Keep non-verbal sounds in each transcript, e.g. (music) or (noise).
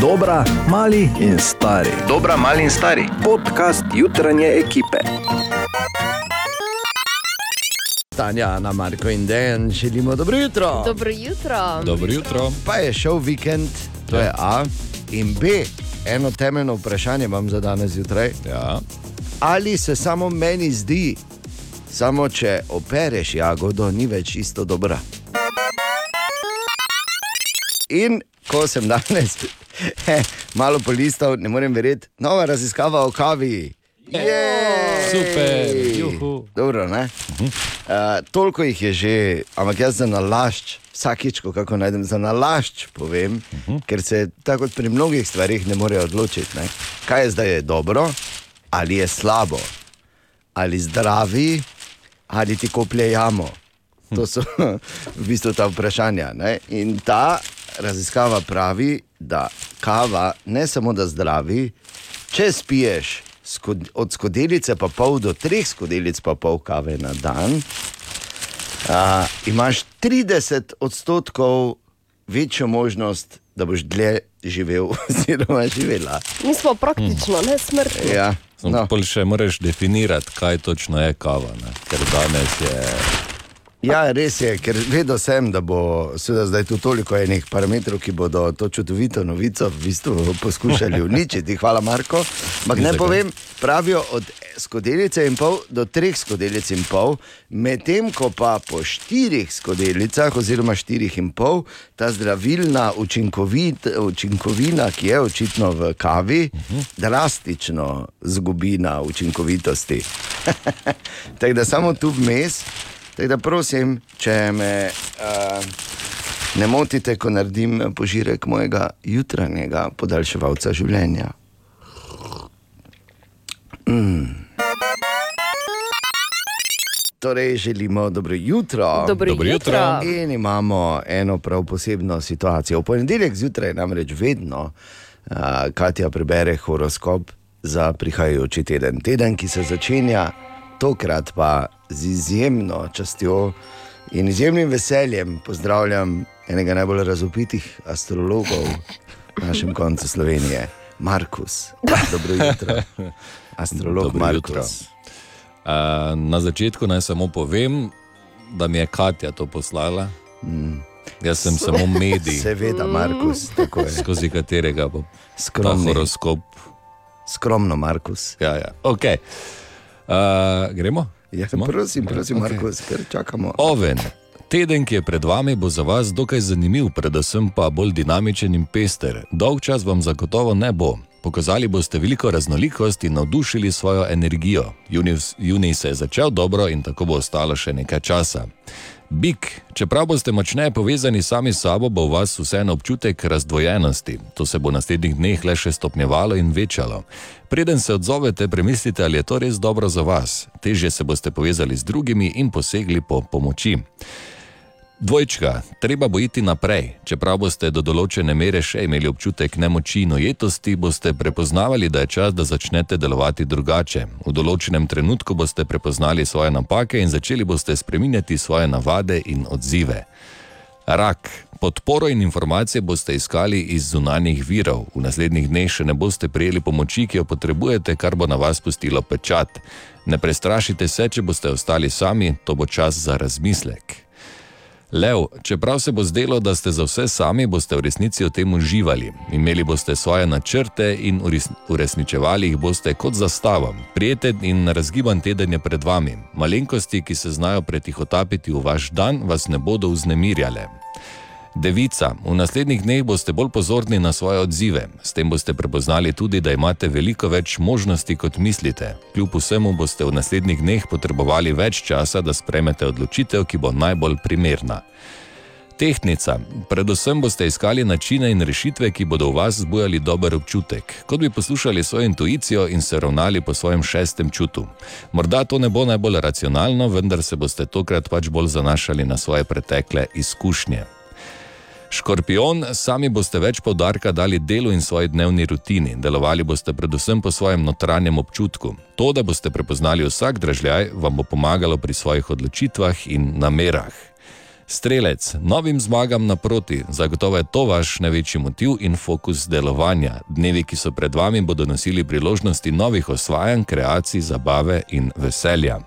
Dobra, mali in stari. Dobra, mali in stari. Podcast jutranje ekipe. Tanja, Ana, Marko in Dejan, želimo dobro jutro. Dobro jutro. Dobro jutro. Pa je šel vikend, to je A in B. Eno temeljno vprašanje imam za danes zjutraj. Ja. Ali se samo meni zdi, samo če opereš jagodo, ni več isto dobra? In ko sem danes malo polistal, ne morem verjeti, nova raziskava o kavi. Jej! Super, juhu. Dobro, ne? Uh, toliko jih je že, ampak jaz za nalašč, vsakič, ko kako najdem za nalašč, povem, uh -huh. ker se tako pri mnogih stvarih ne morejo odločiti, ne? kaj je zdaj je dobro, ali je slabo, ali zdravi, ali ti koplje jamo. To so (laughs) v bistvu ta vprašanja. Ne? In ta raziskava pravi, da kava ne samo da zdravi, če spiješ od skodelice pa pol do treh skodelic pa pol kave na dan, a, imaš 30 odstotkov večjo možnost, da boš dlje živel (laughs) oziroma živela. Mi smo praktično nesmrtni. Ja, No. no. Pol še moraš definirati, kaj točno je kava. Ne? Ker danes je. Ja, res je, ker vedel sem, da bo zdaj tu toliko enih parametrov, ki bodo to čudovito novico v bistvu poskušali (laughs) uničiti. Hvala, Marko. Ampak Ni ne povem, pravijo od skodelice in pol do treh skodelic in pol, medtem ko pa po štirih skodelicah, oziroma štirih in pol, ta zdravilna učinkovit, učinkovina, ki je očitno v kavi, drastično zgubi na učinkovitosti. (laughs) Tako da samo tu vmes, tako da prosim, če me. Uh, Ne motite, ko naredim požirek mojega jutranjega podaljševalca življenja. Torej, želimo dobro jutro. Dobro, Dobro jutro. jutro. In imamo eno prav posebno situacijo. V ponedeljek zjutraj namreč vedno uh, Katja prebere horoskop za prihajajoči teden. Teden, ki se začenja tokrat pa z izjemno častjo in izjemnim veseljem pozdravljam enega najbolj razupitih astrologov na našem koncu Slovenije, Markus. Dobro jutro. Astrolog Markus. Uh, na začetku naj samo povem, da mi je Katja to poslala. Mm. Jaz sem samo medij, (laughs) Seveda, Markus, tako je. skozi katerega bo ta Skromni. horoskop. Skromno, Markus. Ja, ja. Okay. Uh, gremo? Ja, Smo? prosim, prosim, okay. Markus, ker čakamo. Oven. Teden, ki je pred vami, bo za vas dokaj zanimiv, predvsem pa bolj dinamičen in pester. Dolg čas vam zagotovo ne bo. Pokazali boste veliko raznolikost in navdušili svojo energijo. Juni, juni se je začel dobro in tako bo ostalo še nekaj časa. Bik, čeprav boste močneje povezani sami s sabo, bo v vas vseeno občutek razdvojenosti. To se bo v naslednjih dneh le še stopnjevalo in večalo. Preden se odzovete, premislite, ali je to res dobro za vas. Težje se boste povezali z drugimi in posegli po pomoči. Dvojčka, treba bo iti naprej. Čeprav boste do določene mere še imeli občutek nemoči in ujetosti, boste prepoznavali, da je čas, da začnete delovati drugače. V določenem trenutku boste prepoznali svoje napake in začeli boste spreminjati svoje navade in odzive. Rak. Podporo in informacije boste iskali iz zunanjih virov. V naslednjih dneh še ne boste prijeli pomoči, ki jo potrebujete, kar bo na vas pustilo pečat. Ne prestrašite se, če boste ostali sami, to bo čas za razmislek. Lev, čeprav se bo zdelo, da ste za vse sami, boste v resnici o tem uživali. Imeli boste svoje načrte in ures- uresničevali jih boste kot zastavom. Prijeten in razgiban teden je pred vami. Malenkosti, ki se znajo pretihotapiti v vaš dan, vas ne bodo vznemirjale. Devica, v naslednjih dneh boste bolj pozorni na svoje odzive. S tem boste prepoznali tudi, da imate veliko več možnosti, kot mislite. Kljub vsemu boste v naslednjih dneh potrebovali več časa, da spremete odločitev, ki bo najbolj primerna. Tehnica. Predvsem boste iskali načine in rešitve, ki bodo v vas zbujali dober občutek, kot bi poslušali svojo intuicijo in se ravnali po svojem šestem čutu. Morda to ne bo najbolj racionalno, vendar se boste tokrat pač bolj zanašali na svoje pretekle izkušnje. Škorpion, sami boste več poudarka dali delu in svoji dnevni rutini, delovali boste predvsem po svojem notranjem občutku. To, da boste prepoznali vsak dražljaj, vam bo pomagalo pri svojih odločitvah in namerah. Strelec, novim zmagam naproti, zagotovo je to vaš največji motiv in fokus delovanja. Dnevi, ki so pred vami, bodo nosili priložnosti novih osvajanj, kreacij, zabave in veselja.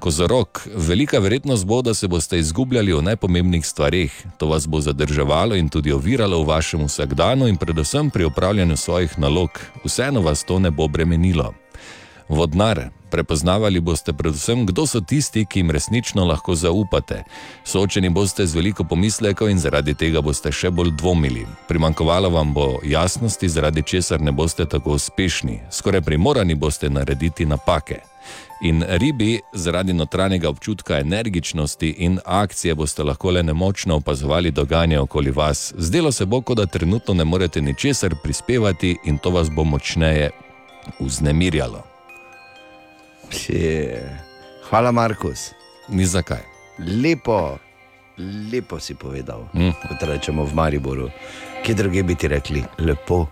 Kozorok, velika verjetnost bo, da se boste izgubljali v najpomembnejših stvarih. To vas bo zadrževalo in tudi oviralo v vašem vsakdanu in predvsem pri upravljanju svojih nalog. Vseeno vas to ne bo bremenilo. Vodnar, prepoznavali boste predvsem, kdo so tisti, ki jim resnično lahko zaupate. Soočeni boste z veliko pomislekov in zaradi tega boste še bolj dvomili. Primankovalo vam bo jasnosti, zaradi česar ne boste tako uspešni. Skoraj primorani boste narediti napake. In ribi, zaradi notranjega občutka energičnosti in akcije, boste lahko le nemočno opazovali dogajanje okoli vas. Zdelo se bo, kot da trenutno ne morete ničesar prispevati in to vas bo močneje vznemirjalo. Pje. Hvala, Markus. Ni zakaj. Lepo, lepo si povedal. Mm. Kot rečemo v Mariboru, kje druge bi ti rekli, lepo.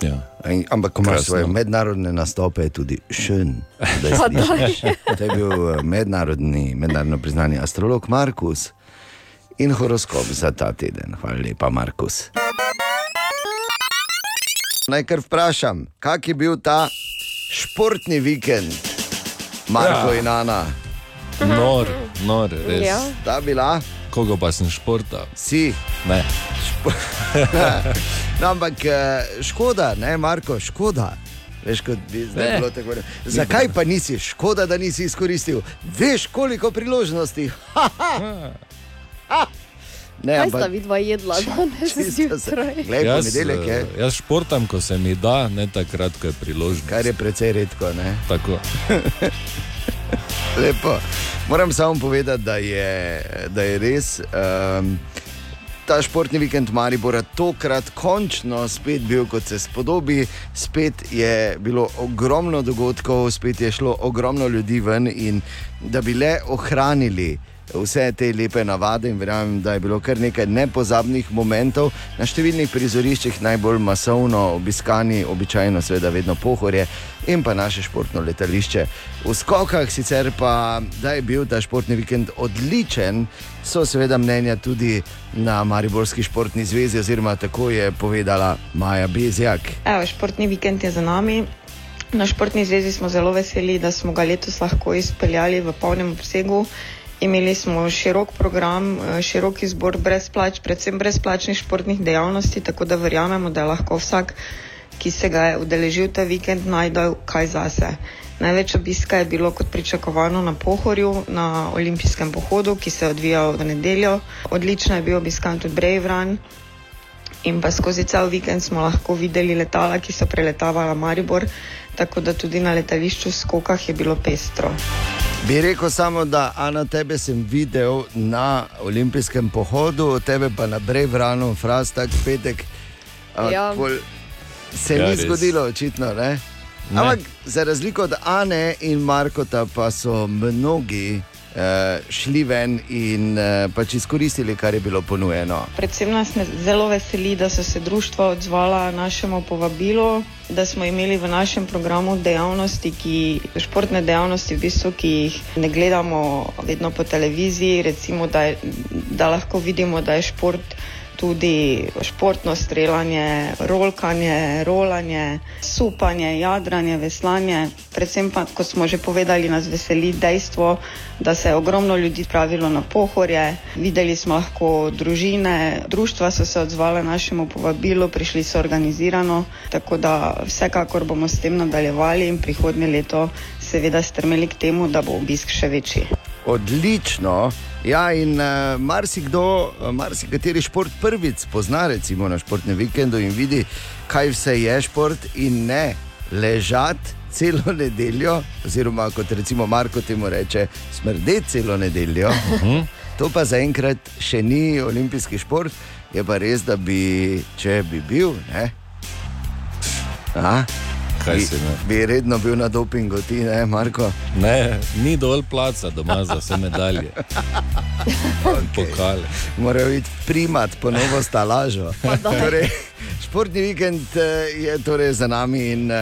Ja. In, ampak, ko imaš svoje mednarodne nastope, je tudi šen. To je bil eh, mednarodni, mednarodno priznani astrolog Markus in horoskop za ta teden. Hvala lepa, Markus. Naj kar vprašam, kak je bil ta športni vikend, Marko Ja. in Ana? Nor, nor, res. Ja. Ta bila, Koga pa sem športal? si. Ne. (laughs) No, ampak eh, škoda, ne, Marko, škoda. Veš, kot bi zdaj Ne. bilo tako. Zakaj pa nisi, škoda, da nisi izkoristil? Veš, koliko priložnosti. Ha, ha. Ha. Ne, Kaj sta vidva jedla (laughs) danes zjutraj? Glej, Jaz, ponedeljek je, eh, jaz športam, ko se mi da, ne takrat, ko je priložnost. kar je precej redko. Ne? Tako. (laughs) (laughs) Lepo. Moram samo povedati, da je, da je res. Um, Ta športni vikend Maribora tokrat končno spet bil kot se spodobi, spet je bilo ogromno dogodkov, spet je šlo ogromno ljudi ven in da bi le ohranili vse te lepe navade in verjamem, da je bilo kar nekaj nepozabnih momentov na številnih prizoriščih, najbolj masovno obiskani, običajno seveda vedno pohorje in pa naše športno letališče. V skokah sicer pa, da je bil ta športni vikend odličen, so seveda mnenja tudi na Mariborski športni zvezi, oziroma tako je povedala Maja Bezjak. Evo, športni vikend je za nami. Na športni zvezi smo zelo veseli, da smo ga letos lahko izpeljali v polnem obsegu. Imeli smo širok program, eh, širok izbor brezplač, predvsem brezplačnih športnih dejavnosti, tako da verjamemo, da je lahko vsak, ki se ga je udeležil ta vikend, najdel kaj zase. Največ obiska je bilo kot pričakovano na Pohorju, na olimpijskem pohodu, ki se je odvijal v nedeljo. Odlično je bil obiskan tudi Brave Run, in pa skozi cel vikend smo lahko videli letala, ki so preletavala Maribor, tako da tudi na letališču v skokah je bilo pestro. Bi rekel samo, da Ana, tebe sem videl na olimpijskem pohodu, tebe pa na Brevranu, fraz tak petek. Ja. pol Se Ja, ni res. zgodilo, očitno. Ne? Ne. Ampak za razliko od Ane in Markota, pa so mnogi šli ven in uh, pač izkoristili, kar je bilo ponujeno. Predvsem nas zelo veseli, da so se društva odzvala našemu povabilu, da smo imeli v našem programu dejavnosti, ki, športne dejavnosti, v bistvu, ki jih ne gledamo vedno po televiziji, recimo, da, je, da lahko vidimo, da je šport tudi športno streljanje, rolkanje, rolanje, supanje, jadranje, veslanje. Predvsem pa, kot smo že povedali, nas veseli dejstvo, da se je ogromno ljudi pravilo na pohorje. Videli smo lahko družine, društva so se odzvala našemu povabilu, prišli so organizirano, tako da vsekakor bomo s tem nadaljevali in prihodnje leto seveda strmeli k temu, da bo obisk še večji. Odlično. Ja, in uh, marsikdo, uh, marsikateri šport prvič pozna, recimo na športnem vikendu in vidi, kaj vse je šport, in ne ležati celo (laughs) nedeljo, oziroma kot recimo Marko temu reče, smrdeti celo nedeljo. To pa zaenkrat še ni olimpijski šport, je pa res, da bi, če bi bil, ne. A? Kaj Bi, si ne? bi redno bil na dopingu, ti ne, Marko. Ne, ni dovolj placa doma za vse medalje. Pokale. morajo iti primat ponovno stalažo. (laughs) torej, športni vikend eh, je torej za nami in uh,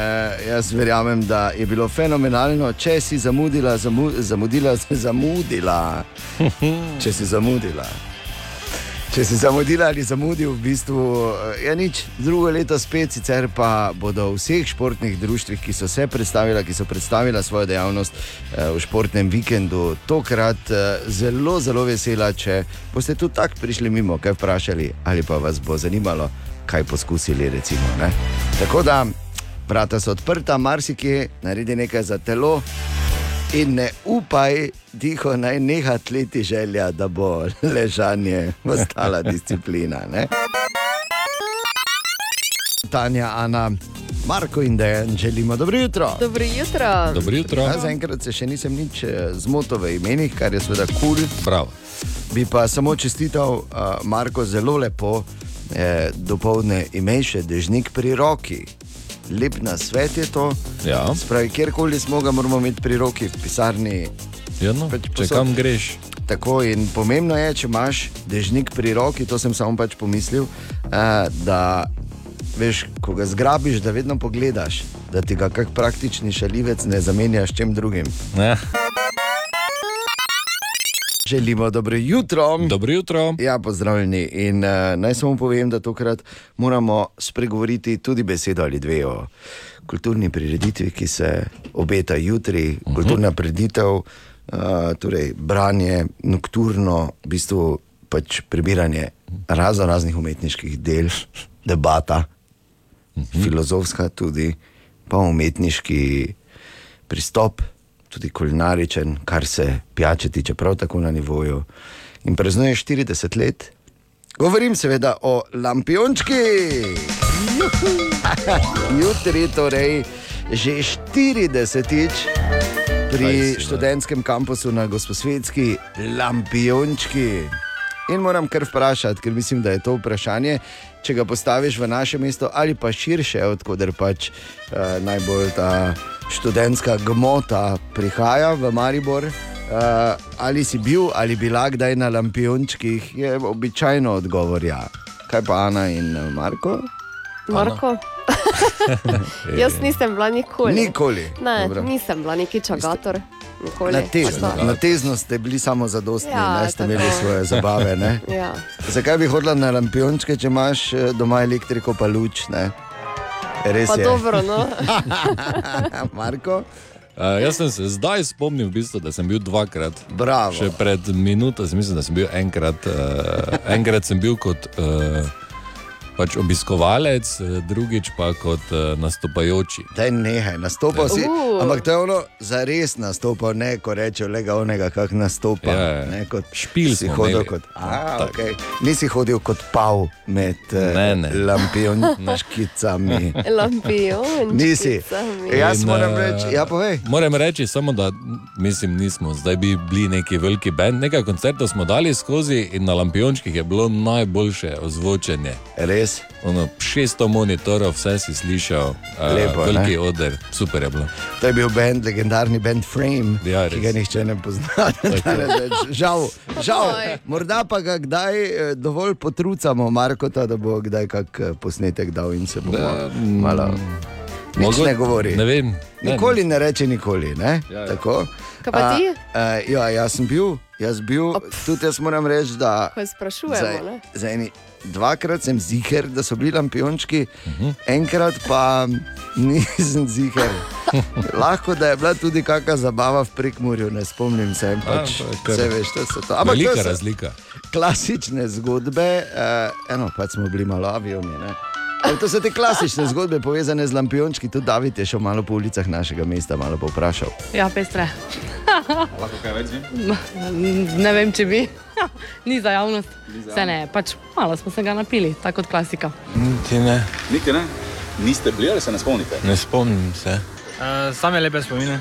jaz verjamem, da je bilo fenomenalno. Če si zamudila, zamu, zamudila, (laughs) zamudila. (laughs) Če si zamudila. Če si zamudila ali zamudil, v bistvu je ja, nič, drugo leto spet, sicer pa bodo v vseh športnih društvih, ki so se predstavila, ki so predstavila svojo dejavnost eh, v športnem vikendu, tokrat eh, zelo, zelo vesela, če boste tudi tako prišli mimo, kaj vprašali, ali pa vas bo zanimalo, kaj poskusili. Recimo? Tako da vrata so odprta, marsikje naredi nekaj za telo. In ne upaj, tiho naj neha tleti želja, da bo ležanje postala disciplina. Ne? Tanja, Ana, Marko in Dejan, želimo dobro jutro. Dobro jutro. Dobro jutro. Ja, zaenkrat se še nisem nič eh, zmotil v imenih, kar je seveda kul. Cool. Prav. Bi pa samo čestital, uh, Marko, zelo lepo, eh, dopoledne imej še dežnik pri roki. Lep na svet je to. Ja. Spravi, kjerkoli smo, ga moramo imeti pri roki, v pisarni. Ja, no, Pač če kam greš, Tako in pomembno je, če imaš dežnik pri roki, to sem samo pač pomislil, eh, da veš, ko ga zgrabiš, da vedno pogledaš, da ti ga kak praktični šalivec ne zamenjaš s čem drugim. ne. Želimo dobro jutro. Dobro jutro. Ja, pozdravljeni. In uh, naj samo povem, da tokrat moramo spregovoriti tudi besedo ali dve o kulturni prireditvi, ki se obeta jutri. Uh -huh. Kulturna prireditev, uh, torej branje, nokturno, v bistvu pač prebiranje razno raznih umetniških del, (laughs) debata, uh -huh. filozofska tudi, pa umetniški pristop, tudi kulinaričen, kar se pijače tiče, prav tako na nivoju. In praznuje 40 let. Govorim seveda o lampiončki. Jutri, torej že 40-tič Kaj pri študentskem kampusu na Gosposvetski lampiončki. In moram kar vprašati, ker mislim, da je to vprašanje, če ga postaviš v naše mesto ali pa širše, odkuder pač uh, najbolj ta študentska gmota prihaja v Maribor. Uh, ali si bil ali bila kdaj na lampiončkih, je običajno odgovor ja. Kaj pa Ana in eh, Marko? Marko. (laughs) Jaz nisem bila nikoli. Nikoli. Ne, Dobro. nisem bila neki čagator. Nikoli. Na tezno, na tezno ste bili samo zadostni, Ja, ne ste tako. imeli svoje zabave. Ne? Ja. Zakaj bi hodila na lampiončke, če imaš eh, doma elektriko, pa luč? Ne? Res Pa je. dobro, no. (laughs) Marko, Uh, jaz sem se zdaj spomnil, v bistvu, da sem bil dvakrat. bravo. Še pred minuto, sem mislim, da sem bil enkrat, uh, enkrat sem bil kot uh, pač obiskovalec, eh, drugič pa kot uh, nastopajoči. Daj nehaj, nastopal si. Uh. Ampak to je ono, za res nastopal, ne ko rečejo, le ga onega, kak nastopa. Ja, ja. Ne, kot Špil si smo hodil imeli. kot. A, Tako. okay. Nisi hodil kot pav med Ne, ne. lampiončkicami. (laughs) Lampion. Nisi. Jaz In, moram eh, reči, ja, povej. Moram reči samo, da mislim, nismo zdaj bi bili neki veliki bend. Nekaj koncertov smo dali skozi in na lampiončkih je bilo najboljše ozvočenje. Res. Ono, 600 monitorov, vse si slišal, uh, Lepo, veliki oder, super je bilo. To je bil bend, legendarni band Frame, Ja, ki res. ga nihče ne pozna. (laughs) (laughs) žal, žal. Morda pa ga kdaj eh, dovolj potrucamo, Markota, da bo kdaj kak eh, posnetek dal in se bo Da, malo. Nič Mogo- ne govori. Ne vem. Ne, Nikoli ne reče nikoli. Ne? Ja, ja. Tako. Kaj pa ti? A, a, ja, jaz sem bil, jaz bil, tudi jaz moram reči, da Ko sprašujemo, ne? za, za eni, dvakrat sem ziger, da so bili lampiončki, uh Mhm. -huh. enkrat pa nisem ziger. Lahko da je bila tudi kakšna zabava v prekmurju, ne spomnim se. Pač, je kar vse veš, to to. Ampak Velika razlika. klasične zgodbe, uh, eno pač smo bili malo avioni. Ampak To so te klasične zgodbe, povezane z lampiončki. Tudi David je šel malo po ulicah našega mesta, malo povprašal. Ja, pestre. Lahko kaj več? Ne (laughs) vem, če bi. (laughs) Ni za javnost. Se ne, pač malo smo se ga napili, tako kot klasika. Niti ne, Niti ne. Niste bili ali se ne spomnite? ne spomnim se. Uh, same lepe spomine.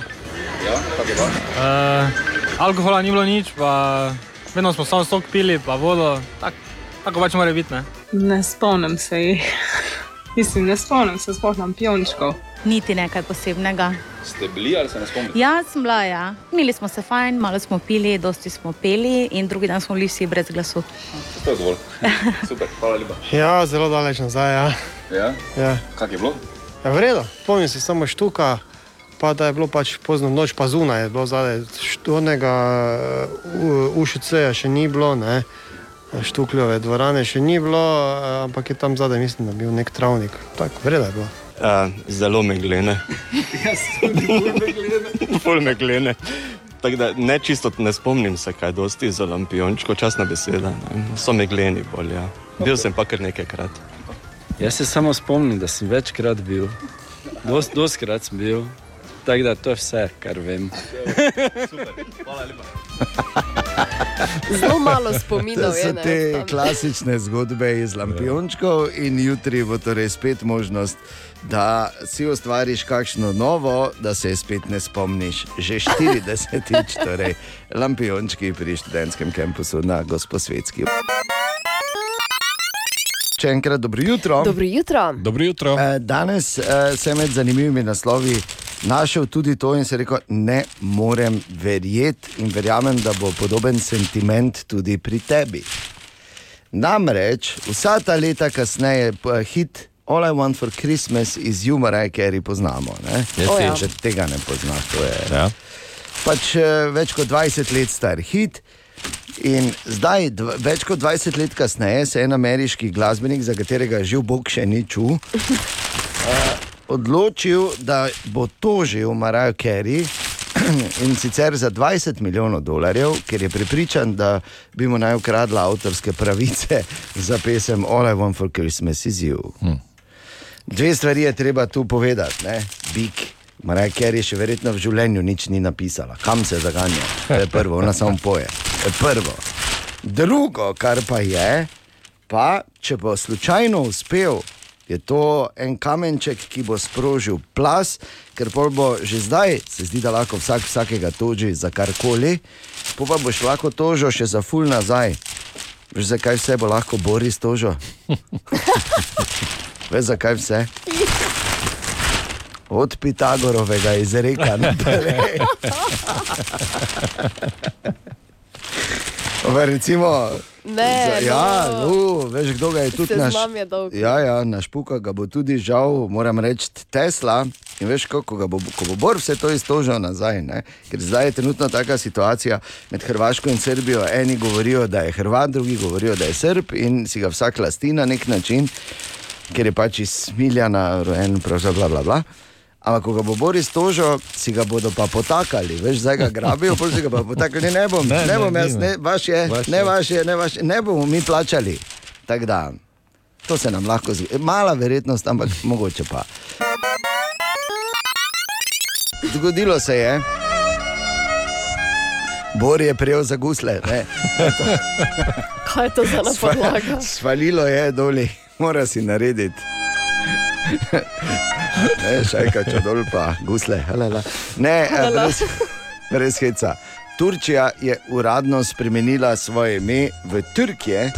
Ja, kako je bilo? Uh, alkohola ni bilo nič, pa vedno smo samo sok pili, pa vodo. Tak, tako pač mora biti. Ne? Ne spomnim se jih. (laughs) Mislim, ne spomnim se sploh na piončkov. Niti nekaj posebnega. Ste bili ali se ne spomnite? Ja, sem bila, ja. Imeli smo se fajn, malo smo pili, dosti smo peli in drugi dan smo bili vsi brez glasu. To je dovolj. (laughs) Super, hvala lepa. Ja, zelo daleč nazaj. Ja. Ja, Ja. kak je bilo? Ja, Vredno, spomnim se samo štuka, pa da je bilo pač pozno noč, pa zunaj je bilo zadaj. Štornega ušice še ni bilo. Ne. Štukljove dvorane še ni bilo, eh, ampak je tam zadaj, mislim, da je bil nek travnik. Tako, vreda je bilo. Uh, zelo meglene. (laughs) Pol (laughs) meglene. Tako da ne čisto ne spomnim se, kaj dosti za lampiončko, časna beseda. Ne. So megleni bolj, ja. Bil sem pa kar nekajkrat. Jaz se samo spomnim, da sem večkrat bil, Dost, dostkrat sem bil. Tako da to je vse, kar vem. (laughs) (laughs) Zelo malo To spominov so je. ne, te tam. klasične zgodbe iz Lampiončkov, in jutri bo torej spet možnost, da si ustvariš kakšno novo, da se je spet ne spomniš. Že 40-tič, (laughs) torej Lampiončki pri študentskem kampusu na Gosposvetski. Še enkrat dobro jutro. Dobro jutro. Dobro jutro. Eh, Danes eh, sem med zanimivimi naslovi našel tudi to in se rekel, ne morem verjeti in verjamem, da bo podoben sentiment tudi pri tebi. Namreč vsa ta leta kasneje hit All I Want for Christmas iz Humora, ker jih poznamo. Ne? Jaz O, ja. Če tega ne poznaš, to je. Ja. Pač eh, več kot 20 let star hit. In zdaj, več kot 20 let kasneje, se je en ameriški glasbenik, za katerega živ Bog še ni čul, uh, (laughs) odločil, da bo tožil Marijo Carey (clears throat) in sicer za 20 milijonov dolarjev, ker je prepričan, da bi mu naj ukradla avtorske pravice (laughs) za pesem All I Want for Christmas is You. Hm. Dve stvari je treba tu povedati. Ne? Big. Marija Carey še verjetno v življenju nič ni napisala, kam se zaganja. To je prvo, ona samo poje. To je prvo. Drugo, kar pa je, pa če bo slučajno uspel, je to en kamenček, ki bo sprožil plas, ker pol bo že zdaj, se zdi, da lahko vsak vsakega toži za karkoli, po pa boš lahko tožil še za ful nazaj. Veš, zakaj vse bo lahko Boris tožil? (laughs) Veš, zakaj vse? Od Pitagorovega izreka naprej. (laughs) Recimo, Ne, za, ja, no. no, veš, kdo ga je tudi naš. Je. Ja, ja, naš puka ga bo tudi žal, moram reči, Tesla. In veš, kako ga bo, ko bo Bor vse to iztožil nazaj. Ne? Ker zdaj je trenutno taka situacija med Hrvaško in Srbijo. Eni govorijo, da je Hrvat, drugi govorijo, da je Srb in si ga vsak lasti na nek način, ker je pač iz Smiljana rojen, pravzaprav bla bla bla. Ampak, ko ga bo Boris tožil, si ga bodo pa potakali, veš, zdaj ga grabijo, pol si ga pa potakali. Ne, bom, Ne, ne, ne, bom jaz, ne, vaš je, Vaš ne vaš je, ne vaš je, ne bomo mi plačali. Tako da, to se nam lahko zgodi. Mala verjetnost, ampak mogoče pa. Zgodilo se je. Bor je prijel za gusle. Ne. (laughs) Kaj je to za ena podlaga? Svalilo je dolje, mora si narediti. Ne, šajka, če dol pa gusle. Halala. Ne, eh, Halala. brez, brez heca. Turčija je uradno spremenila svoje ime v Turkije.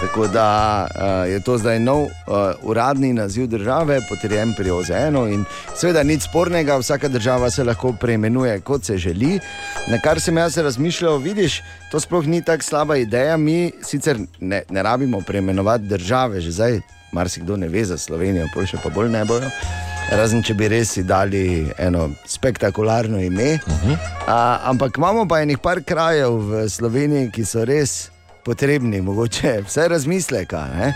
Tako da uh, je to zdaj nov uh, uradni naziv države, potrjen pri OZN-u. in Seveda, nič spornega, vsaka država se lahko preimenuje, kot se želi. Na kar sem jaz razmišljal, vidiš, to sploh ni tako slaba ideja. Mi sicer ne, ne rabimo preimenovati države, že zdaj marsikdo ne ve za Slovenijo, pol še pa bolj ne bojo. Razen če bi res dali eno spektakularno ime. Uh -huh. A, ampak imamo pa enih par krajev v Sloveniji, ki so res potrebni, mogoče vse razmisleka ne?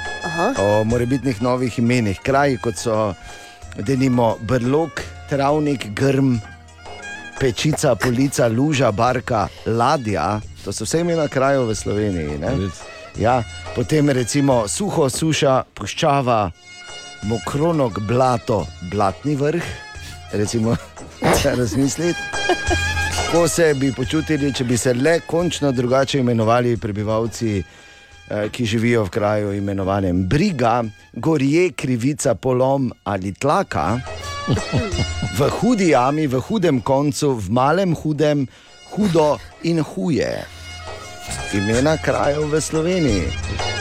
o morebitnih novih imenih. Kraji kot so denimo Brlog, Travnik, Grm, Pečica, Polica, Luža, Barka, Ladja. To so vse imena krajev v Sloveniji. ne? Ja, potem recimo suho, suša, puščava, mokronog, blato, blatni vrh. Recimo, (laughs) če razmisliti. Kako se bi počutili, če bi se le končno drugače imenovali prebivalci, eh, ki živijo v kraju imenovanem Briga, Gorje, Krivica, Polom ali Tlaka, v hudi jami, v hudem koncu, v malem hudem, hudo in huje. Imena krajev v Sloveniji.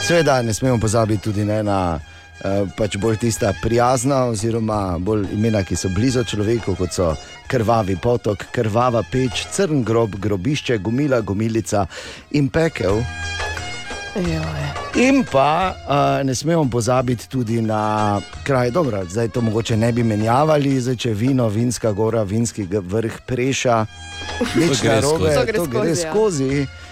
Seveda ne smemo pozabiti tudi ne na eh, pač bolj tista prijazna, oziroma bolj imena, ki so blizu človeku, kot so krvavi potok, krvava peč, crn grob, grobišče, gumila, gumilica in pekel. In pa uh, ne smemo pozabiti tudi na kraj, dobro, zdaj to mogoče ne bi menjavali, zdaj če vino, vinska gora, vinski vrh preša, nič narobe, skozi. To gre to gre skozi, ja.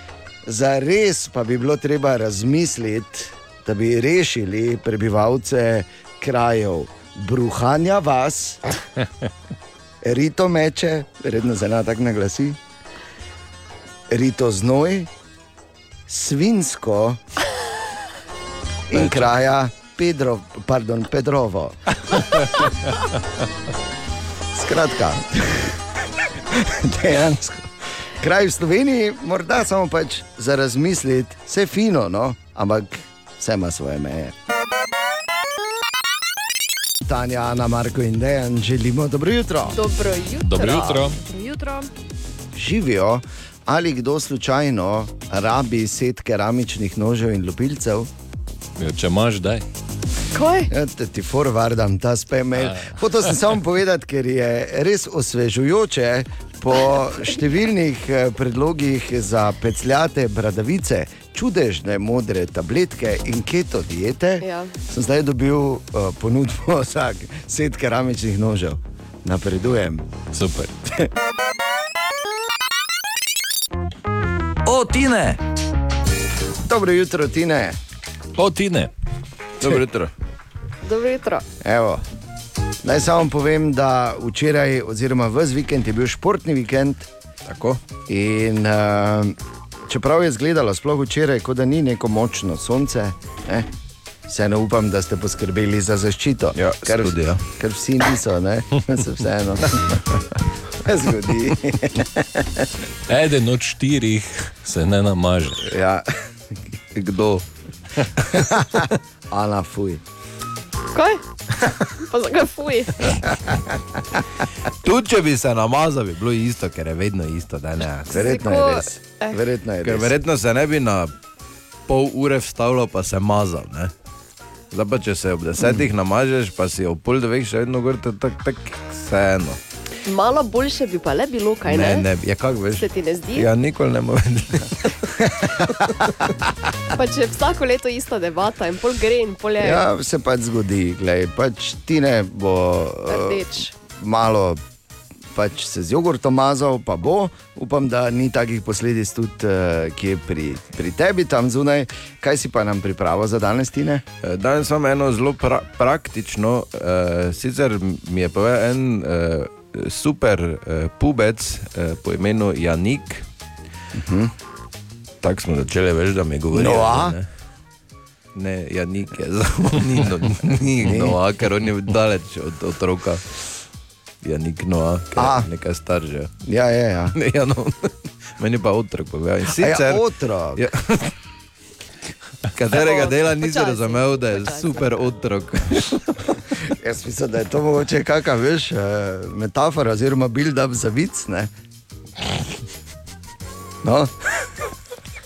Za res pa bi bilo treba razmisliti, da bi rešili prebivalce krajev. Bruhanja vas, (laughs) Rito meče, redno se ena tako naglasi, Rito znoj, Svinsko. In kraja Pedro, pardon, Pedrovo. (laughs) Skratka, (laughs) dejansko. Kraj v Sloveniji, morda samo pač za razmisliti, vse fino, no? ampak vse ima svoje meje. Tanja, Ana, Marko in Dejan, želimo dobro jutro. Dobro jutro. Dobro jutro. Dobro jutro. Živijo ali kdo slučajno rabi set keramičnih nožev in lupilcev? Ja, če imaš, daj. Kaj? Ja, ti forwardam ta spemail. Hotel sem samo povedati, ker je res osvežujoče po številnih eh, predlogih za pecljate bradavice, čudežne modre tabletke in keto diete. Ja. Sem zdaj dobil uh, ponudbo (laughs) za set keramičnih nožev. Napredujem. Super. O, Tine! Dobro jutro, Tine. O, Tine. Dobro jutro. Dobro jutro. Evo. Naj samo povem, da včeraj, oziroma vse vikend je bil športni vikend. Tako. In uh, čeprav je izgledalo, sploh včeraj, kot da ni neko močno sonce, ne, vseeno upam, da ste poskrbeli za zaščito. Ja, ker, tudi, ja. ker vsi niso, ne, (laughs) se vseeno. (laughs) Ne zgodi. (laughs) Eden od štirih se ne namaže. Ja. Kdo? Ana, fuj. Kaj? Pa zakaj fuj? (laughs) Tudi če bi se namazal, bi bilo isto, ker je vedno isto. Da ne. Verjetno je res. Eh. Verjetno je Ker res. verjetno se ne bi na pol ure vstavljal, pa se mazal. Ne? Zdaj pa če se ob desetih namažeš, pa si ob pol dveh še vedno gor, tako tak, tak, vseeno. Malo boljše bi pa le bilo, kaj ne? Ne, ne, ja, kako veš? Se ti ne zdi? Ja, nikoli ne morem. (laughs) (laughs) Pa če je vsako leto ista debata in pol gre in pol je Ja, se pač zgodi, glej, pač ti ne bo uh, rdeč. malo pač se z jogurtom mazal, pa bo. Upam, da ni takih posledic tudi uh, kje pri, pri tebi tam zunaj. Kaj si pa nam pripravil za danes, Tine? Eh, Danes imam eno zelo pra praktično, uh, sicer mi je povedal en uh, super uh, pubec uh, po imenu Janik. Uh -huh. Tako smo začeli, veš, da mi govorijo. Noa? Ne, ne Janik je zelo (laughs) ni, no, ni. Noa, ker on je daleč od otroka. Janik Noa, ker A. je nekaj star že. Ja, ja, ja. Ne, ja no. Meni pa otrok povedal. In A sicer, ja, otrok. Ja. Katerega dela nisi Počasi, razumel, da je počasi. super otrok. (laughs) Jaz mislim, da je to mogoče kakšna veš, eh, metafora oziroma build-up za vic. Ne? No,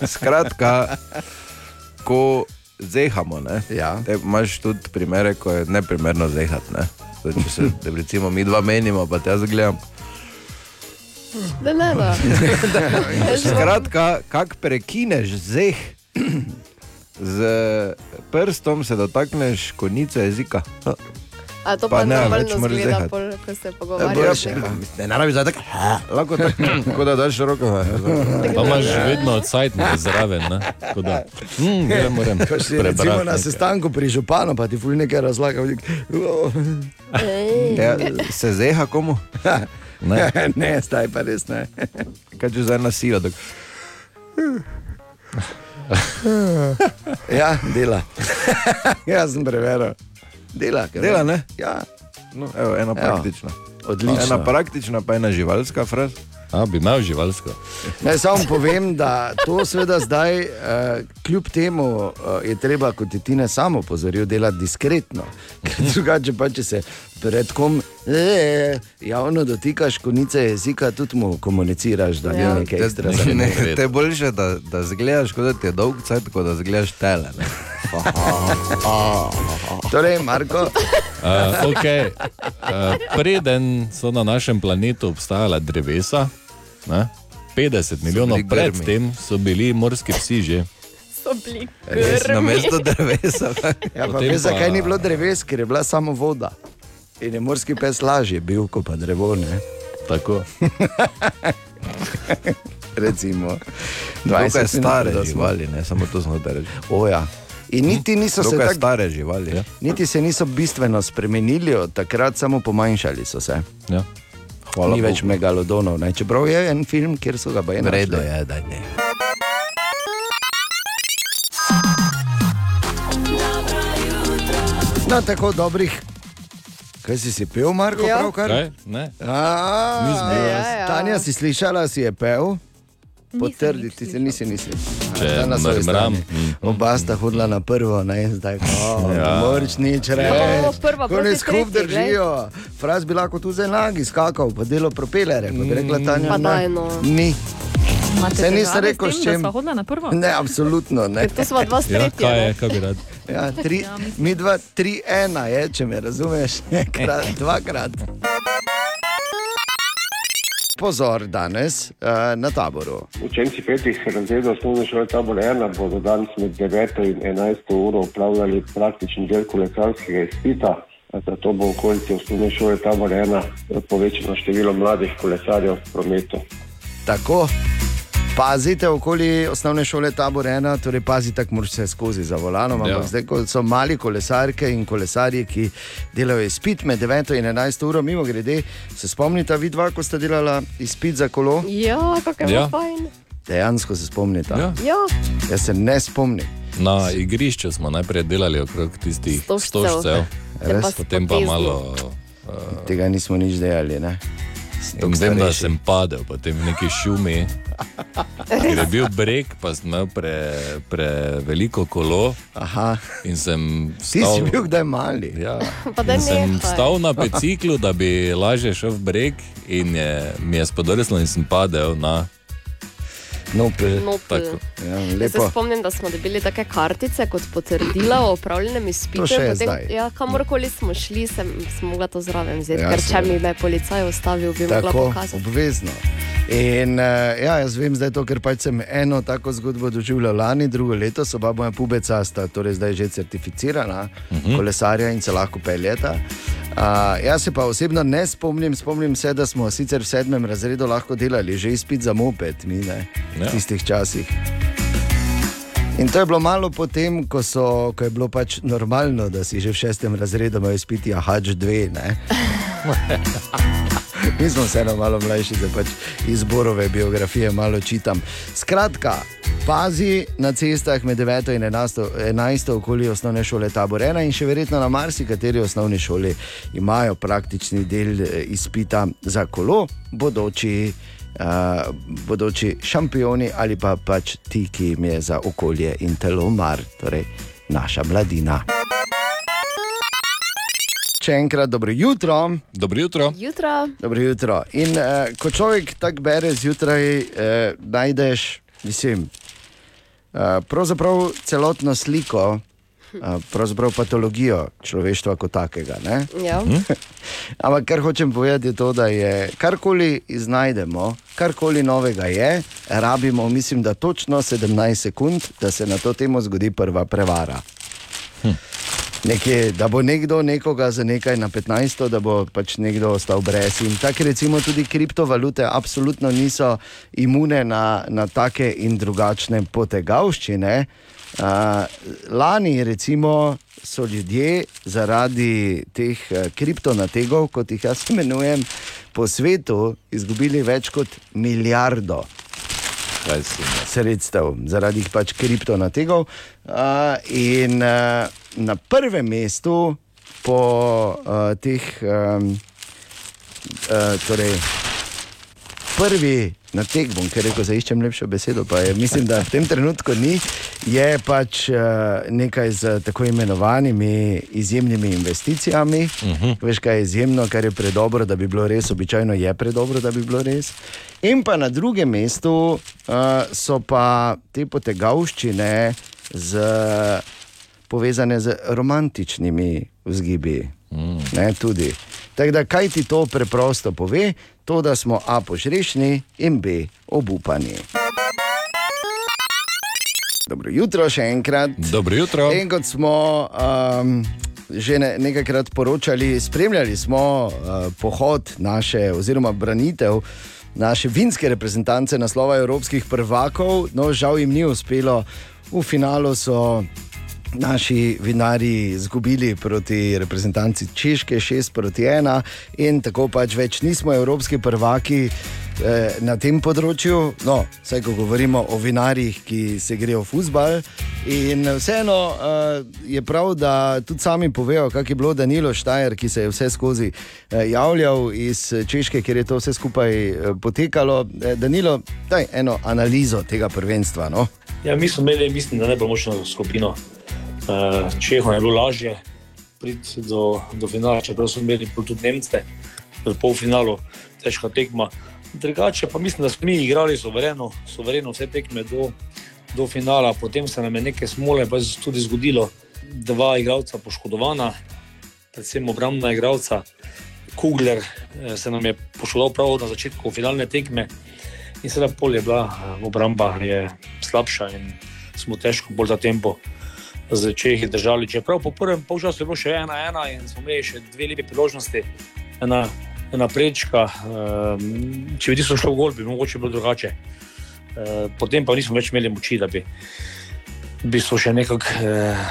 Skratka, ko zehamo, ne, Ja. te imaš tudi primere, ko je neprimerno zehati. Ne. Zdaj, če se da recimo mi dva menimo, pa te jaz gledam. Ne, ne, ne. (laughs) Skratka, kak prekineš zeh, z prstom se dotakneš konice jezika. A to Pa pa, ne, ne, več moraš zehati. pol, ko se Ja, pogovarjajo. boljše. Ne, naravi zdaj tako, lahko tako, (laughs) kot da daš roko. Pa imaš vedno odsajtnik zraven. ne, tako da, Mm, ne morem ko si recimo na sestanku pri županu, pa ti ful nekaj razlaga. Ja, se zeha komu? (laughs) Ne, (laughs) ne, zdaj pa res ne. Kaj če zdaj nasila? Tako. Ja, dela. Jaz sem preveril. Dela, ker- Dela, ne? Ja, No, evo, ena praktična. odlično. Ena praktična, pa ena živalska fraz. A, bi imel živalsko. Naj samo povem, da to seveda zdaj, uh, kljub temu, uh, je treba, kot je Tina samo opozoril, delati diskretno. Ker drugače pa, če se pred kom eh, javno dotikaš konice jezika, tudi mu komuniciraš, da Ja. je nekaj ekstra (laughs) Ne, ne, te je boljše, da, da zgledaš, kot da ti je dolg cajt, kot da zgledaš tele. ne. (laughs) Torej, Marko, Uh, (laughs) okay. uh, preden so na našem planetu obstajala drevesa, ne, 50 milijonov bili grmi. predtem so bili morski psi že. So bili Res na mesto drevesa. ja, pa veš, pa- zakaj ni bilo dreves, ker je bila samo voda. In je morski pes lažje bil, kot pa drevo. Ne? Tako. (laughs) recimo. Dokaj 20 stare minut, da smo- živali, ne samo to znotraj reči. Ja. In niti niso se tako stare živali. Ja. Niti se niso bistveno spremenili, od takrat samo pomanjšali so se. Ja. Hvala Ni Bogu. več megalodonov, ne? čeprav je en film, kjer so ga redu našli. je, da ne. Na tako dobrih. Kaj si si pil, Marko, Ja. pravkar? Kaj? Ne. A, Nisem bil. Ja, ja. Tanja, si slišala, si je pel? Potrdi, ti se nisi, nisi. Če A, ta na svoji mrmram, strani. mm. Oba sta hodila na prvo, ne zdaj pa (laughs) Ja. ja. moraš nič reči. O, prva Ko proti ne skup držijo. Fraz bi lahko tu zdaj nagi skakal, pa delo propelere. Bi rekla Tanja, Pa ne. daj, no. Ni. Se nisi rekel, s sva hodila na prvo? Ne, absolutno ne. Ker to smo dva Ja, stretja. kaj je, kaj bi rad? Ja, tri, mi dva, tri, ena je, če me razumeš, (laughs) enkrat, dvakrat. Pozor danes uh, na taboru. Učenci petih razredov osnovne šole Tabor 1 bodo danes med 9 in 11 uro upravljali praktični del kolesarskega izpita. Zato bo v okolici osnovne šole Tabor 1 povečano število mladih kolesarjev v prometu. Tako, pazite okoli osnovne šole Tabor 1, torej pazite, kako moraš se skozi za volanom. Ja. zdaj, ko so mali kolesarke in kolesarji, ki delajo izpit med 9 in 11 uro, mimo grede, se spomnite, vidva, ko ste delala izpit za kolo? Ja, kako je Ja. ja. fajn. Dejansko se spomnite. Ja. Ja, Jaz se ne spomnim. Na igrišču smo najprej delali okrog tistih Stožcev. pa potem pa potezno. malo. Tega nismo nič delali. Ne? Vem, da sem padel, potem v neki šumi. Ker je bil breg, pa sem imel pre, preveliko kolo Aha, in sem ti vstal. si bil kdaj mali. Ja. pa da In sem stal na biciklu, da bi lažje šel v breg, in je, mi je spodrslo in sem padel na Nopel. tako. Ja, Jaz se spomnim, da smo dobili take kartice kot potrdila o opravljenem izpitu. Potem, ja, kamorkoli smo šli, sem, sem mogla to zraven vzeti, Ja, ker če mi me policaj ustavil, bi mogla Tako, pokazati. obvezno. In uh, ja, jaz vem zdaj to, ker pač sem eno tako zgodbo doživljal lani, drugo leto, so oba moja pubeca, sta torej zdaj že certificirana, uh -huh. kolesarja in se lahko peljeta. Uh, jaz se pa osebno ne spomnim, spomnim se, da smo sicer v sedmem razredu lahko delali že izpit za moped, mi ne, Ja. v tistih časih. In to je bilo malo potem, ko, so, ko je bilo pač normalno, da si že v šestem razredu imel izpiti AH2. ne. (laughs) Mi smo vseeno malo mlajši, da pač izborove biografije malo čitam. Skratka, pazi na cestah med 9 in 11, 11 okoli osnovne šole Tabor 1 in še verjetno na marsikateri osnovni šoli imajo praktični del eh, izpita za kolo, bodoči. Uh, bodoči šampioni ali pa pač ti, ki jim je za okolje in telo mar, torej naša mladina. Še enkrat dobro jutro. Dobro jutro. Jutra, Dobro jutro. In uh, ko človek tako bere zjutraj, uh, najdeš, mislim, uh, pravzaprav celotno sliko, pravzaprav patologijo človeštva kot takega. Ne? ja. (laughs) Ampak kar hočem povedati, je to, da je karkoli iznajdemo, karkoli novega je, rabimo, mislim, da točno 17 sekund, da se na to temo zgodi prva prevara. Nekje, da bo nekdo nekoga za nekaj na 15, da bo pač nekdo ostal brez. In tako recimo tudi kriptovalute absolutno niso imune na, na take in drugačne potegavščine. Uh, lani recimo so ljudje zaradi teh eh, kriptonategov, kot jih jaz imenujem, po svetu izgubili več kot milijardo sredstev zaradi pač kriptonategov. In uh, na prvem mestu po uh, teh, torej prvi nateg, bom kar rekel, zaiščem lepšo besedo, pa je, mislim, da v tem trenutku ni, je pač uh, nekaj z tako imenovanimi izjemnimi investicijami. Uh -huh. Veš, kaj je izjemno, kar je predobro, da bi bilo res, običajno je predobro, da bi bilo res. In pa na drugem mestu uh, so pa te potegavščine z, povezane z romantičnimi vzgibi. Mm. Ne, tudi. Tako da, kaj ti to preprosto pove? To, da smo A požrešni in B obupani. Dobro jutro še enkrat. Dobro jutro. In kot smo um, že ne, nekajkrat poročali, spremljali smo uh, pohod naše, oziroma branitev naše vinske reprezentance naslova evropskih prvakov. No, žal jim ni uspelo, v finalu so naši vinari izgubili proti reprezentanci Češke 6 proti 1 in tako pač več nismo evropski prvaki. eh, Na tem področju, no, vsaj ko govorimo o vinarjih, ki se grejo v futbal. In vseeno uh, je prav, da tudi sami povejo, kako je bilo Danilo Štajer, ki se je vse skozi uh, javljal iz Češke, kjer je to vse skupaj uh, potekalo. Eh, Danilo, daj eno analizo tega prvenstva. No? Ja, mi smo imeli, mislim, da najbolj močno skupino. Uh, Čehom je bilo lažje priti do, do finala, čeprav smo imeli tudi Nemce v polfinalu, težka tekma. Drugače pa mislim, da smo mi igrali suvereno, suvereno vse tekme do, do finala, potem se nam je nekaj smole pa se tudi zgodilo. Dva igralca poškodovana, predvsem obrambna igralca. Kugler eh, se nam je poškodoval prav na začetku finalne tekme in sedaj pol je bila eh, obramba je slabša in smo težko bolj za tempo z Čehi držali. Čeprav po prvem polčasu je bilo še ena, ena in smo imeli še dve lepe priložnosti, ena, ena prečka. Um, če bi tisto šlo v gol, bi mogoče bilo drugače. Uh, potem pa nismo več imeli moči, da bi, bi so še nekako uh,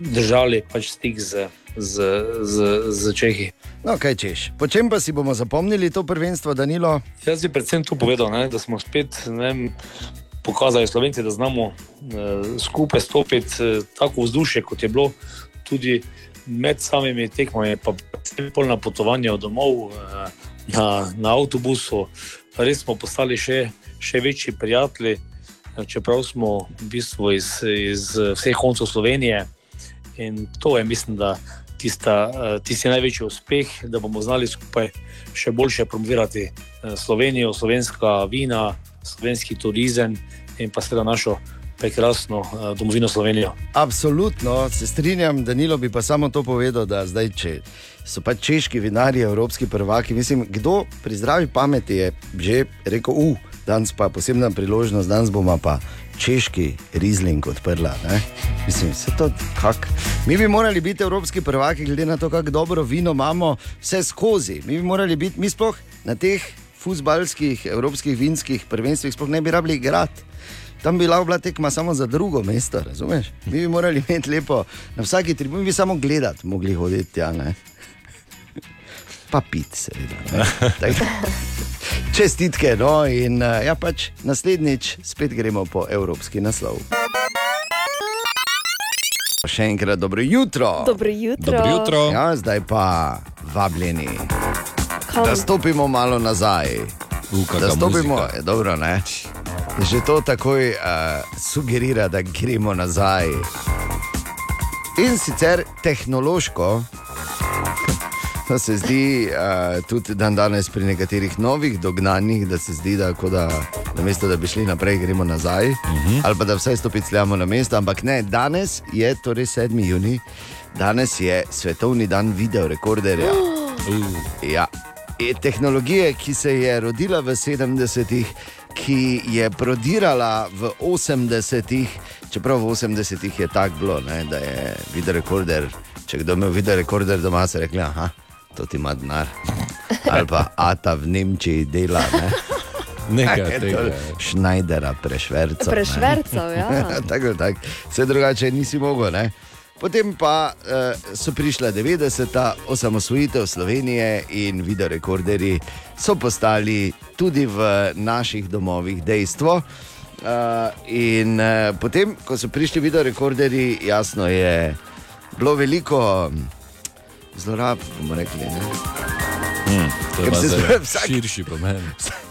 držali pač stik z, z, z, z Čehi. No, kaj češ. Po čem pa si bomo zapomnili to prvenstvo, Danilo? Jaz bi predvsem to povedal, ne, da smo spet ne, vem, pokazali Slovenci, da znamo eh, skupaj stopiti eh, tako vzdušje, kot je bilo tudi med samimi tekmami, pa predvsem pol na potovanju domov, eh, na, na avtobusu. Res smo postali še, še večji prijatelji, čeprav smo v bistvu iz, iz vseh koncev Slovenije. In to je, mislim, da tista, tisti največji uspeh, da bomo znali skupaj še boljše promovirati Slovenijo, slovenska vina, slovenski turizem in pa seveda našo prekrasno eh, domovino Slovenijo. Absolutno se strinjam, Danilo bi pa samo to povedal, da zdaj, če so pa češki vinarji, evropski prvaki, mislim, kdo pri zdravi pameti je že rekel, uf, danes pa posebna priložnost, danes bomo pa češki rizling odprla. Ne? Mislim, se to kak. Mi bi morali biti evropski prvaki, glede na to, kako dobro vino imamo, vse skozi. Mi bi morali biti, mi sploh na teh futbalskih, evropskih vinskih prvenstvih, sploh ne bi rabili igrati. Tam bi lahko bila tekma samo za drugo mesto, razumeš? Mi bi morali imeti lepo, na vsaki tribuni bi samo gledati, mogli hoditi tja, ne? Pa pit, seveda. Čestitke, no in eh, ja, pač naslednjič spet gremo po evropski naslov. Še enkrat dobro jutro. Dobro jutro. Ja, zdaj pa vabljeni. Da stopimo malo nazaj. kaka da stopimo, muzika. je dobro, ne? Že to takoj uh, sugerira, da gremo nazaj. In sicer tehnološko, to se zdi uh, tudi dan danes pri nekaterih novih dognanjih, da se zdi, da, kot da namesto da bi šli naprej, gremo nazaj, uh -huh. ali pa da vsaj stopicljamo na mesto. Ampak ne, danes je torej 7. juni, danes je svetovni dan videorekorderja. Ja. Je tehnologije, ki se je rodila v 70-ih, ki je prodirala v 80-ih, čeprav v 80-ih je tako bilo, ne, da je videorekorder. Če kdo ima videorekorder doma, se reče, ah, to ti ima denar. Ali pa Ata v Nemčiji dela. Ne. (laughs) Nekaj tega je. Schneidera, prešverca. Prešvercal, ja. (laughs) tako, tako. Vse drugače nisi mogel. Ne? Potem pa uh, so prišla 90-ta, osamosvojitev Slovenije in videorekorderji so postali tudi v naših domovih dejstvo. Uh, in uh, potem, ko so prišli videorekorderji, jasno je bilo veliko hm, zlorab, bomo rekli. Ne? Hmm, se vsak- širši pomen.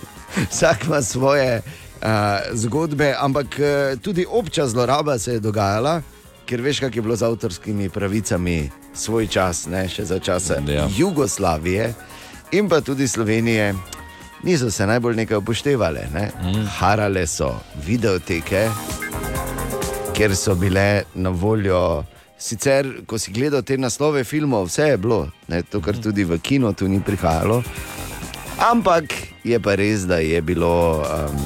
(laughs) Vsak ima svoje uh, zgodbe, ampak uh, tudi obča zloraba se je dogajala, ker veš, kako je bilo z avtorskimi pravicami svoj čas, ne še za čase ja. Jugoslavije in pa tudi Slovenije. Niso se najbolj nekaj upoštevale, ne? mm. harale so videoteke, ker so bile na voljo. Sicer, ko si gledal te naslove filmov, vse je bilo, ne? to, kar tudi v kinu tu ni prihajalo. Ampak je pa res, da je bilo um,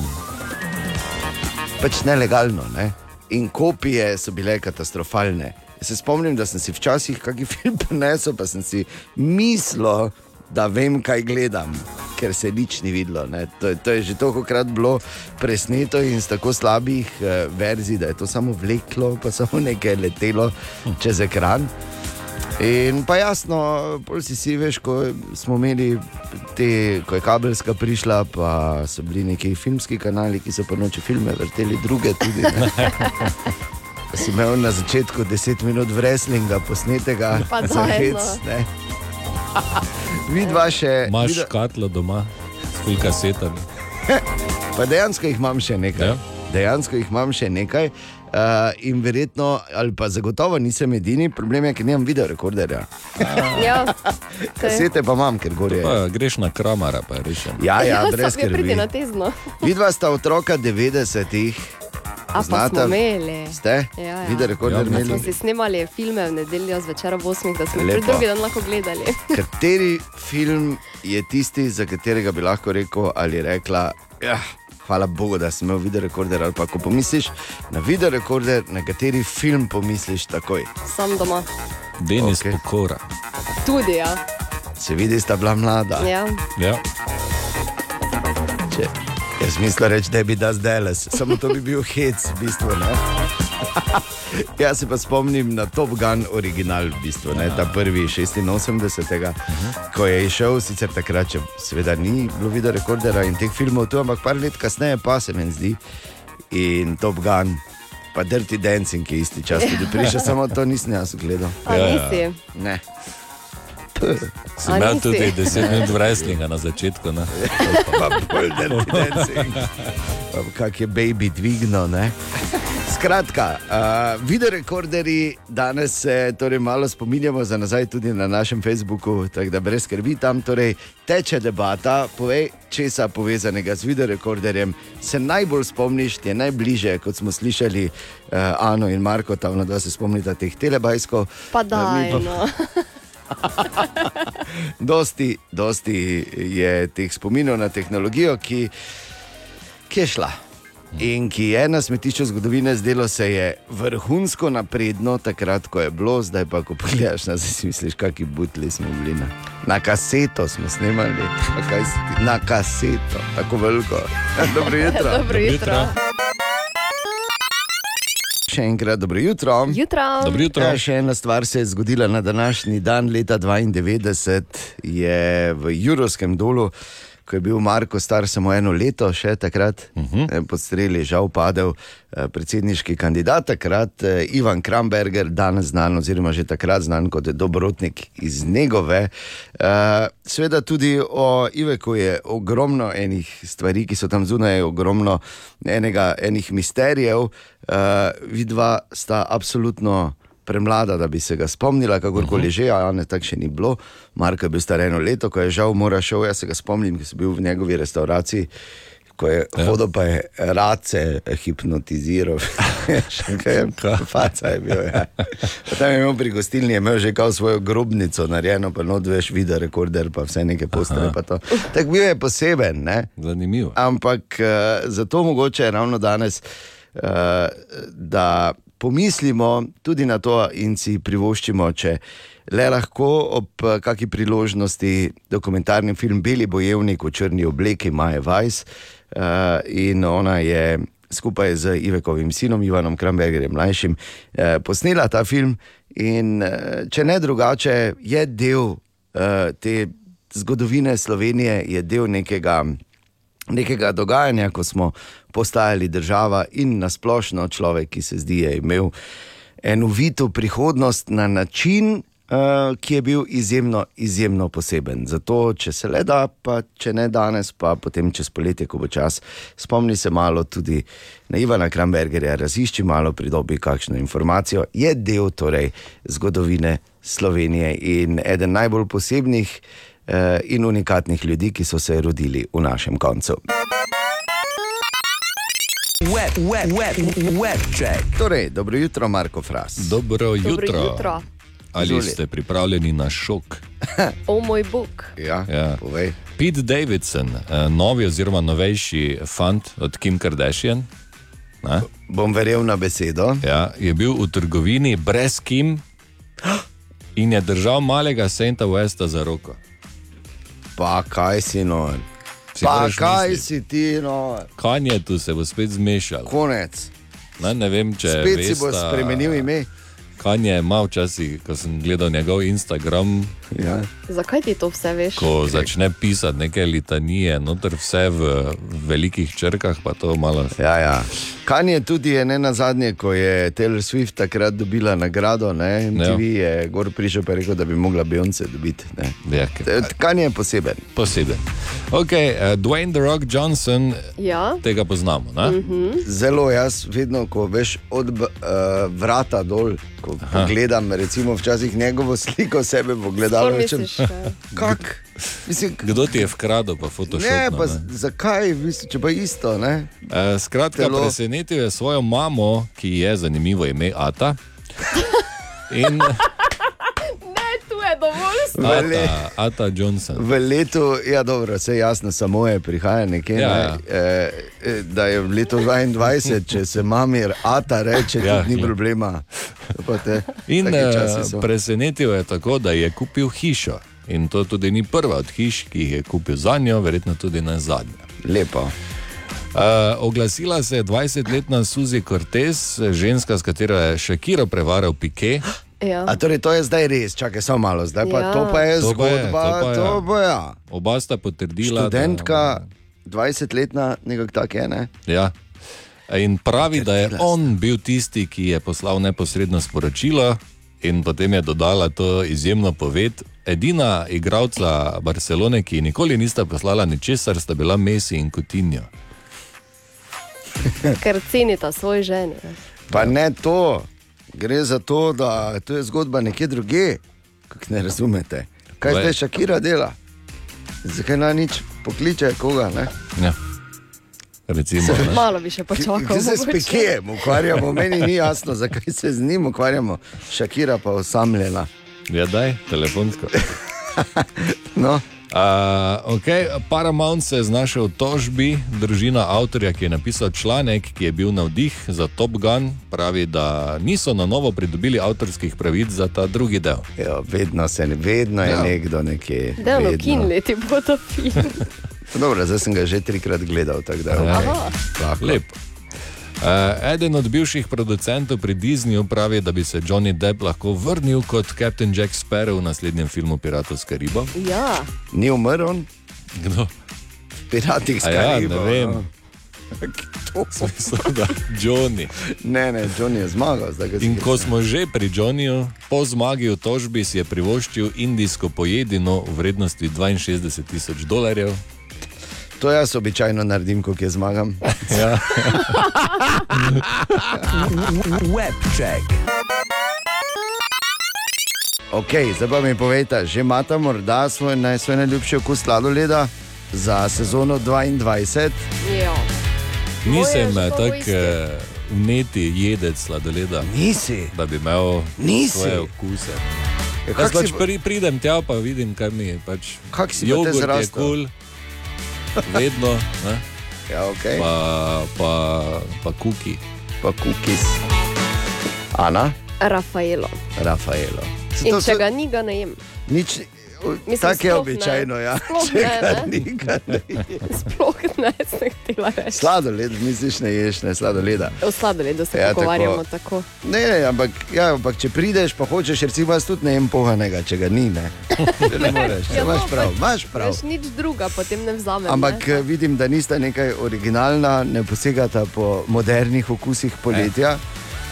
pač nelegalno. Ne? In kopije so bile katastrofalne. Se spomnim, da sem si včasih kakšen (laughs) film prenesel, pa sem si mislil, da vem, kaj gledam. ker se nič ni videlo. ne. To, to je že tolikokrat bilo presneto in z tako slabih uh, verzij, da je to samo vleklo, pa samo nekaj letelo čez ekran. In pa jasno, si si veš, ko smo imeli te, ko je kabelska prišla, pa so bili neki filmski kanali, ki so pa noče filme vrteli, druge tudi. Si (laughs) imel na začetku 10 minut wrestlinga posnetega, Pa za hec. ne. Vidva še. Imaš vidva- škatlo doma s full kasetami. (laughs) Pa dejansko jih imam še nekaj. Ja? Dejansko jih imam še nekaj. Uh, in verjetno, ali pa zagotovo nisem edini, problem je, ker nimam video rekorderja. (laughs) Ja, Kasete pa imam, ker gor je. Pa greš na kramara, pa je rešen. Ja, ja, ja brez pridi skrbi. (laughs) Vidva sta otroka 90-ih. A pa Poznata? smo imeli. Ste? Ja, ja. Video rekorder Ja, imeli? smo si snemali filme v nedeljo zvečer ob 8, da smo jih drugi dan lahko gledali. (laughs) Kateri film je tisti, za katerega bi lahko rekel ali rekla, ja, hvala Bogu, da sem imel video rekorder. Ali pa ko pomisliš na video rekorder, na kateri film pomisliš takoj. Sam doma. Denis okay. Pokora. Tudi, ja. Se vidi, sta bila mlada. ja. Ja. Če, jaz mislim reči, da bi da zdaj, samo to bi bil hec, v bistvu. Ne? (laughs) Jaz se pa spomnim na Top Gun original, v bistvu, ne, ta prvi 86. ko je išel, sicer takrat, če seveda ni bilo video rekordera in teh filmov tu, ampak par let kasneje pa se mi zdi. In Top Gun, pa Dirty Dancing, ki je isti čas tudi prišel, samo to nisem jaz gledal. Ja, ja. nisi? Ne. A imel tudi 10 minut wrestlinga na začetku. Ne? (laughs) pa bolj Dirty Dancing. Pa kak je baby dvignil, ne? Skratka, uh, videorekorderji danes se torej malo spominjamo za nazaj tudi na našem Facebooku, tako da brez skrbi tam torej teče debata. Povej, česa povezanega z videorekorderjem se najbolj spomniš, ti je najbližje, kot smo slišali uh, Ano in Marko, tam da se spomnite teh telebajskov. Pa pa- no. (laughs) Dosti, dosti je teh spominov na tehnologijo, ki, ki je šla. In ki je na smetišču zgodovine zdelo se je vrhunsko napredno, takrat, ko je bilo, zdaj pa, ko pogledaš nazaj, si misliš, kakšni butli smo bili. Na, na kaseto smo snemali, kaj na kaseto, tako veliko. (laughs) (laughs) Dobro jutro. Dobro jutro. Še enkrat dobro jutro. Jutro. Dobro jutro. Ja, še ena stvar se je zgodila na današnji dan, leta 92, je v Jurovskem dolu, ko je bil Marko star samo eno leto, še takrat uh -huh. pod streli, žal padel eh, predsedniški kandidat, takrat eh, Ivan Kramberger, danes znan, oziroma že takrat znan kot dobrotnik iz njegove. Eh, Sveda tudi o Iveku je ogromno enih stvari, ki so tam zunaj, ogromno enega, enih misterijev. Vidva sta absolutno premlada, da bi se ga spomnila, kakorkoli že, a ne tako še ni bilo. Marko je bil star eno leto, ko je žal moral šel, jaz se ga spomnim, ki sem bil v njegovi restavraciji. Ko je ja. hodil, pa je race hipnotiziral, (laughs) še kaj, faca je bil. Ja. Tam je imel pri gostilni, je imel že kao svojo grobnico narejeno, pa not veš, video rekorder, pa vse neke to. Tako bil je poseben. Ne? Zanimivo. Ampak uh, zato mogoče je ravno danes, uh, da pomislimo tudi na to in si privoščimo, če le lahko ob eh, kaki priložnosti dokumentarni film Beli bojevnik v črni obleki Maje Vajs uh, in ona je. Skupaj z Ivekovim sinom, Ivanom Krambergerjem, mlajšim, eh, posnela ta film. In, eh, če ne drugače, je del eh, te zgodovine Slovenije, je del nekega nekega dogajanja, ko smo postajali država in nasplošno človek, ki se zdi, je imel eno vito prihodnost na način, uh, ki je bil izjemno, izjemno poseben. Zato, če se le da, pa če ne danes, pa potem čez poletje, ko bo čas, spomni se malo tudi na Ivana Krambergerja, razišči malo, pridobi kakšno informacijo. Je del torej zgodovine Slovenije in eden najbolj posebnih eh, in unikatnih ljudi, ki so se rodili v našem koncu. Web, web, web, web check. Torej, dobro jutro, Marko Fras. Dobro jutro. Dobro jutro. Ali Izvoli. ste pripravljeni na šok? (laughs) O moj bog. Ja, Ja. povej. Pete Davidson, eh, novi oziroma novejši fant od Kim Kardashian, ne, Bom verjel na besedo. ja, je bil v trgovini brez Kim (gasps) in je držal malega Santa Westa za roko. Pa kaj si nor? Si Pa kaj misliti. si ti nor? Kanje tu se bo spet zmešal. Konec. Ne, ne vem, če Spet si bo vesta, spremenil ime. Kanje ima včasih, ko sem gledal njegov Instagram, Ja. Zakaj ti to vse veš? ko začne pisati neke litanije, noter vse v velikih črkah, pa to malo. Ja, ja. Kanje tudi je ne na zadnje, ko je Taylor Swift takrat dobila nagrado, ne, MTV je gor prišel je rekel, da bi mogla Beyoncé dobiti. ne. Ja, T- Kanje je poseben. Poseben. Ok, uh, Dwayne The Rock Johnson, Ja. tega poznamo. Ne? Mhm. Zelo jaz, vedno, ko veš od uh, vrata dol, ko, ko gledam, recimo, včasih njegovo sliko sebe v gledalu. Sploh rečem, ja. Kak? Mislim, Kdo ti je vkradel, pa Photoshop? ne, pa z- zakaj, mislim, če pa isto, ne? Uh, skratka, Telo. presenetil je svojo mamo, ki je zanimivo ime Ata. In Ne, je dovolj. Ata, Ata Johnson. V letu, ja, dobro, vse jasno, samo je prihaja nekje. Ja, ne, ja. eh, eh, da je v letu 22, če se mami Ata reče, Ja, ja, ni ja. problema. Te, In so. presenetil je tako, da je kupil hišo. In to tudi ni prva od hiš, ki jih je kupil za njo, verjetno tudi ne zadnja. Lepo. Uh, oglasila se je 20-letna Suzy Cortez, ženska, s katero je Shakiro prevaral Pike. Ja. A torej to je zdaj res, čakaj samo malo, zdaj pa Ja. to pa je To pa je, zgodba, to pa je. to pa ja. Oba sta potrdila, Študentka, 20-letna, nekako tak je, ne? da ja. In pravi, da je on bil tisti, ki je poslal neposredno sporočilo, in potem je dodala to izjemno poved. Edina igralca Barcelone, ki nikoli nista poslala ničesar, sta bila Messi in Coutinho. Ker cenita svoj ženi. Pa ne to, gre za to, da to je zgodba nekje druge, kako ne razumete. Kaj Glej. zdaj Šakira dela? Zakaj naj nič pokliče koga? Ne? Ja. Recimo, ne. Malo bi še počakal. Kaj se s. Pikijem ukvarjamo? Meni ni jasno, zakaj se z njim ukvarjamo. Šakira pa osamljena. Ja, daj, telefonsko. (laughs) No. Uh, okay. Paramount se je znašel v tožbi, družina avtorja, ki je napisal članek, ki je bil navdih za Top Gun, pravi, da niso na novo pridobili avtorskih pravic za ta drugi del. Jo, vedno se, vedno je Ja. ja. nekdo nekje. Delno vedno. kinleti bodo film. (laughs) Dobro, zdaj sem ga že trikrat gledal, tako da je Ja. lahko. Lep. Uh, eden od bivših producentov pri Disneyju pravi, da bi se Johnny Depp lahko vrnil kot Captain Jack Sparrow v naslednjem filmu Piratov s Karibo. Ja. Ni umrl on? Kdo? Piratih A ja, Karibo, ne vem. no. Smisel, (laughs) da Johnny. Ne, ne, Johnny je zmagal. Zdaj, In ko smo že pri Johnnyju, po zmagi v tožbi si je privoščil indijsko pojedino v vrednosti 62 tisoč dolarjev. To jaz običajno naredim, ko je zmagam. Ja. (laughs) Webcheck. Ok, zdaj pa mi povejte, že imate morda svoj, naj, svoj najljubši okus sladoleda za sezono 22? Ja. Nisem tako eh, vneti jedec sladoleda. Nisi. Da bi imel Nisi. svoje okuse. Ja, Jaz pač si pridem tja, pa vidim, kaj mi je. Pač Kak si pa te jogurt je zrastel? kul, vedno. Ne? Ja, ok. Pa, pa, pa kuki. Pa kukis. Ana, Rafaelo. Rafaelo. In če ga ni, ga ne jem. Nič, Mislim, tako je običajno. ne. Ja. Sploh Če ne, ne. ni, ga ne. (laughs) Sploh ne, sem htela reči. Sladoled, misliš, ne ješ, ne sladoleda. O sladoledu se Ja, ja, tako. pogovarjamo tako. Ne, ne, ampak, ja, ampak če prideš, pa hočeš, recimo, jaz tudi ne jem pohanega, če ga ni. Ne, ne moreš, ja, imaš prav, imaš prav. Veš, nič druga potem ne vzamem. Ampak ne? eh, vidim, da nista nekaj originalna, ne posegata po modernih okusih poletja.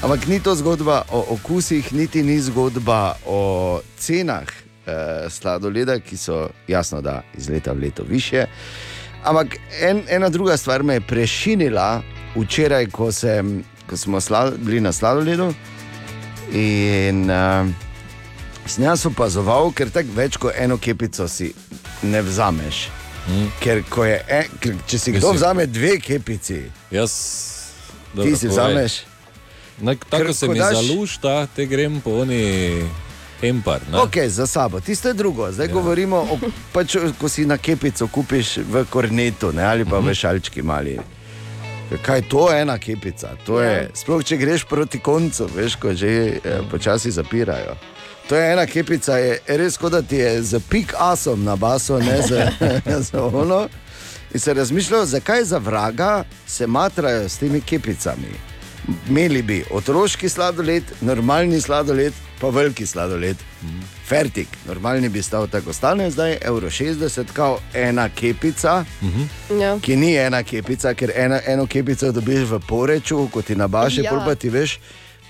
Ampak ni to zgodba o okusih, niti ni zgodba o cenah eh, sladoleda, ki so jasno, da iz leta v leto više. Ampak en, ena druga stvar me je prešinila včeraj, ko, sem, ko smo sla, bili na sladoledu. In uh, sem jaz opazoval, ker tako več kot eno kepico si ne vzameš. Mm. Ker, je en, ker če si kdo vzame dve kepici, Jaz, ti si povej. vzameš. Tako se mi daš- zalušta, te grem po oni empar. Ne? Ok, za sabo, tisto je drugo. Zdaj ja. govorimo o pač, ko si na kepico kupiš v kornetu ne, ali pa uh -huh. v šalčki mali. Kaj je to ena kepica? To je, sploh če greš proti koncu, veš, ko že eh, počasi zapirajo. To je ena kepica, je res kot da ti je z pik asom na basu, ne za, (laughs) za ono. In se razmišljajo, zakaj za vraga se matrajo s temi kepicami. Imeli bi otroški sladoled, normalni sladoled, pa veliki sladoled. Fertik, normalni bi stal tako, stane zdaj evro 60, kao ena kepica. Ja. Ki ni ena kepica, ker ena, eno kepico dobiš v poreču, kot ti nabaše, Ja. ja. pa ti veš.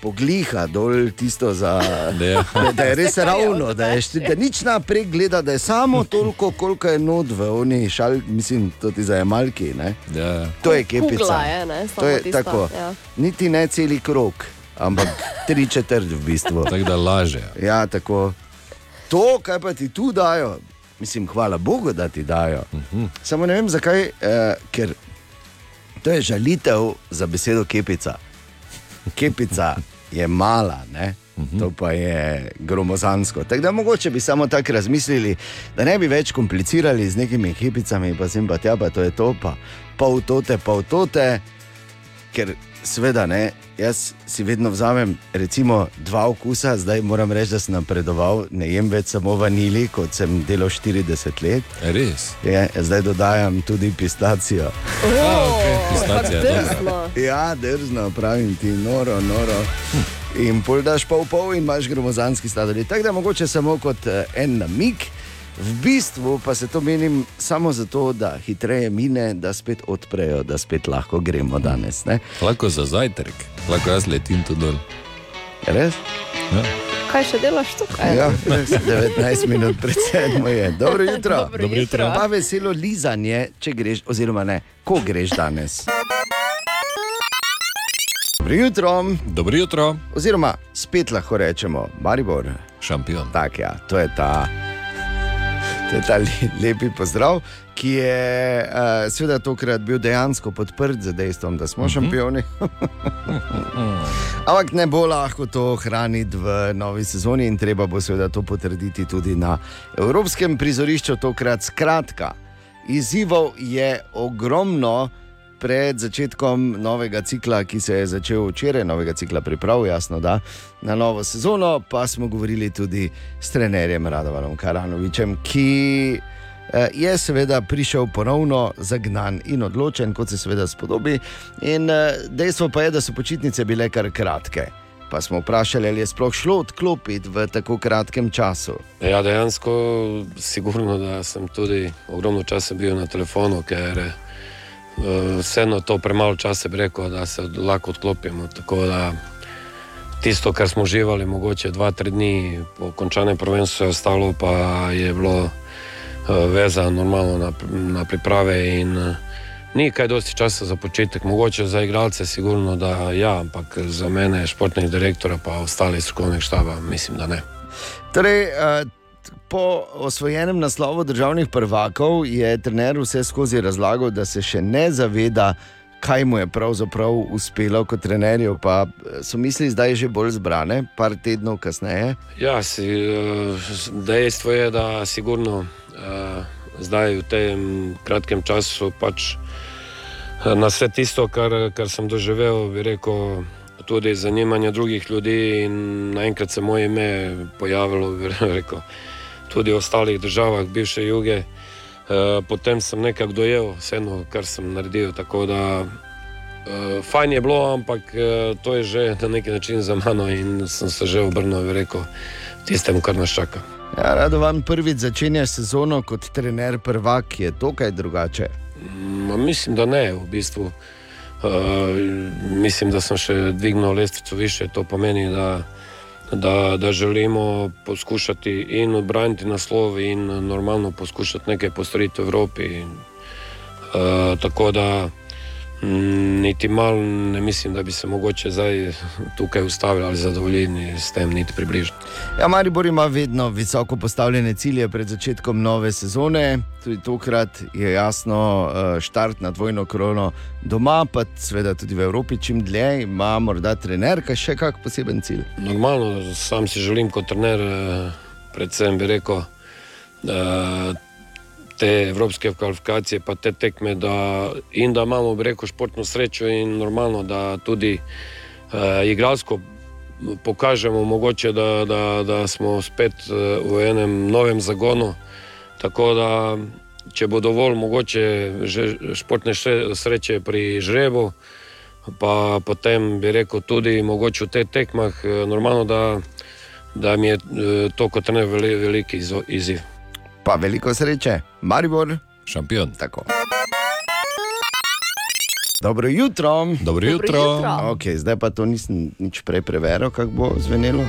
Pogliha dol tisto, za, (laughs) da, (laughs) da je res ravno, da, je, da nič naprej gleda, da je samo toliko, koliko je not v oni šal, mislim, to ti za jemalki. Ne? Ja. To je kepica. Kugla je, ne, to je tista, tako. ja. Niti ne celi krok, ampak tri četrt v bistvu. Tako da laže. Ja, tako. To, kar pa ti tu dajo, mislim, hvala Bogu, da ti dajo. Uh Mhm. -huh. Samo ne vem zakaj, eh, ker to je žalitev za besedo kepica. Kepica je mala, ne? Mhm. To pa je gromozansko. Tako da mogoče bi samo tako razmislili, da ne bi več komplicirali z nekimi kepicami, pa sem pa tja, pa to je to, pa pol tote, pol tote. Ker seveda ne, jaz si vedno vzamem recimo dva okusa, zdaj moram reči, da sem napredoval, ne jem več samo vanili, kot sem delal 40 let. Res. Je, zdaj dodajam tudi pistacijo. Pistacija, Drzno. Ja, drzno, pravim ti, noro, noro. In pol daš pol pol in imaš gromozanski sladoled. Tako da mogoče samo kot eh, en namik. V bistvu pa se to menim samo zato, da hitreje mine, da spet odprejo, da spet lahko gremo danes. Ne? Lahko za zajtrk, lahko jaz letim tu dol. Res? Ja. Kaj še delaš tukaj? Ja, res, 19 minut pred sedmo je. Dobro jutro. Dobro Dobro jutro. jutro. Pa veselo lizanje, če greš, oziroma ne, ko greš danes. Dobro jutro. Dobro jutro. Oziroma, spet lahko rečemo, Maribor. Šampion. Tak, ja, to je ta. To (laughs) je ta le- lepi pozdrav, ki je uh, seveda tokrat bil dejansko podprt z dejstvom, da smo uh -huh. šampioni. (laughs) Ampak ne bo lahko to hraniti v novi sezoni in treba bo seveda to potrditi tudi na evropskem prizorišču. Tokrat skratka, izzivov je ogromno. Pred začetkom novega cikla, ki se je začel včeraj, novega cikla priprav, jasno, da na novo sezono, pa smo govorili tudi s trenerjem Radovanom Karanovičem, ki eh, je seveda prišel ponovno zagnan in odločen, kot se seveda spodobi. In eh, dejstvo pa je, da so počitnice bile kar kratke. Pa smo vprašali, ali je sploh šlo odklopiti v tako kratkem času. Ja, dejansko, sigurno, da sem tudi ogromno časa bil na telefonu, ker vseeno to premalo časa rekel, da se lahko odklopimo. Tako da tisto, kar smo uživali, mogoče dva, tri dni po končanem prvenstvu, ostalo pa je bilo eh, vezano normalno na, na priprave. In, eh, Ni kaj dosti časa za počitek, mogoče za igralce, sigurno da ja, ampak za mene, športnih direktorja, pa ostali strokovnih štaba, mislim, da ne. Torej, po osvojenem naslovu državnih prvakov je trener vse skozi razlagal, da se še ne zaveda, kaj mu je pravzaprav uspelo kot trenerju. Pa eh, so misli zdaj že bolj zbrane, par tednov kasneje. Ja, si, eh, dejstvo je, da sigurno eh, zdaj v tem kratkem času pač na vse tisto, kar, kar sem doživel, bi rekel, tudi zanimanje drugih ljudi in naenkrat se moje ime pojavilo, bi (laughs) rekel, tudi v ostalih državah, bivše juge. Eh, Potem sem nekako dojel vseeno, kar sem naredil. Tako da uh, fajn je bilo, ampak uh, to je že na neki način za mano in sem se že obrnil in rekel tistemu, kar nas čaka. Ja, Radovan prvič začenja sezono kot trener prvak, je to kaj drugače. Ma, mislim, da ne, v bistvu. Uh, mislim, da sem še dvignil lestvico više. To pomeni, da, da, da želimo poskušati in odbraniti naslov, in normalno poskušati nekaj postoriti v Evropi. Uh, tako da niti malo ne mislim, da bi se mogoče zdaj tukaj ustavili ali zadovoljili s tem, niti približno. Ja, Maribor ima vedno visoko postavljene cilje pred začetkom nove sezone. Tudi tokrat je jasno, eh, štart na dvojno krono doma, pa seveda tudi v Evropi, čim dlje ima morda trener, kaj še kak poseben cilj. Normalno, sam si želim kot trener, eh, predvsem bi rekel, eh, te evropske kvalifikacije, pa te tekme, da, in da imamo, rekel, športno srečo in normalno, da tudi uh, igralsko pokažemo, mogoče, da, da, da smo spet uh, v enem novem zagonu. Tako da, če bo dovolj, mogoče športne sreče pri žrebu, pa potem bi rekel tudi mogoče v teh tekmah, eh, normalno, da, da mi je eh, to kot ne veli, veliki izzo- izziv. Pa veliko sreče, Maribor, šampion. Tako. Dobro jutro. Dobro jutro. jutro. Okay, zdaj pa to nisem nič prej preveril, kako bo zvenelo.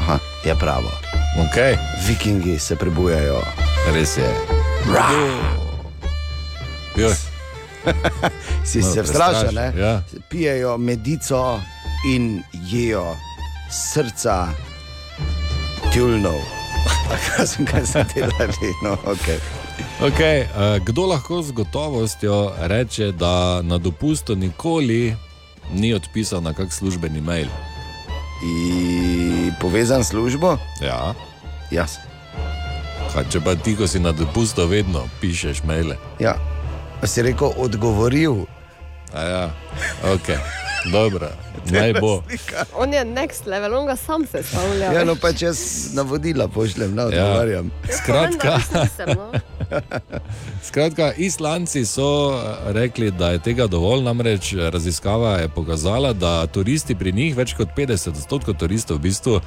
Aha, je pravo. Okay. Vikingi se prebujajo. Res je. (laughs) si Malo se vstrašil, ne? ja. Pijejo medico in jejo srca tjulnov. Sem kaj se delali? (laughs) No, okay. Okay, uh, kdo lahko z gotovostjo reče, da na dopustu nikoli ni odpisal na kak službeni mail? I povezan s službo? Ja. Jaz. Kaj, če pa ti, ko si na dopustu, vedno pišeš maile. Ja. A si rekel, odgovoril. A ja, ok, dobro, (laughs) naj bo. On je next level, on ga sam sestavlja. Ja, no pač jaz navodila pošljem, ne odgovarjam. Ja. Skratka, no. (laughs) Skratka, Islanci so eh, rekli, da je tega dovolj, namreč eh, raziskava je pokazala, da turisti pri njih, več kot 50 odstotkov turistov, v bistvu uh,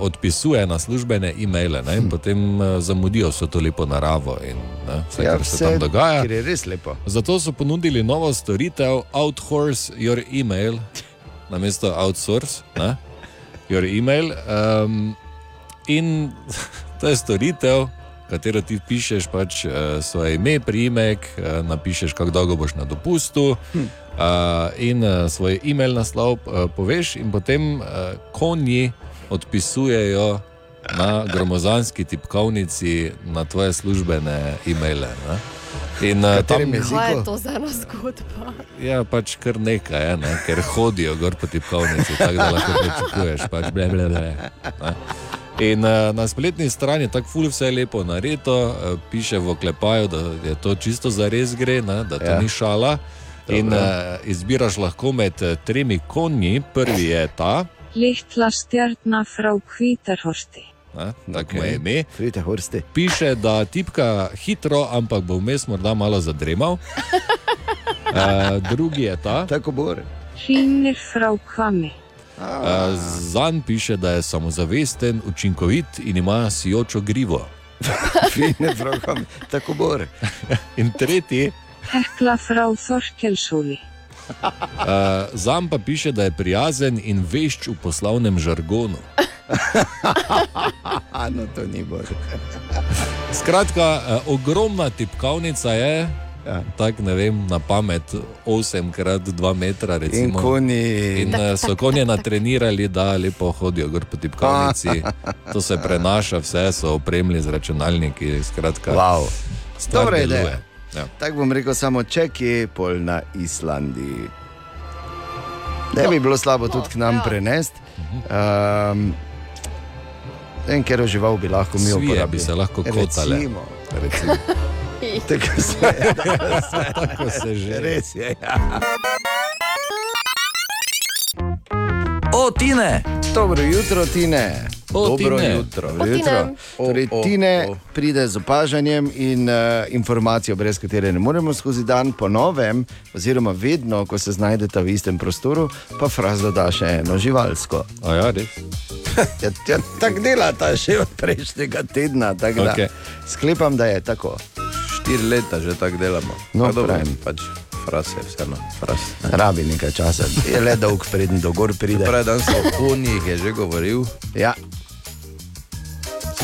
odpisuje na službene e-maile ne, in potem uh, zamudijo vso to lepo naravo in ne, vse, Ja, kar se vse, tam dogaja. ker je res lepo. Zato so ponudili novo storitev Outhorse Your Email, namesto Outsource, ne, Your Email. Um, in (laughs) to je storitev, katero ti pišeš pač uh, svoje ime, priimek, uh, napišeš, kako dolgo boš na dopustu. Hm. Uh, in uh, svoj e-mail naslov uh, poveš, in potem uh, konji odpisujejo na gromozanski tipkovnici na tvoje službene e-maile. Ne? In uh, tam Kaj je to za ena zgodba? Ja, pač kar nekaj, je, ne? ker hodijo gor po tipkovnici, tako da lahko pričakuješ. Pač ble, ble, ble, ne. In uh, na spletni strani je tako ful vse lepo narejeno, uh, piše v oklepaju, da je to čisto za res gre, ne? da to Ja. ja. ni šala. In Dobro. uh, izbiraš lahko med eh, tremi konji. Prvi je ta, Litla stjarna frá Hvítarhorsti. Ne, tako je ime. Vidite, horsti. Piše, da tipka hitro, ampak bo vmes morda malo zadremal. (laughs) Uh, drugi je ta. Tako bo. Hrinir frá Hvammi. Uh, Zanj piše, da je samozavesten, učinkovit in ima sijočo grivo. (laughs) Fine, pravkam, tako bo. (laughs) In tretji, Hekla frá Þorkelshúli. uh, Zanj pa piše, da je prijazen in vešč v poslovnem žargonu. (laughs) no, to ni bolj. Skratka, uh, ogromna tipkovnica je. Ja. Tako ne vem, na pamet 8 krat 2 metra. Recimo. In konji. In uh, so konje natrenirali, da lepo hodijo gor po tipkovnici. (laughs) To se prenaša, vse so opremljeni z računalniki. Skratka, Wow. stvar ideja. Ja. Tako bom rekel, samo ček je pol na Islandiji. Ne bi bilo slabo tudi k nam prenesti. Um, en ker žival bi lahko mi Svije uporabili. bi se lahko kotale. Recimo. Recimo. (laughs) (laughs) Tako se, Tako se že. Res je. Ja. O, Tine! Dobro jutro, Tine. O, Dobro Tine. jutro. O, jutro. Tine. Torej, O, o, Tine o. pride z opažanjem in uh, informacijo, brez katere ne moremo skozi dan, po novem, oziroma vedno, ko se znajdete v istem prostoru, pa fraz doda še eno živalsko. A ja, res. (laughs) Ja, ja, tako delata še od prejšnjega tedna. tako da Okej. Sklepam, da je tako. Štiri leta že tako delamo. No, Pa dobro, pač fras je vseeno. Fras. Rabi nekaj časa, je le dolg, preden do gor pride. Prej dan so o konjih je že govoril. Ja.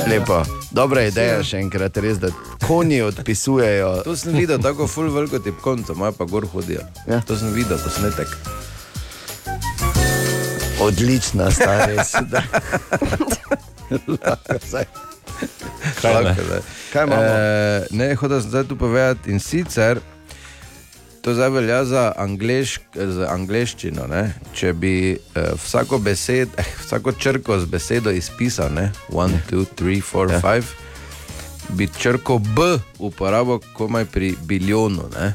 Lepo, dobra ideja še enkrat, res, da konji odpisujejo. To sem videl, tako full veliko tipkovnico, moja pa gor hodijo. Ja. To sem videl, posnetek. Odlična, stara (laughs) res. Kaj. Kaj imamo? E, ne, hotel sem zdaj tu povedati in sicer. To zdaj velja za, anglišk, za angliščino. Ne? Če bi eh, vsako, besed, eh, vsako črko z besedo izpisal, ne? one, two, three, four, Ja. five, bi črko B uporabil komaj pri biljonu. ne.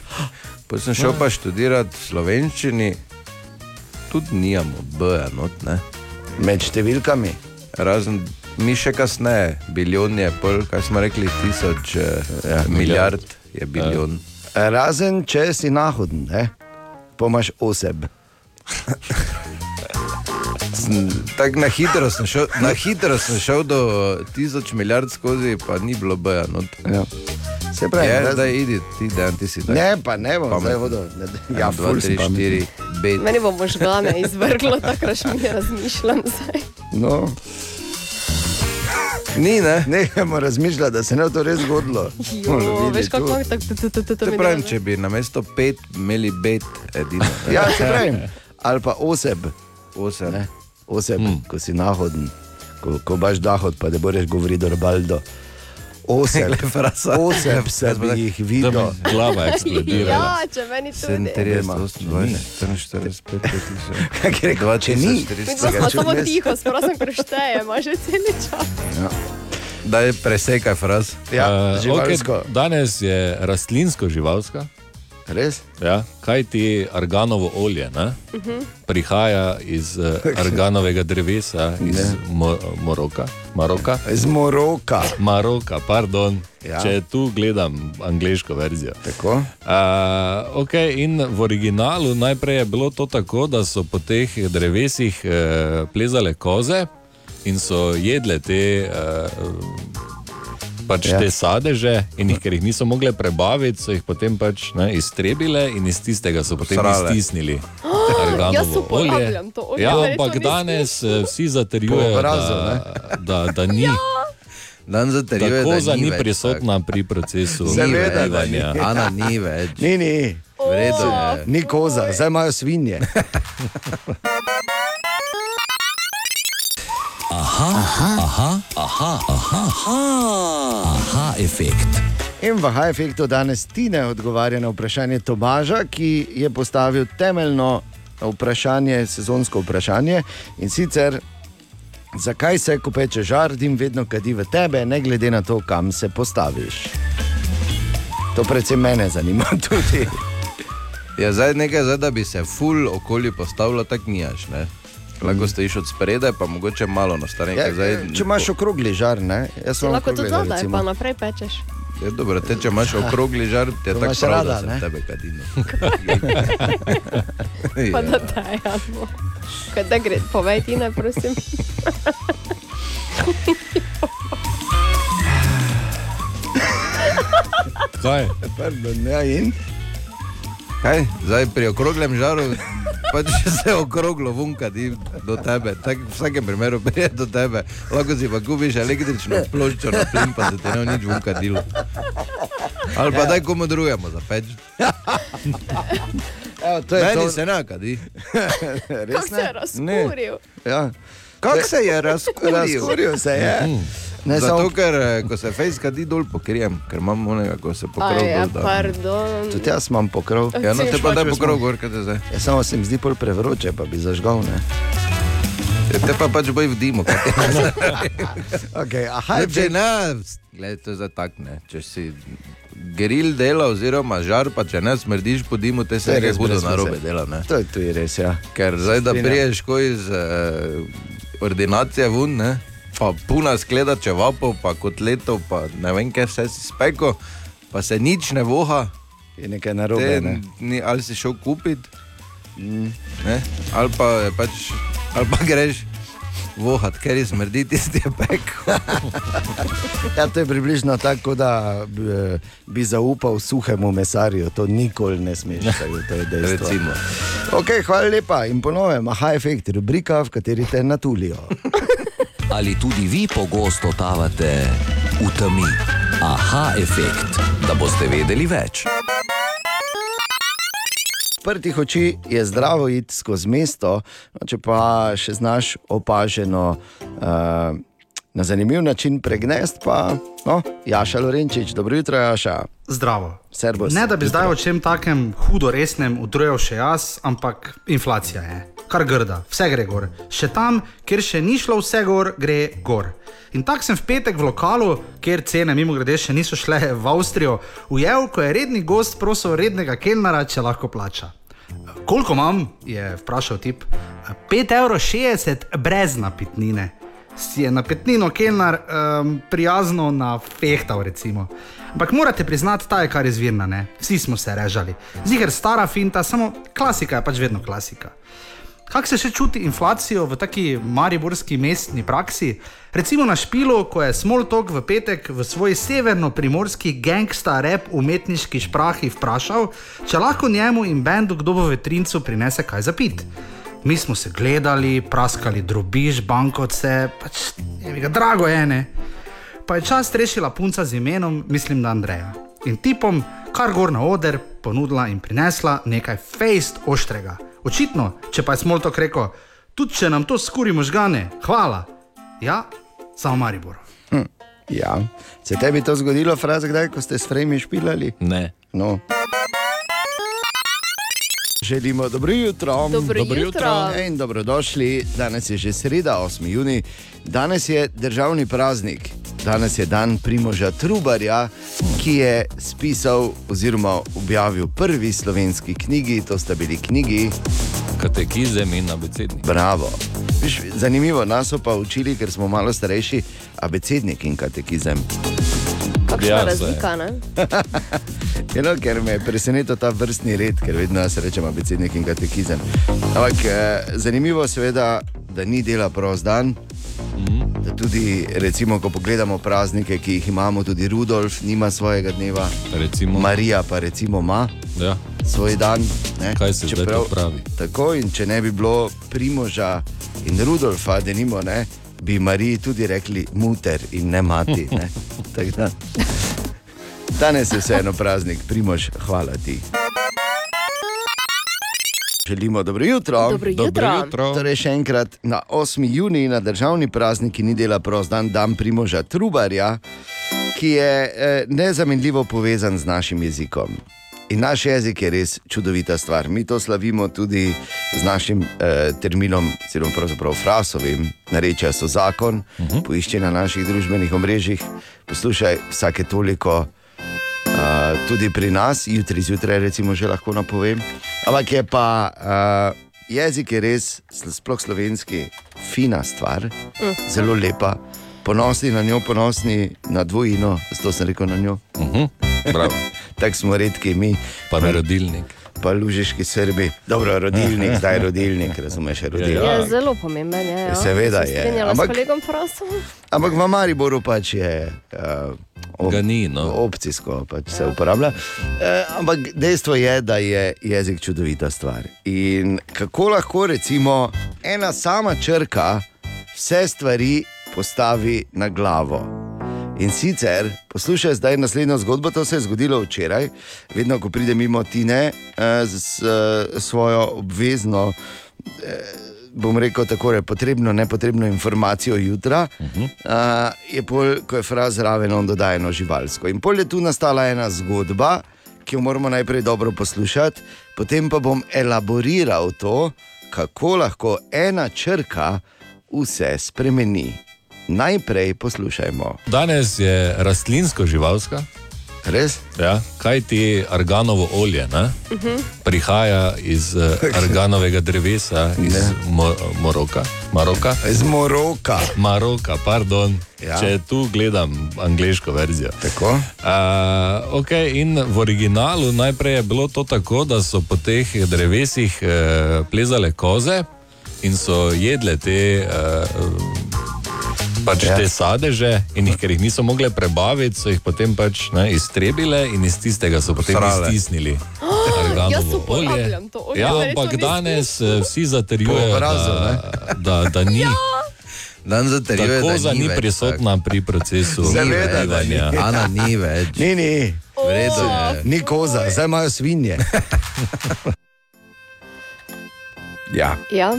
Potem sem šel pa študirati slovenščini, tudi nijamo B, enot, ne. Med številkami. Razen mi še kasneje, biljon je pol, kaj smo rekli, tisoč ja, milijard je biljon. Razen če si nahoden, ne? pomaš oseb. Tako na hitro sem šel, na hitro sem šel do tisoč milijard skozi, pa ni bilo boja. No. Ja. Se pravi, je, zdaj- zdaj idi, ti dan, ti si tako. Ne, pa ne bom zdaj hodil. Ne, ja, dva, ful tri, sem pameten. štiri, pet. Meni bo možgane izvrglo, tako da še mi razmišljam zdaj. No. Ni, ne? Nehajmo razmišljati, da se ne bo to res zgodilo. Jo, veš kako tu. tako to, to, to, to, to Te mi pravim, če bi na mesto pet imeli bet, edino. (laughs) Ja, se pravim. Ali pa oseb. Oseb. Ne? Oseb, hmm. ko si nahoden, ko, ko baš dahod, pa da boš govoril do Robaldo. Oseb, Le frasa. oseb se Jaz pa bi tako- jih videl. Da mi glava (laughs) eksplodirala. Ja, če meni tudi. 37, 28, 44, 5, Kaj je rekel, če ni? Smo samo tiho, šteje, ima (laughs) že cel čas. Ja. Daj presekaj fraz. Ja, Eh, živalsko. okej, danes je rastlinsko živalska. Res? Ja, kaj ti arganovo olje ne? Mhm. prihaja iz (laughs) uh, arganovega drevesa, iz Mo Moroka. Maroka? Iz Moroka. Maroka, pardon. Ja. Če tu gledam angliško verzijo. Tako. Uh, okay, in v originalu najprej je bilo to tako, da so po teh drevesih uh, plezale koze in so jedle te. Uh, Pač Ja. ja. te sadeže, in jih, ker jih niso mogle prebaviti, so jih potem pač, ne, iztrebile in iz tistega so potem Srale. iztisnili. (gasps) jaz arganovo uporabljam to olje, Ja, ampak danes eh, vsi zatrjujejo, Po obrazu, da, (laughs) da, da ni. Dan zatrjuje, Tako da za ni več prisotna pri procesu ni. prebivanja. Ana ni več. Ni, ni. V redu je. Ni koza, zdaj imajo svinje. (laughs) Aha, aha, aha, aha, aha, aha, aha efekt. In v High Effectu danes Tine odgovarja na vprašanje Tomaža, ki je postavil temeljno vprašanje, sezonsko vprašanje in sicer. Zakaj se, ko peče žar, dim vedno kadi v tebe, ne glede na to, kam se postaviš? To predvsem mene zanima (laughs) tudi. Ja, zdaj nekaj, zdaj, da bi se ful okoli postavilo, tako nijaš. Ne? Lahko stojiš od spredaj, pa mogoče malo na stran. Ja, če imaš okrogli žar, ne? Jaz imam lahko tudi zadaj, pa naprej pečeš. Je, dobro, te, če imaš (laughs) okrogli žar, te je To tako prav, rada, da se ne? tebe kadino. (laughs) (laughs) Pa da dajamo. Kaj da gre, povej ti ne, prosim. Kaj? Pardon, ja, in? Kaj? Zdaj pri okroglem žaru, pač če se okroglo vunka do tebe, tako v vsakem primeru pride do tebe, lahko si pa kupiš električno ploščo na plin, pa se ti ne nič vunka dilo. Ali pa daj komu drugemu za peč. (laughs) Evo, to je Meni to. se nakadi. (laughs) Res Kako se je razkuril? Ja. Kako se je razkuril? Razkuril se je. Ne, Zato, samo- ker eh, ko se fejs kadi dol pokrijem, ker imam onega, ko se pokrov Aj, ja, dol da. pardon. Tudi jaz imam pokrov. Ja, no te pa daj pokrov gor, kaj te zdaj. Ja, samo se mi zdi pol prevroče, pa bi zažgal. Ne? Ja, te pa pač boj v dimu. kaj te (laughs) okay, aha, Ne, če ne, gledaj, to je za tak, ne. Če si geril dela oziroma žar, pa če ne smrdiš po dimu, te se res res hudo brez narobe veze. dela, ne. To je tudi res, ja. Ker zdaj, da priješ ko iz uh, ordinacije ven, ne, pa puna skleda čevapov, pa kotletov, pa ne vem, kaj vse si speko, pa se nič ne voha. Je nekaj narobe, Te ne. Ni, ali si šel kupiti, Mm. ne, ali pa, pač, ali pa greš vohat, ker je smrdi tisti pek. (laughs) Ja, to je približno tako, da bi, eh, bi zaupal suhemu mesarju, to nikoli ne smeš. tako To je dejstvo. Okay, hvala lepa in ponovem, aha, efekt, rubrika, v kateri te natulijo. (laughs) Ali tudi vi pogosto totavate v temi? Aha efekt, da boste vedeli več. Prtih oči je zdravo iti skozi mesto, no, če pa še znaš opaženo uh, na zanimiv način pregnest, pa no, Jaša Lorenčič, dobro jutro, Jaša. Zdravo. Servus. Ne da bi zdaj o čem takem hudo resnem utrujal še jaz, ampak inflacija je. kar grda, vse gre gor. Še tam, kjer še ni šlo vse gor, gre gor. In tako sem v petek v lokalu, kjer cene, mimo grede, še niso šle v Avstrijo, ujel, ko je redni gost prosil rednega kelnara, če lahko plača. Koliko imam, je vprašal tip. 5,60 evra brez napitnine. Si je napitnino kelnar um, prijazno nafehtal, recimo. Ampak morate priznati, ta je kar izvirna, ne? Vsi smo se režali. Ziger stara finta, samo klasika je pač vedno klasika. Kako se še čuti inflacijo v taki mariborski mestni praksi? Recimo na špilu, ko je Smoltok v petek v svoj severno-primorski gangsta rep umetniški šprahi vprašal, če lahko njemu in bendu kdo v vetrincu prinese kaj za pit. Mi smo se gledali, praskali drobiž, bankovce, pač je ga drago ene. Pa je čas rešila punca z imenom, mislim, da Andreja. In tipom, kar gor na oder, ponudila in prinesla nekaj fejst oštrega. Očitno, če pa je Smoltok rekel, tudi če nam to skuri možgane, hvala. Ja, samo Maribor. Hm, ja, se tebi to zgodilo, fraza, kdaj, ko ste s fremi špilali? Ne. No. Želimo dobro jutro. Dobro Dobro jutro. jutro. In dobrodošli. Danes je že sreda, 8. juni, danes je državni praznik. Danes je dan Primoža Trubarja, ki je spisal oziroma objavil prvi slovenski knjigi, to sta bili knjigi Katekizem in abecednik. Bravo. Viš, zanimivo, nas so pa učili, ker smo malo starejši, abecednik in katekizem. Kakšna Ja, razlika, ne? (laughs) Eno, ker me je presenetil ta vrstni red, ker vedno jaz rečem abecednik in katekizem. Ampak eh, zanimivo je, seveda, da ni dela prost dan. Da tudi, recimo, ko pogledamo praznike, ki jih imamo, tudi Rudolf nima svojega dneva, recimo. Marija pa recimo ima ja. svoj dan. Ne? Kaj se to pravi? Tako in če ne bi bilo Primoža in Rudolfa, da nimo, ne, bi Mariji tudi rekli muter in ne mati. Ne? (laughs) Tako Da. Danes je vseeno praznik, Primož, hvala ti. Želimo dobro jutro. Dobro jutro. Dobro jutro. Torej, še enkrat na 8. juni, na državni praznik, ki ni dela prost dan, dan Primoža Trubarja, ki je eh, nezamenljivo povezan z našim jezikom. In naš jezik je res čudovita stvar. Mi to slavimo tudi z našim eh, terminom, zelo pravzaprav frasovim, narečja so zakon, uh -huh. poišči na naših družbenih omrežjih, poslušaj vsake toliko. Uh, tudi pri nas, jutri zjutraj, recimo, že lahko napovem. Ampak je pa uh, jezik je res, sploh slovenski, fina stvar, Mm. zelo lepa. Ponosni na njo, ponosni na dvojino, zato sem rekel na njo. Uh -huh. Tako smo redki mi. Pa na rodilnik. Pa lužiški srbi. Dobro, rodilnik, zdaj rodilnik, razumeš, rodilnik. Je zelo pomemben. Je, ja. Seveda Se je, ampak-. Ampak v Mariboru pač je. Uh, op, ni, no. Opcijsko pač se uporablja. E, ampak dejstvo je, da je jezik čudovita stvar. In kako lahko recimo ena sama črka vse stvari postavi na glavo. In sicer, poslušaj zdaj naslednjo zgodbo, to se je zgodilo včeraj, vedno ko pride mimo Tine eh, z eh, svojo obvezno bom rekel tako, je potrebno, nepotrebno informacijo jutra, uh -huh. uh, je pol, ko je fraz zraven, on doda eno živalsko. In pol je tu nastala ena zgodba, ki jo moramo najprej dobro poslušati, potem pa bom elaboriral to, kako lahko ena črka vse spremeni. Najprej poslušajmo. Danes je rastlinsko-živalska. Res? Ja, kaj ti arganovo olje ne? Mhm. prihaja iz (laughs) uh, arganovega drevesa, iz Mo Moroka. Maroka? Iz Moroka. Maroka, pardon. Ja. Če tu gledam angliško verzijo. Tako. Uh, okay, in v originalu najprej je bilo to tako, da so po teh drevesih uh, plezale koze in so jedle te. Uh, Pač ja. te sadeže, in jih, ker jih niso mogle prebaviti, so jih potem pač, ne, iztrebile, in iz tistega so potem Srale. iztisnili (gasps) Jaz arganovo olje. uporabljam to olje. Ja, ampak danes eh, vsi zatrjujejo, Po obrazu, da, da, da ni. Dan zatrjuje, Tako da za ni ni več prisotna pri procesu bivanja. Ana ni več. Ni, ni. V redu je. Ni koza, zdaj imajo svinje. (laughs) ja. Ja.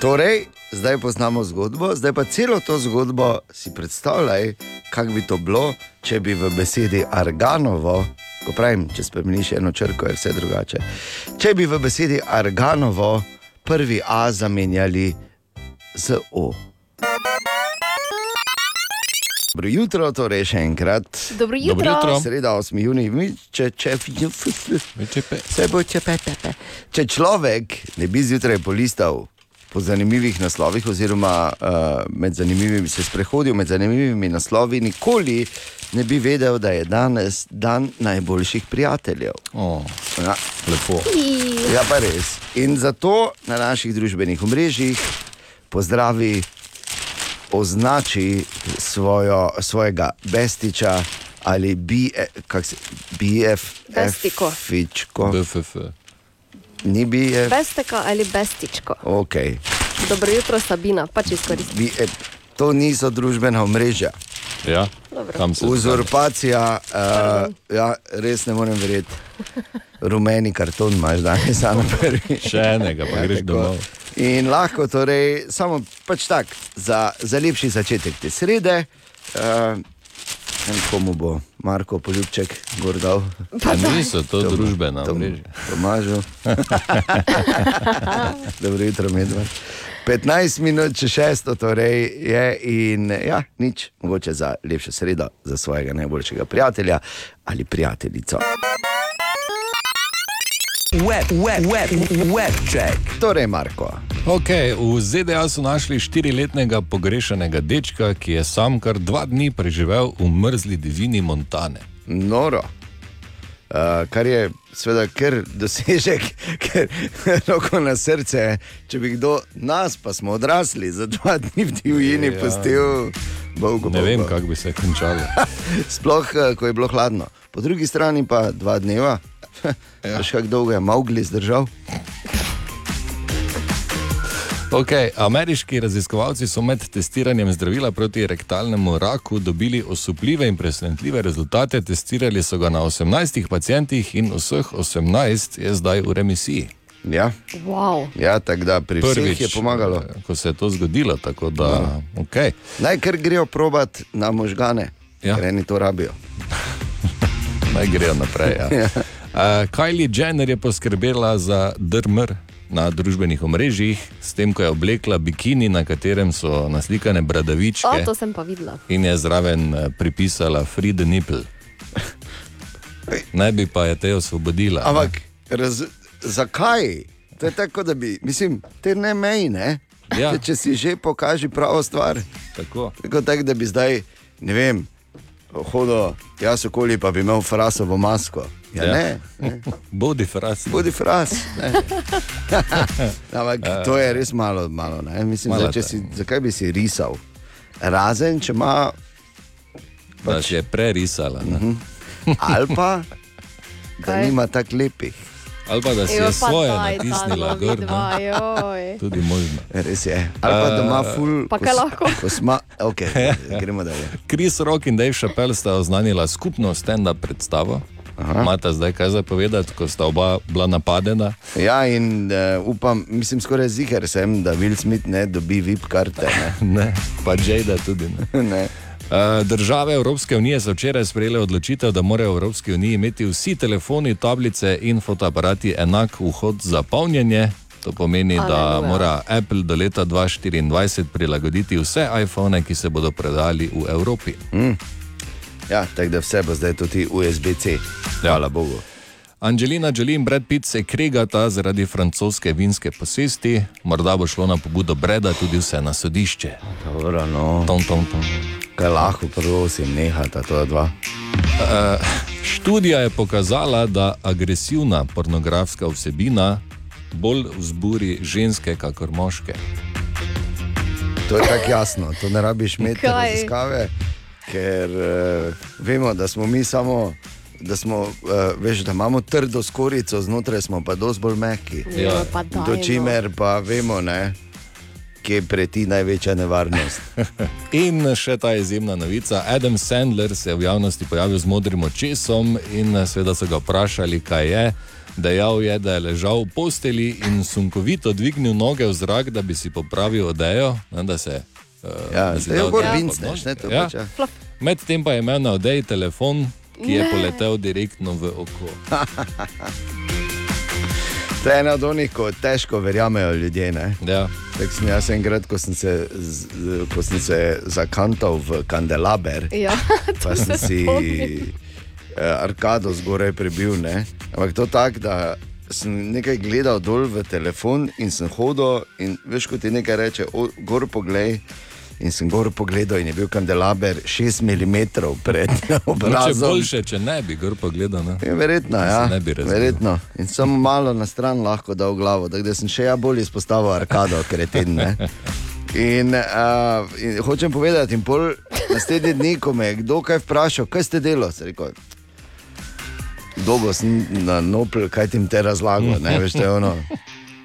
Torej, zdaj poznamo zgodbo, zdaj pa celo to zgodbo si predstavljaj, kako bi to bilo, če bi v besedi arganovo, ko pravim, če spremeniš eno črko, je vse drugače. Če bi v besedi arganovo prvi A zamenjali z O. Dobro jutro, torej še enkrat. Dobro jutro. Dobro jutro. Sreda 8. juni, mi, če, če, se bo če, pe, pe, pe. če človek ne bi zjutraj polistal po zanimivih naslovih, oziroma uh, med zanimivimi se sprehodil med zanimivimi naslovi, nikoli ne bi vedel, da je danes dan najboljših prijateljev. Oh, ja. Lepo. Ja, pa res. In zato na naših družbenih omrežjih pozdravi označi svojo, svojega bestiča ali bi, kak se, BF, Bestiko. Fičko. BFF. Ni BF. Besteka ali bestičko. Okay. Dobro jutro, Sabina, pač izkoristi. BF. To niso družbena omrežja. Ja, Uzurpacija, uh, ja, res ne morem verjeti. (laughs) Rumeni karton imaš danes, (laughs) samo prvi. Še enega, pa greš tako. domov. In lahko, torej, samo pač tak, za, za lepši začetek te srede. Uh, komu bo Marko Poljubček gordal? Pa niso to družbena omrežja. Tomažu. (laughs) Dobro jutro, medved. 15 minut, če šesto, torej je in ja, nič, mogoče za lepšo sredo, za svojega najboljšega prijatelja ali prijateljico. Web, web, web, web check. Torej, Marko. Okay, v ZDA so našli štiriletnega pogrešanega dečka, ki je sam kar dva dni preživel v mrzli divjini Montane. Noro. Uh, kar je seveda kar dosežek, (laughs) ker roko na srce, če bi kdo nas, pa smo odrasli, za dva dni v divjini Ja. pustil, Bogu. Ne vem, Bogu. kako bi se končalo. (laughs) Sploh, eh, ko je bilo hladno. Po drugi strani pa dva dneva, (laughs) ja. še kako dolgo je Maugli zdržal. Okay, ameriški raziskovalci so med testiranjem zdravila proti rektalnemu raku dobili osupljive in presenetljive rezultate. Testirali so ga na 18 pacijentih in vseh 18 je zdaj v remisiji. Ja, Wow. ja tako da pri Prvič, vseh je pomagalo. eh, Ko se je to zgodilo, tako da. Ja. Okay. Naj kar grejo probat na možgane, ja. ker eni to rabijo. (laughs) Naj grejo naprej. Ja. Ja. Uh, Kylie Jenner je poskrbela za drmr na družbenih omrežjih, s tem, ko je oblekla bikini, na katerem so naslikane O, bradavičke to sem pa videla. in je zraven eh, pripisala Free the Nipple. Naj bi pa je te osvobodila. Ampak raz, zakaj? To je tako, da bi, mislim, te ne meji, ne? Ja. Če, če si že pokaži pravo stvar. Tako. Tako tak, da bi zdaj, ne vem, hodil jaz okoli, pa bi imel frasovo masko. Ja, ja. ne, ne. (laughs) Bodi fras. Bodi fras. ne. (laughs) Ampak to je res malo, malo ne? Mislim, Malo zdaj, če si, zakaj bi si risal? Razen, če ima Da si je prerisala. ne. ali pa, da Kaj? nima tako lepih. Ali pa da si Evo, je svoje daj, ta natisnila gor. dva. Tudi možno. Res je. Ali pa da ima ful. Pa kaj lahko? Kosma, okay, (laughs) gremo dalje. Chris Rock in Dave Chappelle sta oznanila skupno stand-up predstavo. Imata zdaj kaj zapovedati, ko sta oba bila napadena? Ja, in uh, upam, mislim, skoraj ziger sem, da Will Smith ne dobi VIP karte. Ne? (laughs) ne, pa Jada tudi ne. (laughs) ne. Uh, Države Evropske unije so včeraj sprejele odločitev, da morajo v Evropski uniji imeti vsi telefoni, tablice in fotoaparati enak vhod za polnjenje. To pomeni, da Aleluja. mora Apple do leta 2024 prilagoditi vse iPhone, ki se bodo predali v Evropi. Mm. Ja, tako da vse bo zdaj tudi USB-C. Hvala Bogu. Angelina Jolie in Brad Pitt se kregata zaradi francoske vinske posesti, morda bo šlo na pobudo Breda tudi vse na sodišče. Dobro, no. Tom, tom, tom. Kaj lahko, prosim, nehata to dva. Uh, študija je pokazala, da agresivna pornografska vsebina bolj vzburi ženske, kakor moške. To je tako jasno, to ne rabiš imeti Kaj? raziskave, ker uh, vemo, da smo mi samo. Da, smo, uh, veš, da imamo trdo skorico, znotraj smo pa dosti bolj mehki. Ja, daj, Do čimer pa vemo, ne, kje preti največja nevarnost. (laughs) In še ta izjemna novica. Adam Sandler se je v javnosti pojavil z modrim očesom in eh, seveda so ga vprašali, kaj je. Dejal je, da je ležal v posteli in sunkovito dvignil noge v zrak, da bi si popravil odejo. Da se, Ja, da si da je gor vincneš, ne, to ja. pač, ja. Medtem pa je imel na odeji telefon, ki je Ne. poletel direktno v oko. (laughs) To je ena od onih, ko težko verjamejo ljudje. Ja. Tako sem jaz enkrat, ko sem se, z- ko sem se zakantal v kandelaber, Ja, (laughs) pa sem se si spomnim. eh, arkado zgoraj prebil. Ne? Ampak to tako, da sem nekaj gledal dol v telefon in sem hodil, in veš, ko ti nekaj reče, o, gor poglej. In sem gor pogledal, in je bil kandelaber 6 mm pred (laughs) obrazom. boljše, če ne bi gor pogledal. Ne? Ja, verjetno, ja. ne bi razbil. verjetno. In samo malo na stran lahko dal glavo, tako da sem še ja bolj izpostavil arkado, ker je teden. ne. In, uh, in hočem povedati, in pol naslednji dni, ko me je kdo kaj vprašal, kaj ste delali, sem rekel. Dolgo sem na nopel, kaj ti te razlagal, ne veš, to je ono.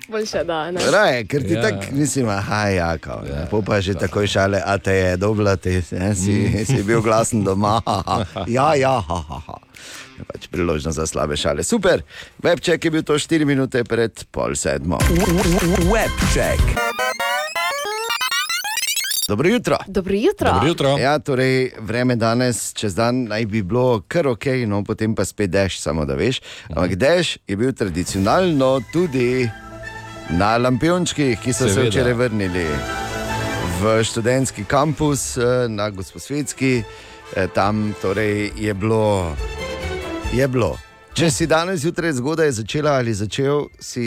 Boljše, da ne. Raje, ker ti Ja. ja. tako mislim, aha, ja, kao, ja, po pa že takoj šale, a te je dobla, ti ne, si, Mm. (laughs) si bil glasen doma, ha, ha. (laughs) ja, ja, ha, ha, ha. Je Pač priložnost za slabe šale. Super, webček je bil to 4 minute pred pol sedmo. Webček. Dobro jutro. Dobro jutro. Ja, torej, vreme danes, čez dan naj bi bilo kar ok, no potem pa spet dež, samo da veš. Ampak dež je bil tradicionalno tudi na lampiončkih, ki so se Seveda. včeraj vrnili v študentski kampus eh, na Gosposvetski. Eh, Tam torej je bilo. Je bilo. Če si danes zjutraj zgodaj začela ali začel, si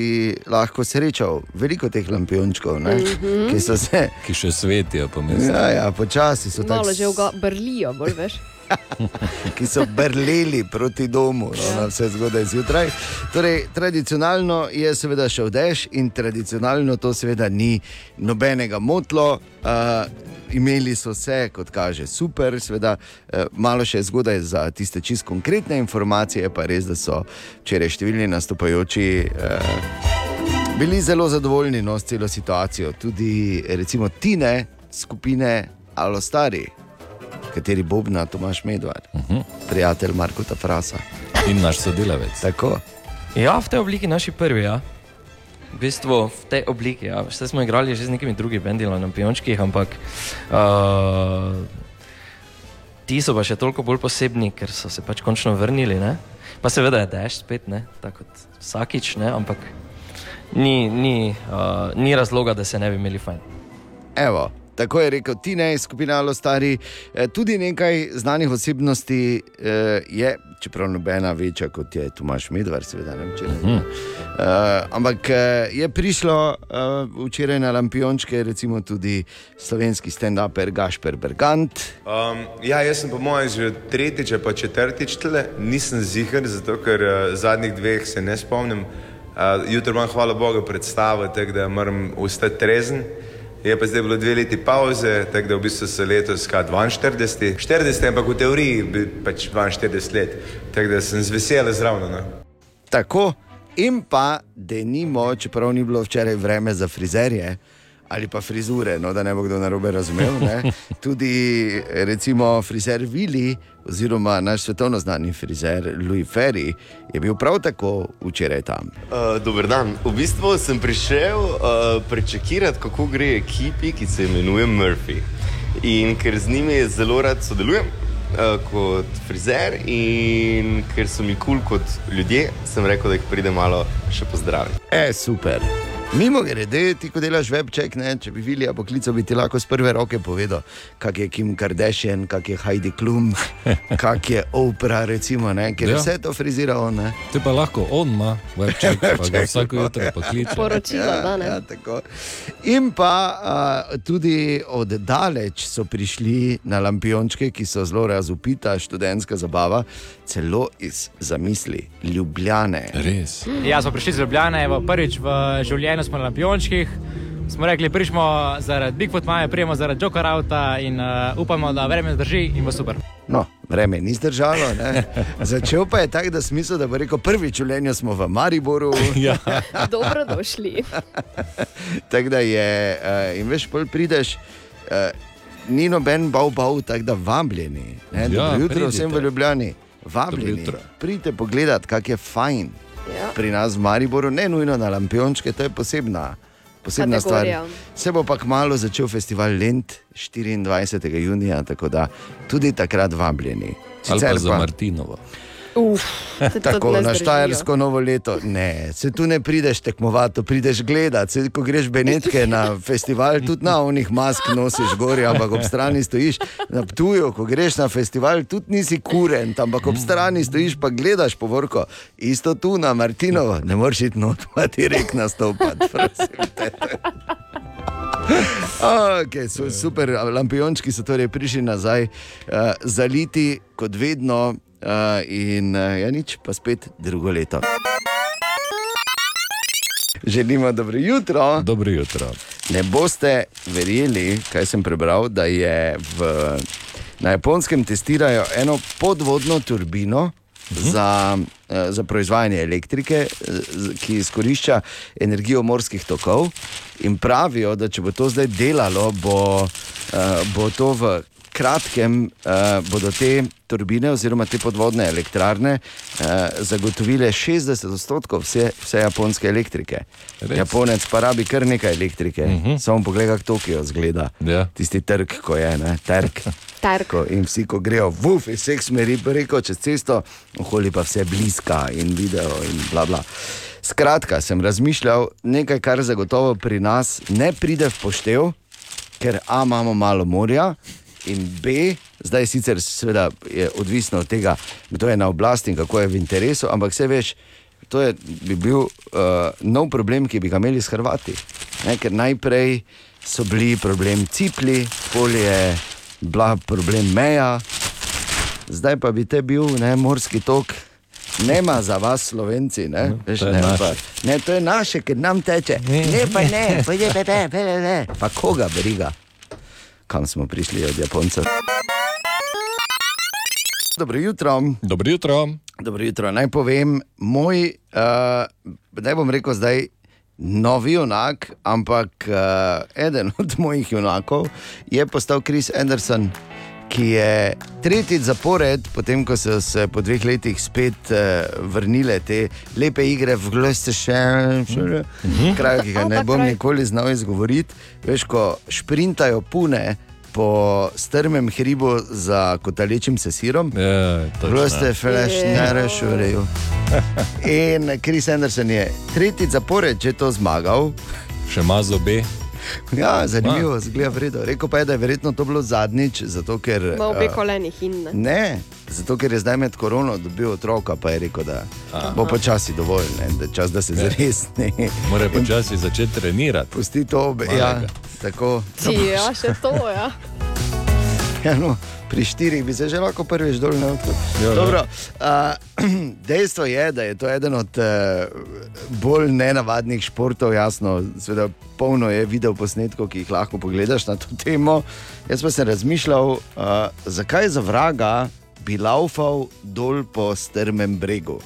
lahko srečal veliko teh lampiončkov, ne, Mhm. ki so se. Ki še svetijo, pa mislim. Ja, ja, počasi so tako Malo že ga brlijo, bolj veš. (laughs) ki so brleli proti domu, no, na vse zgodaj zjutraj. Torej, tradicionalno je seveda šel dež in tradicionalno to seveda ni nobenega motlo. Uh, imeli so se, kot kaže, super, seveda uh, malo še zgodaj za tiste čist konkretne informacije, pa res, da so včeraj številni nastopajoči. Uh, Bili zelo zadovoljni no, s celo situacijo, tudi recimo Tine, skupine Alostari, kateri bobna Tomaš Medvard, uh -huh. prijatelj Marko Tafrasa. In naš sodelavec. Tako. Ja, v tej obliki naši prvi. Ja. V bistvu v tej obliki. Ja. Vse smo igrali že z nekimi drugimi bendi na piončkih, ampak uh, ti so pa še toliko bolj posebni, ker so se pač končno vrnili. Ne? Pa seveda je dež spet, ne? tako kot vsakič, ne? ampak ni, ni, uh, ni razloga, da se ne bi imeli fajn. Evo, tako je rekel Tine, skupina Alostari. Eh, Tudi nekaj znanih osebnosti eh, je, čeprav nobena večja kot je Tomaš Medvard, seveda ne vem, če ne. Mhm. Uh, ampak je prišlo uh, včeraj na Lampiončke, recimo tudi slovenski stand-uper Gašper Bergant. Um, ja, jaz sem po mojem že tretjič pa četrtič tle, nisem ziger, zato ker uh, zadnjih dveh se ne spomnim. Uh, jutro imam, hvala Bogu, predstavo, tako da moram ostati trezen. Je pa zdaj bilo dve leti pauze, tako da v bistvu se letos ska 42, 40, ampak v teoriji bi pač 42 let, tako da sem z veseljem zraven. No. Tako, in pa, da nimo, čeprav ni bilo včeraj vreme za frizerje ali pa frizure, no, da ne bo kdo narobe razumel. Ne? (laughs) Tudi recimo frizer Vili, oziroma naš svetovno znani frizer Louis Ferry, je bil prav tako včeraj tam. Uh, dober dan. V bistvu sem prišel uh, prečekirati, kako gre ekipi, ki se imenuje Murphy. In ker z njimi zelo rad sodelujem uh, kot frizer in ker so mi kul cool kot ljudje, sem rekel, da jih pridem malo še pozdraviti. E, super. Mimo grede, ti ko delaš webček, ne, če bi videli poklical, bi ti lahko z prve roke povedal, kak je Kim Kardashian, kak je Heidi Klum, (laughs) kak je Oprah, recimo, ne, ker Ja. ja. vse to frizira on. Ne. Te pa lahko on ima, webček, pa ga (laughs) Webček, vsako jutro pokliče. Poročila, da ne. Ja, tako. In pa uh, tudi od daleč so prišli na lampiončke, ki so zelo razupita študentska zabava, celo iz zamisli Ljubljane. Res. Ja, smo prišli iz Ljubljana, evo, prvič v življenju smo na Lampiončkih. Smo rekli, prišmo zaradi Bigfoot Maja, prijemo zaradi Joker Auta in uh, upamo, da vreme zdrži in bo super. No, vreme ni zdržalo. Ne. (laughs) Začel pa je tako, da smisel, da bo rekel, prvič v življenju smo v Mariboru. (laughs) ja. (laughs) Dobrodošli. tako da je, uh, in veš, pol prideš. Uh, Ni noben bal, bal, tako da vabljeni. Ne? Ja, Dobro jutro pridite. vsem v Ljubljani, vabljeni. Pridite pogledat, kak je fajn. Ja. Pri nas v Mariboru, ne nujno na Lampiončke, to je posebna, posebna stvar. Se bo pa kmalo začel festival Lent 24. junija, tako da tudi takrat vabljeni. Ali pa Sicer za Martinovo. Uf, (laughs) Tako na. Štajersko novo leto. Ne, se tu ne prideš tekmovati, prideš gledati. Se, ko greš Benetke na festival, tudi na onih mask nosiš gori, ampak ob strani stojiš na Ptuju. Ko greš na festival, tudi nisi kuren, ampak ob strani stojiš pa gledaš povorko. Isto tu na Martinovo, ne moreš iti not, pa ti rek nastopati. (laughs) Okay, so, super, lampiončki so torej prišli nazaj, uh, zaliti kot vedno, uh, in uh, ja, nič, pa spet drugo leto. Želimo dobro jutro. Dobro jutro. Ne boste verjeli, kaj sem prebral, da je v, na japonskem testirajo eno podvodno turbino. -huh. Za, za proizvajanje elektrike, z- ki izkorišča energijo morskih tokov, in pravijo, da če bo to zdaj delalo, bo, bo to v kratkem, eh, bodo te turbine oziroma te podvodne elektrarne eh, zagotovile 60 odstotkov vse, vse japonske elektrike. Res? Japonec pa rabi kar nekaj elektrike, uh -huh. samo pogled, kako Tokio zgleda. Ja. Tisti trg, ko je, ne? trg. (laughs) Trg. Ko, in vsi, ko grejo vuf iz vseh smeri, preko čez cesto, okoli pa vse bliska in video in bla bla. Skratka, sem razmišljal nekaj, kar zagotovo pri nas ne pride v poštev, ker A imamo malo morja in B, zdaj sicer seveda je odvisno od tega, kdo je na oblasti in kako je v interesu, ampak vse veš, to je, bi bil uh, nov problem, ki bi ga imeli s Hrvati. Ne, ker najprej so bili problem cipli, polje je bila problem meja, zdaj pa bi te bil ne, morski tok. Nema za vas, slovenci, ne, Veš, to je ne, pa, ne, to je naše, ker nam teče. Ne, pa ne, pa je, pa ne, pa ne, ne. Pa koga briga, kam smo prišli od Japoncev. Dobro jutro. Dobro jutro. Dobro jutro. Naj povem, moj, uh, ne bom rekel zdaj novi junak, ampak uh, eden (laughs) od mojih junakov je postal Chris Anderson, ki je tretjič zapored, potem ko so se po dveh letih spet uh, vrnile te lepe igre v Gloucestershire, kraj, ki ga ne bom nikoli znal izgovoriti. Veš, ko šprintajo pune. Po strmem hribu za kotalečim se sirom, zelo ste flash, ne rešujejo. In Kris Anderson je tretjič zapored že to zmagal. Še ima zobe. Ja, zanimivo, zgleda vredno. Rekel pa je, da je verjetno to bilo zadnjič, zato ker. Ima obe eh, kolenih in ne. Ne, zato ker je zdaj med korono dobil otroka, pa je rekel, da Aha. bo počasi dovolj, ne, da čas, da se Ja. zresni. Mora počasi začeti trenirati. Pusti to obe. Ja, tako. Ti, ja, še to, ja. Ja, no, pri štirih bi se že lahko prvič dol odprl. Ja, ja. Dobro, uh, (clears throat) dejstvo je, da je to eden od uh, bolj nenavadnih športov, jasno, seveda polno je video posnetkov, ki jih lahko pogledaš na to temo. Jaz pa sem razmišljal, zakaj za vraga bi laufal dol po strmem bregu.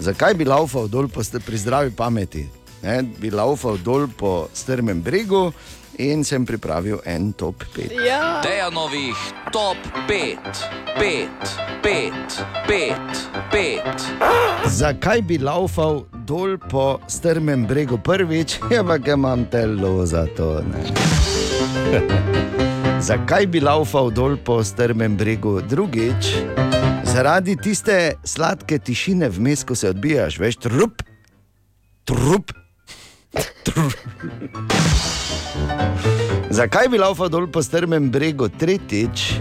Zakaj bi laufal dol po pri zdravi pameti? Ne, bi laufal dol po strmem bregu in sem pripravil en top 5. Ja. Dejanovih top 5, 5, 5, 5, 5. Zakaj bi laufal dol po strmem bregu prvič, (laughs) ja, ampak imam telo za to. (laughs) Zakaj bi laufal dol po strmem bregu drugič? Zaradi tiste sladke tišine vmes, ko se odbijaš, veš, trup, trup. Zakaj bi laufal dol po strmem bregu tretjič?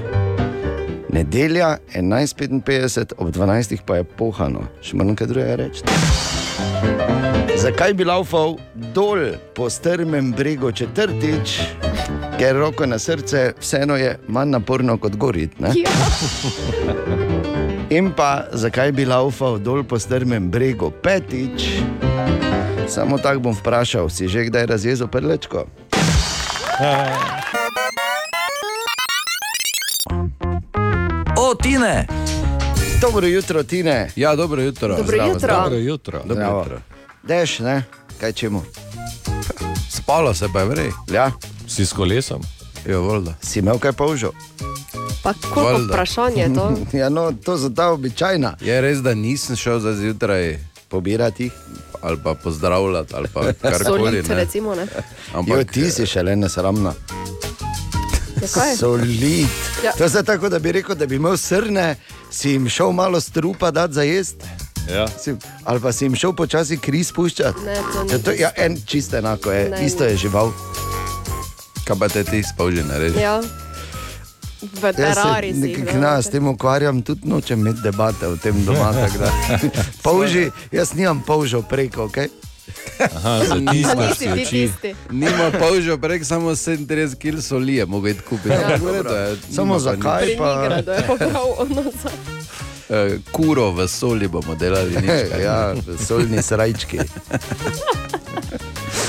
Nedelja 11:55, ob 12. pa je pohano, še manj kaj drugega reči. Zakaj bi laufal dol po strmem bregu četrtič? Ker roko na srce vseeno je manj naporno kot gorit. ne? In pa zakaj bi laufal dol po strmem bregu petič? Samo tako bom vprašal, si že kdaj razjezel prlečko? O, Tine! Dobro jutro, Tine. Ja, dobro jutro. Dobro Zdravo, jutro. zdravo. Dobro jutro. Dobro jutro. Deš, ne? Kaj čemu? Spalo se pa je vrej. Ja. Si s kolesom? Jo, voda. Si imel kaj polžo? Pa koliko vprašanje je to? (laughs) ja, no, to so ta običajna. Je res, da nisem šel za zjutraj pobirati ali pa pozdravljati ali pa (laughs) karkoli. Solit, ne. recimo, ne. Jo, ti si še le nesramna. Zakaj? Solid. Ja. To je tako, da bi rekel, da bi imel srne, Si jim šel malo strupa dati za jesti? Ja. Si, ali pa si jim šel počasi kri spuščati? Ne, to ni ja, to, ja, en čisto enako je, Ne, isto je žival. Kaj pa te ti spolži narediš? Ja. V Jaz terari se nekaj kna, s tem ukvarjam, tudi nočem imeti debate o tem doma. (laughs) da. Polži, jaz nimam polžov preko, ok? Aha, zatiskaš si oči. Nima polžo prek samo 37 kg soli, je mogel kupiti. Ja, je, Samo pa zakaj pa- Prenigrado je pobral odnosa. Eh, Kuro v soli bomo delali, nič. (laughs) Ja, solni srajčki. (laughs)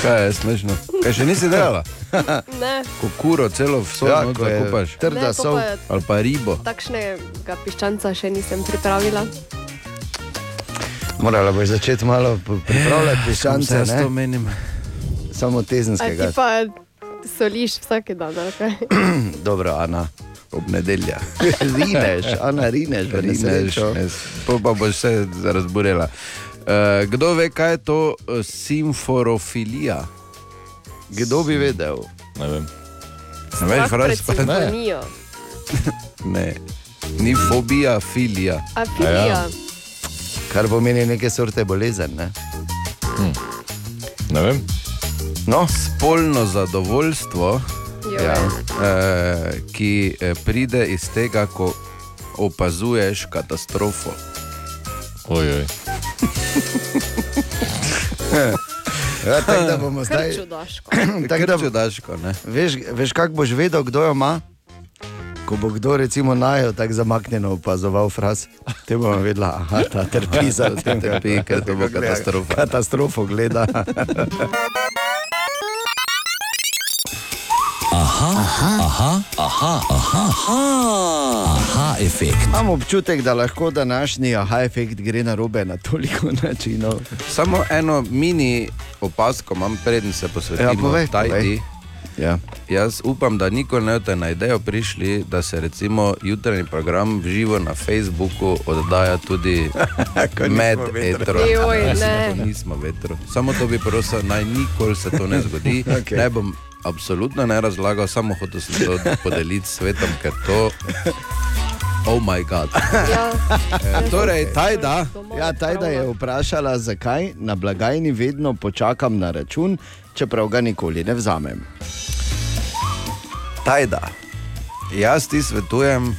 Kaj je smešno? Kaj še nisi delala? (laughs) Ne. Ko kuro celo v sol Ja, ja, ko je zakupaš. trda Ne, sol. je- Ali pa ribo. Takšnega piščanca še nisem pripravila. Morala boš začeti malo pripravljati. Sam se jaz to ne? menim. Samo A ti tezenskega. pa soliš vsak dan, kaj? (clears throat) Dobro, Ana. Ob nedeljah. (laughs) Rineš, Ana, rineš, v Rineš, nesrečo. ne, po pa boš se razburela. Uh, kdo ve, kaj je to uh, simforofilija? Kdo bi vedel? Ne vem. Ne veš, pa ne. (laughs) ne. Ni fobija, filija. A filija. Kar pomeni neke sorte bolezen. Ne? Hm. Ne vem. No. Spolno zadovoljstvo, Joj. ja, eh, ki eh, pride iz tega, ko opazuješ katastrofo. (laughs) Ja, Ojoj. tako da bomo zdaj. čudaško. (clears throat) Tako da čudaško, ne. Veš, veš kako boš vedel, kdo jo ima? Ko bo kdo recimo najo tako zamaknjeno opazoval fraz, te bomo vedela, aha, ta trpi za tem, Trpi, ker to bo katastrofa. Katastrofo gleda. (laughs) Aha, aha, aha, aha, aha, aha, aha efekt. Imam občutek, da lahko današnji aha efekt gre na robe na toliko (laughs) načinov. Samo eno mini opasko imam, preden se posvetimo Ja, povej, Tajdi. povej. Ja. Jaz upam, da nikoli ne boste na idejo prišli, da se recimo jutranji program v živo na Facebooku oddaja tudi (laughs) med vetro. etro. Joj, ne. Nismo vetro. Samo to bi prosil, naj nikoli se to ne zgodi. (laughs) Okay. Ne bom absolutno ne razlagal, samo hotel sem to podeliti s svetom, ker to. Oh moj bog. Ja. (laughs) E, torej, tajda. Ja, Tajda je vprašala, zakaj na blagajni vedno počakam na račun, čeprav ga nikoli ne vzamem. Tajda. Jaz ti svetujem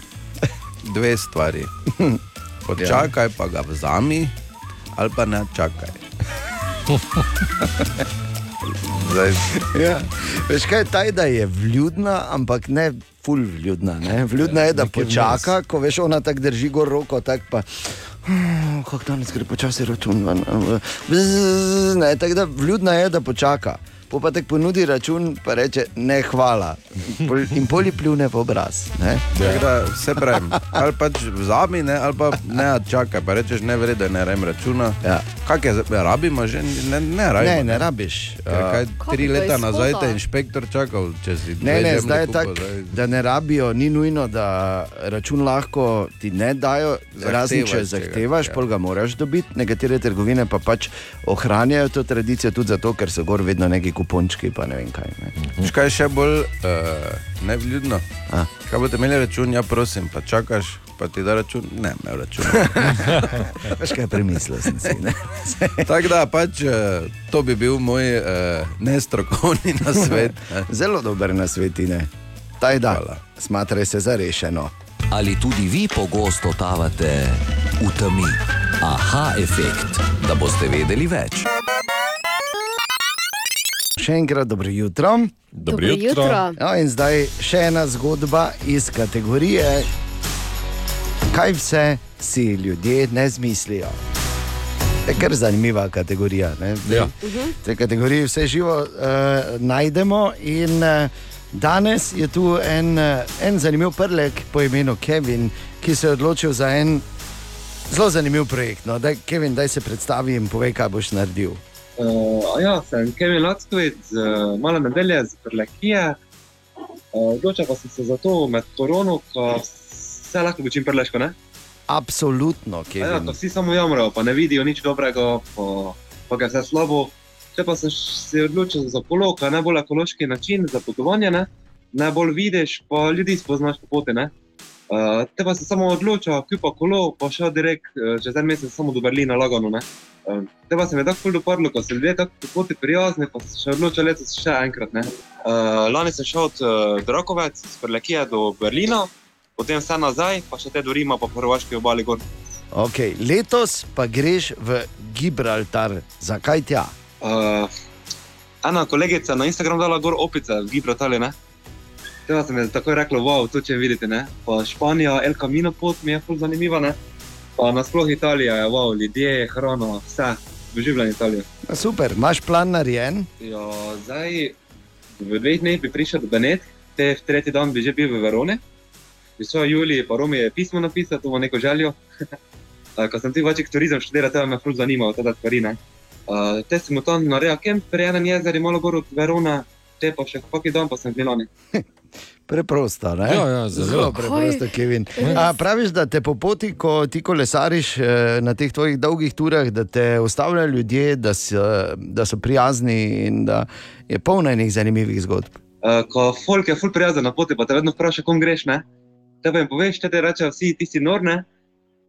dve stvari. (laughs) Počakaj, pa ga vzami, ali pa ne čakaj. (laughs) Zdaj, (laughs) Ja. Veš kaj, Tajda je vljudna, ampak ne ful vljudna. Ne? Vljudna je, da Nekje počaka, ko veš, ona tako drži gor roko, tako pa. "Hmm, Kako danes gre počasi račun ven. Bzz, ne, Tako da vljudna je, da počaka. Po pa te ponudi račun, pa reče ne hvala. In poli pljune v obraz. Ne? Da se pravim, ali pač vzami, ne, ali pa ne čakaj, pa rečeš ne vrede, ne rem računa. Ja. Kaj je, zdaj, rabimo že, ne, ne rabimo. Ne, ne rabiš. Ker kaj, Kako tri leta nazaj te je inšpektor čakal, če si Ne, dve ne, žemlje zdaj je tako, da ne rabijo, ni nujno, da račun lahko ti ne dajo, razen če zahtevaš, ja. pol ga moraš dobiti. Nekatere trgovine pa pač ohranjajo to tradicijo tudi zato, ker so gor vedno neki kupončki, pa ne vem kaj. Ne. Veš, kaj je še bolj uh, nevljudno? A? Kaj boste imeli račun, ja, prosim, pa čakaš, pa ti da račun, ne, imel račun. (laughs) Veš kaj, premislil sem si. ne. (laughs) Tako da pač uh, to bi bil moj uh, nestrokovni (laughs) nasvet. ne. Zelo dober na svetine. Taj da, smatraj se za rešeno. Ali tudi vi pogosto tavate v temi? Aha efekt, da boste vedeli več. Še enkrat dobro jutro. Dobro jutro. jutro. No, in zdaj še ena zgodba iz kategorije, kaj vse si ljudje ne zmislijo. Je kar zanimiva kategorija. ne. Ja. V tej kategoriji vse živo uh, najdemo. In uh, danes je tu en, uh, en zanimiv prlek po imenu Kevin, ki se je odločil za en zelo zanimiv projekt. No, daj, Kevin, daj se predstavi in povej, kaj boš naredil. Uh, ja, sem Kevin Lackovic, uh, mala nedelja z Prlekije. Uh, Odločil pa sem se za to med korono, ko vse lahko bi čim preleško, ne? Absolutno, Ja, Kevin. ko vsi samo jamrajo, pa ne vidijo nič dobrega, pa, pa ga vse slabo. Če pa sem se odločil za kolo, ki je najbolj ekološki način za potovanje, ne? najbolj vidiš, pa ljudi spoznaš po poti. Ne? Uh, te pa se samo odločil, kup pa kolo, pa šel direkt uh, čez en mesec samo do Berlina, lagano. Ne? Uh, te pa se mi je tako ful dopadlo, ko so ljudje tako po poti prijazni, pa se še odločil letos še enkrat. Ne? Uh, lani sem šel od uh, Drakovec, iz Prlekije do Berlina, potem vse nazaj, pa še te do Rima, pa po Hrvaški obali gor. Okay, letos pa greš v Gibraltar. Zakaj tja? Uh, ena kolegica na Instagramu dala gor opice v Gibraltarju, ne? Tega sem jaz takoj rekla, wow, to če vidite, ne? Pa Španija, El Camino pot mi je ful zanimiva, ne? Pa nasploh Italija je, wow, ljudje, hrana, vse, doživljam Italijo. A Super, imaš plan narejen? Ja, zdaj v dveh dneh bi prišel do Benet, te v tretji dan bi že bil v Veroni. Prišel Julij, pa Romi je pismo napisal, to ima neko željo. (laughs) Ko sem ti večjih turizem študiral, te me ful zanima, te stvari, ne? Uh, te sem tam naredil kemp, pri enem jezeru, malo gor od Verona, te pa še kakšen dan pa sem v Milani. (laughs) Preprosto, ne? Ja, ja, zelo. zelo preprosto, Kevin. A, praviš, da te po poti, ko ti kolesariš eh, na teh tvojih dolgih turah, da te ustavljajo ljudje, da so, da so prijazni in da je polno enih zanimivih zgodb. Uh, ko folk je ful prijazen na poti, pa te vedno vpraša, kom greš, ne? Te pa jim poveš, te te rečejo vsi, ti si nor, ne?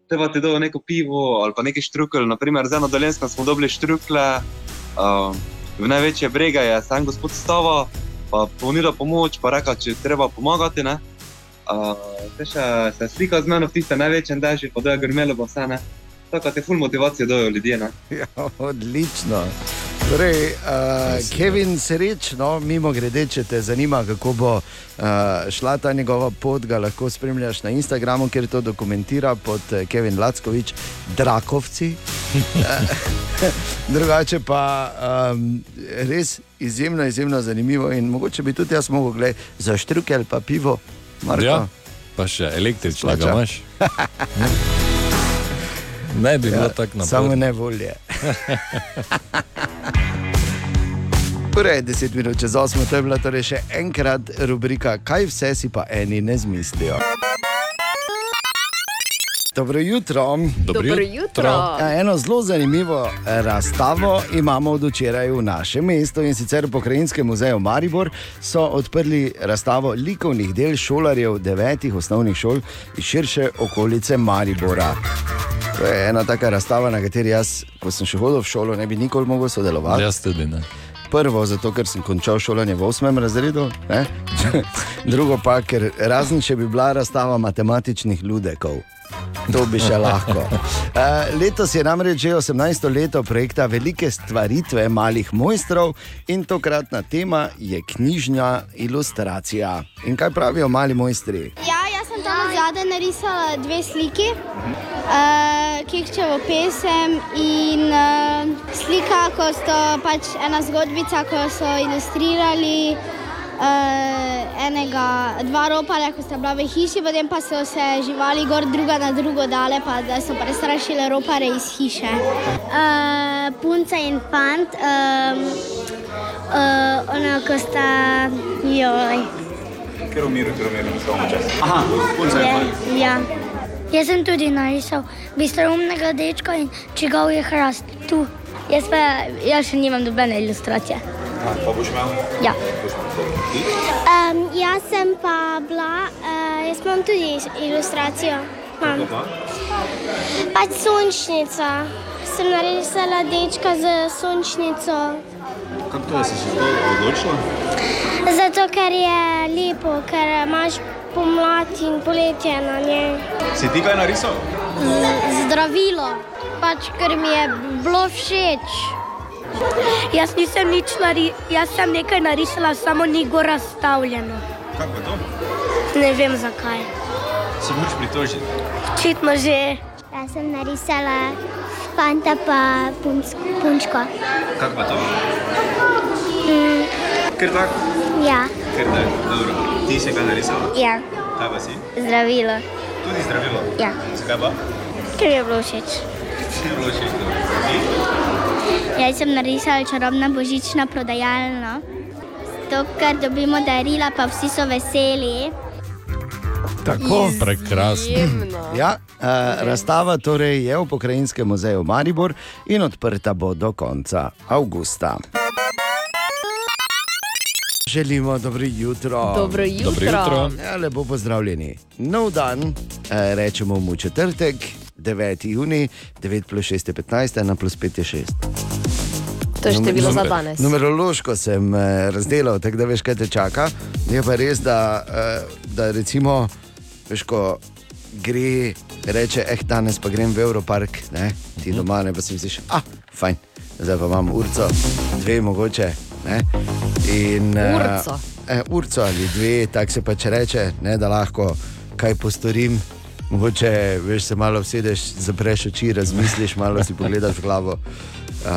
Te pa ti dajo neko pivo ali pa neki štrukelj, naprimer z eno dolensko smo dobili štrukle, uh, v največje brega je sam gospod Stava, pa ponudil pomoč, pa rekel, če treba pomagati, ne? Uh, te še se slika z menoj v tiste največjem dežju, pa da je grmelo pa vse, ne? Tako te ful motivacijo dajo ljudje, ne? (laughs) Ja, odlično. Torej, uh, Kevin, srečno, mimo grede, če te zanima, kako bo uh, šla ta njegova pot, ga lahko spremljaš na Instagramu, kjer to dokumentira pod eh, Kevin Lackovič, Drakovci. (laughs) Drugače pa um, res izjemno, izjemno zanimivo in mogoče bi tudi jaz mogel gledati za štrukelj pa pivo. Marko. Ja, pa še električnega Plača. imaš. (laughs) Ne bi bilo tako naporno. Samo ne volje. (laughs) Torej, 10 minut čez 8, to je bila torej še enkrat rubrika, kaj vse si pa eni ne zmislijo. Dobro jutro. Dobro Dobro jutro. jutro. Ja, eno zelo zanimivo eh, razstavo imamo od včeraj v našem mestu in sicer v Pokrajinskem muzeju Maribor so odprli razstavo likovnih del šolarjev devetih osnovnih šol iz širše okolice Maribora. To je ena taka razstava, na kateri jaz, ko sem še hodil v šolo, ne bi nikoli mogel sodelovati. Jaz tudi ne. Prvo, zato ker sem končal šolanje v osmem razredu, ne? (laughs) drugo pa, ker razen če bi bila razstava matematičnih ludekov. To bi še lahko. Uh, (laughs) letos je namreč že 18. leto projekta Velike stvaritve malih mojstrov in tokratna tema je knjižna ilustracija. In kaj pravijo mali mojstri? Ja, jaz sem tam zadaj narisala dve sliki, uh, Kekčevo pesem in uh, slika, ko so pač ena zgodbica, ko so ilustrirali. Uh, enega, dva roparja, ko sta bila v hiši, potem pa so se živali gor druga na drugo dale, pa da so prestrašile ropare iz hiše. Uh, punca in fant, um, uh, ona, ko sta joj. Ker umiru, ker umiru, ne samo čas. Aha, punca Je, ja. Jaz sem tudi narisal bistroumnega dečka in čigav je hrast tu. Jaz pa jaz še nimam dobene ilustracije. Pa boš imel? Ja. Um, jaz sem pa bila, uh, jaz imam tudi ilustracijo. Imam. Pač sončnica. Sem narisala dečka z sončnico. Kako to je, si se zdaj odločila? Zato, ker je lepo, ker imaš pomlad in poletje na njej. Si ti kaj narisal? Zdravilo, pač ker mi je bilo všeč. Jaz nisem nič narisala, jaz sem nekaj narisala, samo ni gor razstavljeno. Kaj pa to? Ne vem zakaj. Se moraš pritožiti. Očitno že. Jaz sem narisala fanta pa punc, punčko. Kako pa to? Mm, Ker tako? ja, Ker da, dobro. Ti si kaj narisala? ja, Kaj pa si? zdravilo. Tudi zdravilo? Ja. Zakaj pa? Ker je bilo všeč. Jaz sem narisala čarobna božična prodajalna. Zato, ker dobimo darila, pa vsi so veseli. Tako, prekrasno. Ja, uh, razstava torej je v Pokrajinskem muzeju Maribor in odprta bo do konca avgusta. Želimo dobro jutro. Dobro jutro. Dobro jutro. Ja, lepo pozdravljeni. Nov dan, eh, rečemo mu četrtek, 9. juni, 9 plus 6 je 15, 1 plus 5 je 6. To je število za danes. Numerološko sem eh, razdelal, tako da veš, kaj te čaka. Je pa res, da, eh, da recimo, veš, ko gre, reče, eh, danes pa grem v Evropark, ne, ti doma ne pa si misliš, ah, fajn, zdaj pa imam urco, dve mogoče. Ne, in, eh, Urco. Eh, urco ali dve, tako se pač reče, ne, da lahko kaj postorim. Mogoče veš, se malo usedeš, zapreš oči, razmisliš, malo si pogledaš v glavo. Uh,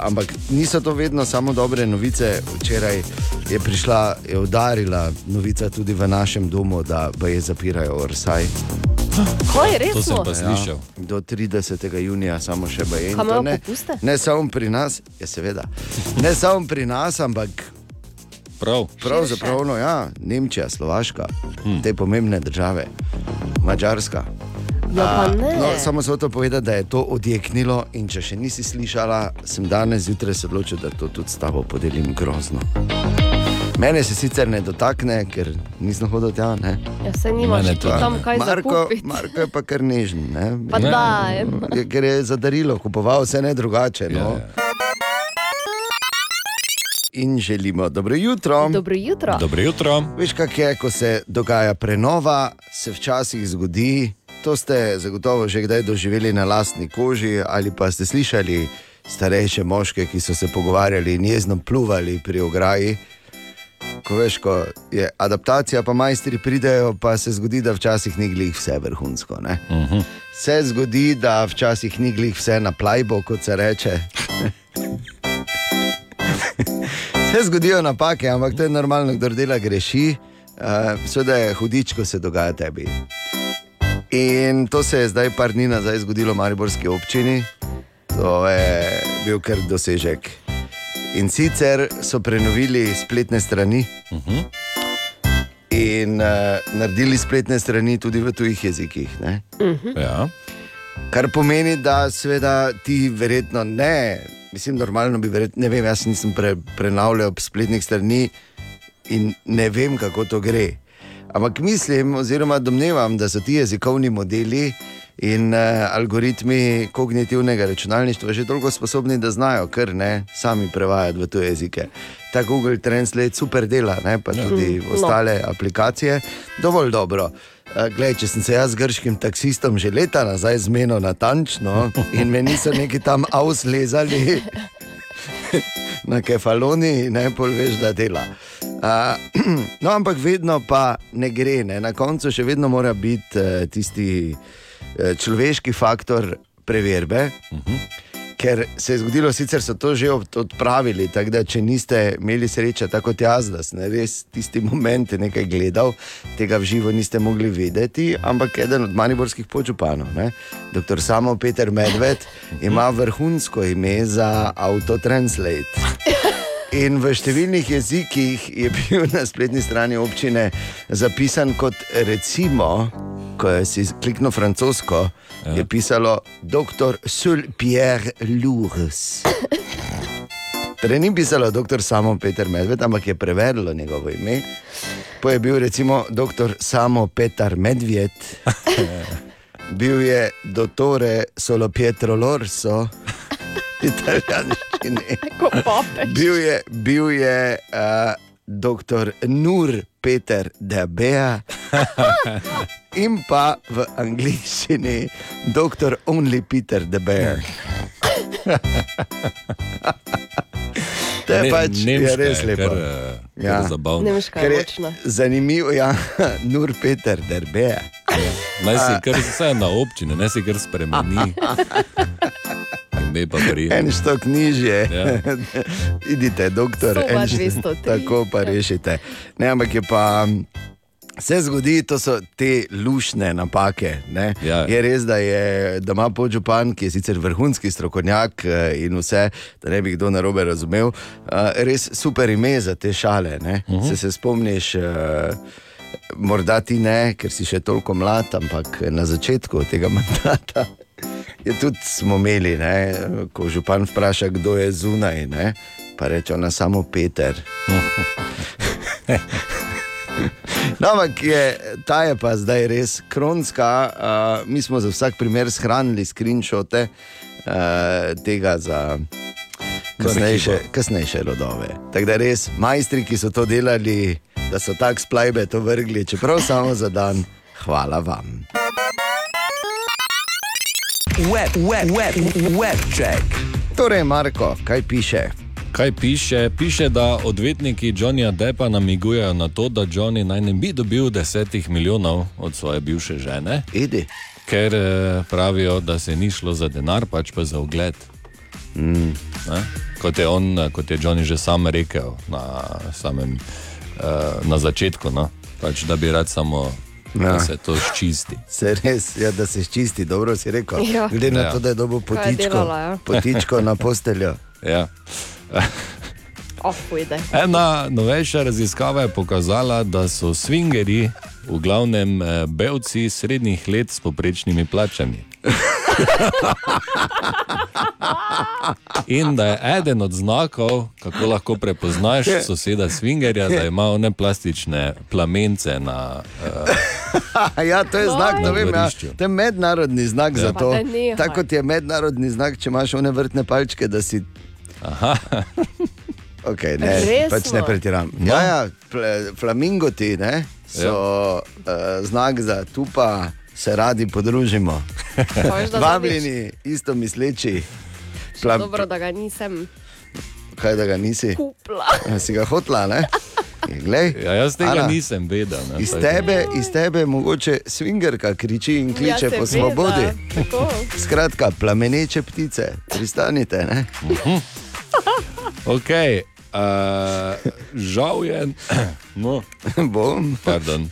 ampak niso to vedno samo dobre novice. Včeraj je prišla, je udarila novica tudi v našem domu, da je zapirajo Orsaj. Kaj, resno? To sem pa slišal. Ja, do 30. junija, samo še baje. In Kaj to imajo ne, ne samo pri nas, je seveda. Ne samo pri nas, ampak. Prav. Pravzaprav, no, ja, Nemčija, Slovaška, hmm. te pomembne države, Mačarska. Ja, no, samo sem to povedal, da je to odjeknilo in če še nisi slišala, sem danes zjutraj se odločil, da to tudi s tabo podelim grozno. Mene se sicer ne dotakne, ker nisem hodil tja. Ne? Ja, se nimaš Mene tu tudi. tam kaj Marko, zakupiti. Marko je pa kar nežen. Ne? Pa daj. Je- Ker je za darilo kupoval vse ne drugače. No? In želimo dobro jutro. Dobro jutro. Dobro jutro. Veš, kak je, ko se dogaja prenova, se včasih zgodi. To ste zagotovo že kdaj doživeli na lastni koži, ali pa ste slišali starejše moške, ki so se pogovarjali in jezno pluvali pri ograji. Ko veš, ko je adaptacija, pa majstri pridejo, pa se zgodi, da včasih ni glih vse vrhunsko. ne. Se zgodi, da včasih ni glih vse na plajbo, kot se reče. (laughs) Se zgodijo napake, ampak to je normalno, kdo dela greši. Uh, Seveda je hudič, ko se dogaja tebi. In to se je zdaj par dni nazaj zgodilo v Mariborski občini. To je bil kar dosežek. In sicer so prenovili spletne strani in uh, naredili spletne strani tudi v tujih jezikih. Ne? Ja. Kar pomeni, da seveda ti verjetno ne, mislim, normalno bi verjetno, ne vem, jaz nisem pre, prenavljal spletnih strani in ne vem, kako to gre. Ampak mislim, oziroma domnevam, da so ti jezikovni modeli in uh, algoritmi kognitivnega računalništva že toliko sposobni, da znajo kar ne sami prevajati v tuje jezike. Ta Google Translate super dela, ne, pa tudi No. ostale aplikacije, dovolj dobro. Uh, Glej, če sem se jaz z grškim taksistom že leta nazaj zmenil natančno (laughs) in me niso neki tam avslezali (laughs) na kefaloni, ne pol veš, da dela. Uh, (clears throat) no, ampak vedno pa ne gre, ne. na koncu še vedno mora biti uh, tisti uh, človeški faktor preverbe. Uh -huh. Ker se je zgodilo, sicer so to že od- odpravili, tako da če niste imeli sreče, tako kot jaz, da ste res tisti moment nekaj gledal, tega v živo niste mogli vedeti, ampak eden od maniborskih podžupanov, ne, dr. Samo Peter Medved, ima vrhunsko ime za Autotranslate. In v številnih jezikih je bil na spletni strani občine zapisan kot recimo, ko je si kliknil francosko, ja. je pisalo dr. Sul Pierre Lourdes. Torej ni pisalo dr. Samo Peter Medved, ampak je preverilo njegovo ime. Pa je bil recimo dr. Samo Petar Medved, (laughs) bil je dottore Solo Pietro Lorso, (laughs) italijanščini. Bil je, bil je uh, dr. Nur Peter Debea (laughs) in pa v angliščini dr. Only Peter the Bear. (laughs) To je Ne- pač je nemška res je lepo. kar, eh, kar zabavno. Nemška je Ker močna. Zanimivo je, ja, (laughs) Nur Peter Derbe. Naj si kar vse na občine, ne si kar spremeni. Ime pa pri. En štok nižje. Ja. (laughs) Idite, doktor, en štok- 203. tako pa rešite. Ne, ampak je pa. Se zgodi, to so te lušne napake. ne. Ja. Je res, da, je, da ima podžupan, ki je sicer vrhunski strokovnjak eh, in vse, da ne bi kdo narobe razumel, eh, res super ime za te šale. Uh Mhm. -huh. Se, se spomniš, eh, morda ti ne, ker si še toliko mlad, ampak na začetku tega (laughs) mandata. Je tudi smo imeli, ne, ko župan vpraša, kdo je zunaj, ne, pa reče ona samo Peter. (laughs) No, ampak je, ta je pa zdaj res kronska. Uh, mi smo za vsak primer shranili screenshote uh, tega za kasnejše, kasnejše rodove. Tako da res, majstri, ki so to delali, da so tak splajbe to vrgli, čeprav samo za dan, hvala vam. Web, web, web, web check. Torej, Marko, kaj piše? Kaj piše? Piše, da odvetniki Johnnyja Deppa namigujejo na to, da Johnny naj ne bi dobil desetih milijonov od svoje bivše žene. Idi. Ker eh, pravijo, da se ni šlo za denar, pač pa za ogled. Mm. Ne? Kot, je on, eh, kot je Johnny že sam rekel na, samem, uh, na začetku, no? pač, da bi rad samo. Ja. Da se to ščisti. Se res, ja, da se ščisti, dobro si rekel. Ja. Glede na Ja. to, da je dobil Kaj je potičko, delala, ja? (laughs) potičko na posteljo. Ja. Oh. Ena novejša raziskava je pokazala, da so swingeri v glavnem eh, belci srednjih let s poprečnimi plačami. In da je eden od znakov, kako lahko prepoznaš soseda swingerja, da ima one plastične plamence na. Uh, (laughs) ja, to je znak, Na vem, ja, to je mednarodni znak Ja. za to. Tako kot je mednarodni znak, če imaš one vrtne palčke, da si. Aha. (laughs) Okay, ne, Resno? pač ne pretiram. Ja, ja, pl- flamingoti ne, so Ja. ja. uh, znak za tu pa se radi podružimo. Da (laughs) Vabljeni, isto misleči. Flam, Dobro, da ga nisem kaj da ga nisi? kupla. Ja, si ga hotla, ne? Glej, ja, jaz tega Ana, nisem vedel. Ne, Iz tebe, iz tebe mogoče swingerka kriči in kliče Ja, po svobodi. (laughs) Skratka, plameneče ptice, pristanite. Ne? Okay. Uh, žal je, (clears throat) no, Bom. pardon.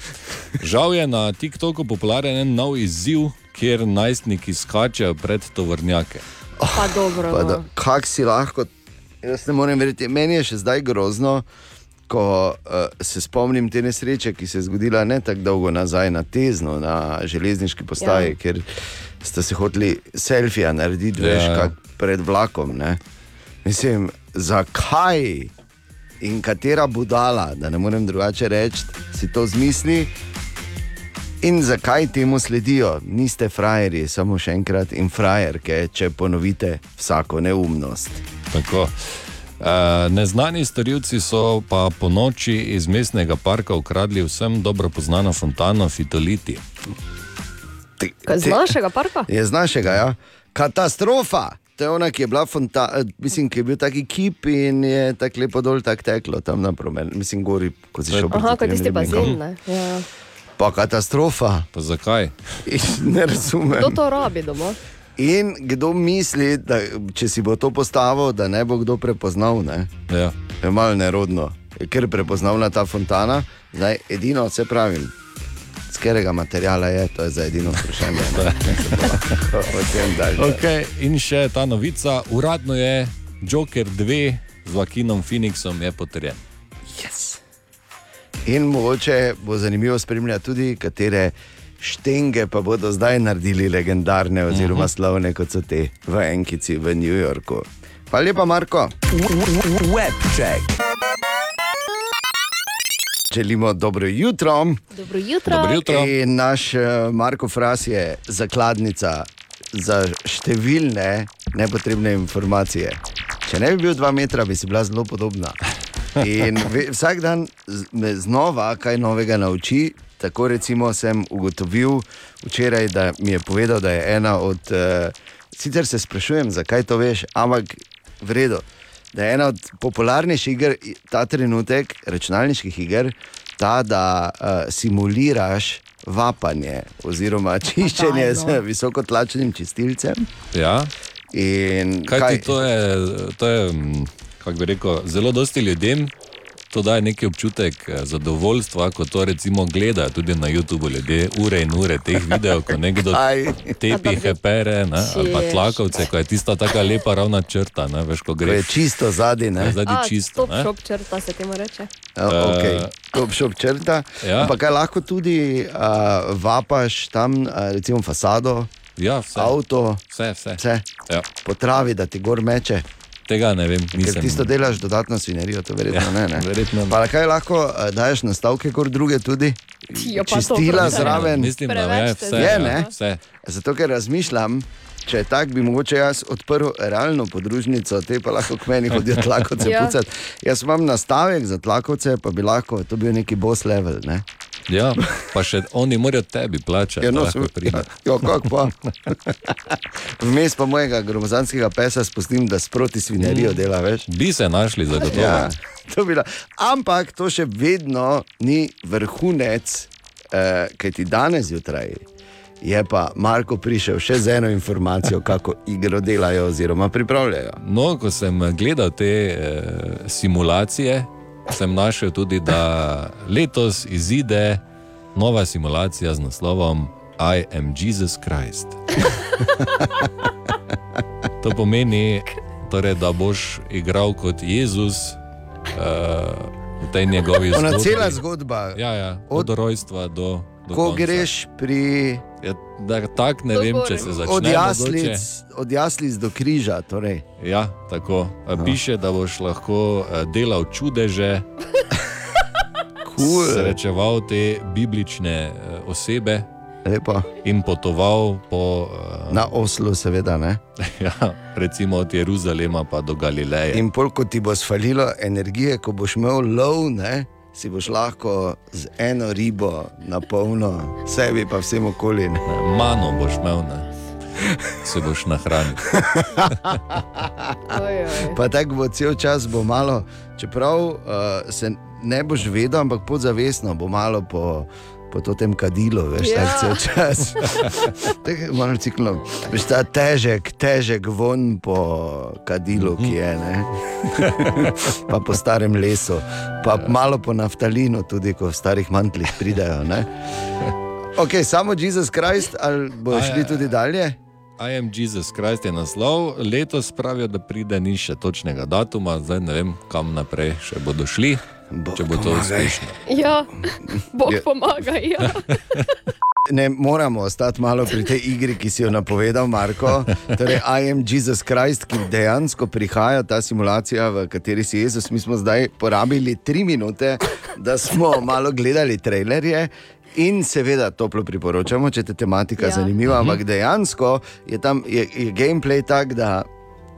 žal je na TikToku popularen en nov izziv, kjer najstniki skačejo pred tovornjake. Pa dobro. Pa No. da, kak si lahko, jaz ne morem verjeti. Meni je še zdaj grozno, ko uh, se spomnim te nesreče, ki se je zgodila ne tako dolgo nazaj na Tezno, na železniški postaji, Ja. ker ste se hoteli selfija narediti, Ja, veš, ja. kak pred vlakom. Ne? Mislim, zakaj in katera budala, da ne morem drugače reči, si to zmisli. In zakaj temu sledijo? Niste frajeri, samo še enkrat in frajerke, če ponovite vsako neumnost. Tako. Uh, neznani storilci so pa po noči iz mestnega parka ukradli vsem dobro poznano fontano Fitoliti. Z našega parka? Je z našega, ja. Katastrofa! To je ona, ki je bila fontana, mislim, ki je bil taki kip in je tako lepo dol tak teklo tam na promen. Mislim, gori, ko si šel Aha, kot tisti bazen. Ne? Ja. Pa katastrofa. Pa zakaj? (laughs) ne razumem. Kdo to rabi doma? In kdo misli, da če si bo to postavil, da ne bo kdo prepoznal? Ne? Ja. Je malo nerodno, je ker prepoznavna ta fontana. Zdaj, edino, se pravim, z katerega materijala je, to je za edino vprašanje. (laughs) Okay, in še ta novica, uradno je Joker 2 z Vakinom Phoenixom je potrjen. Yes. In mogoče bo zanimivo spremljati tudi, katere štenge pa bodo zdaj naredili legendarne oziroma slavne, kot so te v Enkici v New Yorku. Hvala lepa, Marko. Webcheck. Želimo dobro jutro. Dobro jutro. In naš eh, Marko Fras je zakladnica za številne nepotrebne informacije. Če ne bi bil dva metra, bi si bila zelo podobna. (laughs) In vsak dan me znova kaj novega nauči. Tako recimo sem ugotovil včeraj, da mi je povedal, da je ena od. Uh, sicer se sprašujem, zakaj to veš, ampak v redu. Da je ena od popularnejših iger ta trenutek, računalniških iger, ta, da uh, simuliraš vapanje oziroma čiščenje z no. visokotlačenim čistilcem. Ja. In Kaj, kaj- kaj? To je, to je mm, kako bi rekel, zelo dosti ljudem. To daje neki občutek eh, zadovoljstva, ko to recimo gledajo tudi na YouTubu ljudje, ure in ure teh videov, ko nekdo (laughs) Aj. tepihe pere, ne, ali pa tlakovce, ko je tista taka lepa ravna črta, ne, veš, ko Ko gre. je čisto zadaj, ne? Zadaj A, čisto. Top ne. shop črta se temu reče. Uh, okay. Eh, Top shop črta. Ja. Ampak kaj lahko tudi uh, vapaš tam, uh, recimo fasado, ja, vse. avto, vse, vse. vse. Ja. po travi, da ti gor meče. Tega ne vem, Ker nisem. ti to delaš dodatno svinerijo, to verjetno Ja, ne. ne. verjetno ne. Pa kaj lahko uh, daješ nastavke, kot druge tudi? Jo, pa to Čistila zraven. Mislim, da je vse. Je, ja, ne? vse. Zato, ker razmišljam, če je tako, bi mogoče jaz odprl realno podružnico, te pa lahko k meni hodijo tlakovce Ja. pucati. Jaz imam nastavek za tlakovce, pa bi lahko to bil neki boss level. Ne? Ja, pa še oni morajo tebi plačati. Ja, no, seveda. pride. (laughs) Ja, kako pa? (laughs) Vmes pa mojega gromozanskega pesa spustim, da sproti svinerijo dela, veš. Bi se našli za to. Ja, (laughs) to bi bila. Ampak to še vedno ni vrhunec, eh, kaj ti danes zjutraj. Je pa Marko prišel še z eno informacijo, kako igro delajo oziroma pripravljajo. No, ko sem gledal te eh, simulacije, sem našel tudi, da letos izide nova simulacija z naslovom I am Jesus Christ. (laughs) to pomeni, torej, da boš igral kot Jezus uh, v tej njegovi Ona zgodbi. cela zgodba, Ja, ja, od, od rojstva do. Ko konca. greš pri. Ja, da, tak ne vem, če se začne. Od jaslic, od jaslic do križa. Torej. Ja, tako. A Piše, da boš lahko eh, delal čudeže, (laughs) Cool. srečeval te biblične eh, osebe Lepo. in potoval po, eh, Na Oslu, seveda. Ne? (laughs) ja, recimo od Jeruzalema pa do Galileje. In pol, ko ti bo sfalilo energije, ko boš imel lov, ne, si boš lahko z eno ribo na polno, sebi pa vsem okoli. Ne. Mano boš imel, ne. se boš nahranil. Pa tako bo cel čas bo malo, čeprav uh, se ne boš vedel, ampak podzavestno bo malo po. Po tem kadilu, veš, Ja. tako cel čas. (laughs) Malo ciklno. Veš, ta težek, težek von po kadilu, ki je, ne. (laughs) pa po starem lesu, pa malo po naftalinu, tudi ko v starih mantlih pridajo, ne. (laughs) Ok, samo Jezus Krist, ali boš šli ja. tudi dalje? I am Jesus Christ je naslov, letos pravijo, da pride ni še točnega datuma, zdaj ne vem, kam naprej še bodo šli, Bog če bo to pomagaj. uspešno. Ja, (laughs) Bog Ja. pomaga. (laughs) Ja. Ne moramo ostati malo pri tej igri, ki si jo napovedal, Marko. Torej, I am Jesus Christ, ki dejansko prihaja ta simulacija, v kateri si Jezus. Mi smo zdaj porabili tri minute, da smo malo gledali trailerje. In seveda toplo priporočamo, če te tematika Ja. ja. zanimiva, ampak dejansko je tam je, je gameplay tak, da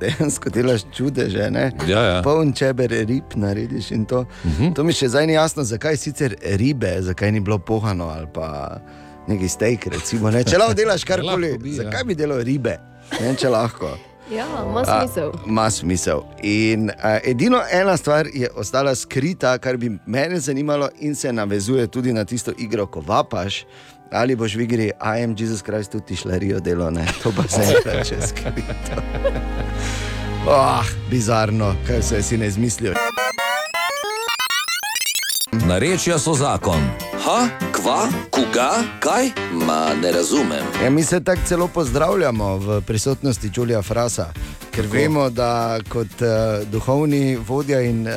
dejansko delaš čudeže. ne? Ja, ja. Poln čeber rib narediš in to. Uh -huh. To mi še zdaj ni jasno, zakaj sicer ribe, zakaj ni bilo pohano ali pa neki steak. Recimo, ne? Če lahko delaš (laughs) karkoli, Lahko bi, ja. zakaj bi delal ribe? Ne, vem, če lahko. Ja, ima A, smisel. Ima smisel. In a, edino ena stvar je ostala skrita, kar bi mene zanimalo, in se navezuje tudi na tisto igro, ko vapaš. Ali boš v igri I am Jesus Christ tudi šlerijo delo, ne? to pa se ne (laughs) reče skrito. Oh, bizarno, kaj vse si ne izmislijo. Narečja so zakon. Ha, kva, koga, kaj? Ma ne razumem. Ja, mi se tako celo pozdravljamo v prisotnosti Julija Frasa, ker Tako. vemo, da kot uh, duhovni vodja in uh,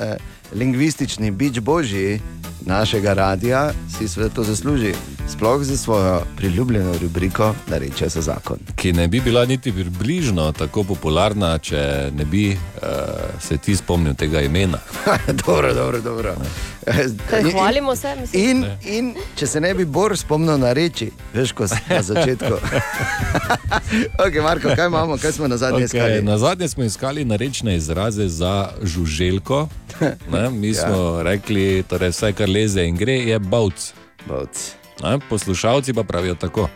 lingvistični bič božji našega radia si svet to zasluži, sploh za svojo priljubljeno rubriko Nareče so zakon. Ki ne bi bila niti približno tako popularna, če ne bi uh, se ti spomnil tega imena. (laughs) dobro, dobro, dobro. Kaj, hvalimo se, mislim. In, in če se ne bi Bor spomnil na reči, veš, ko si na začetku. (laughs) (laughs) ok, Marko, kaj imamo, kaj smo na zadnje okay, Okay, iskali? na zadnje smo iskali narečne izraze za žuželko. Ne, mi Ja. smo rekli, da vse, kar leze in gre, je bavc. bavc. Ne, poslušalci pa pravijo tako.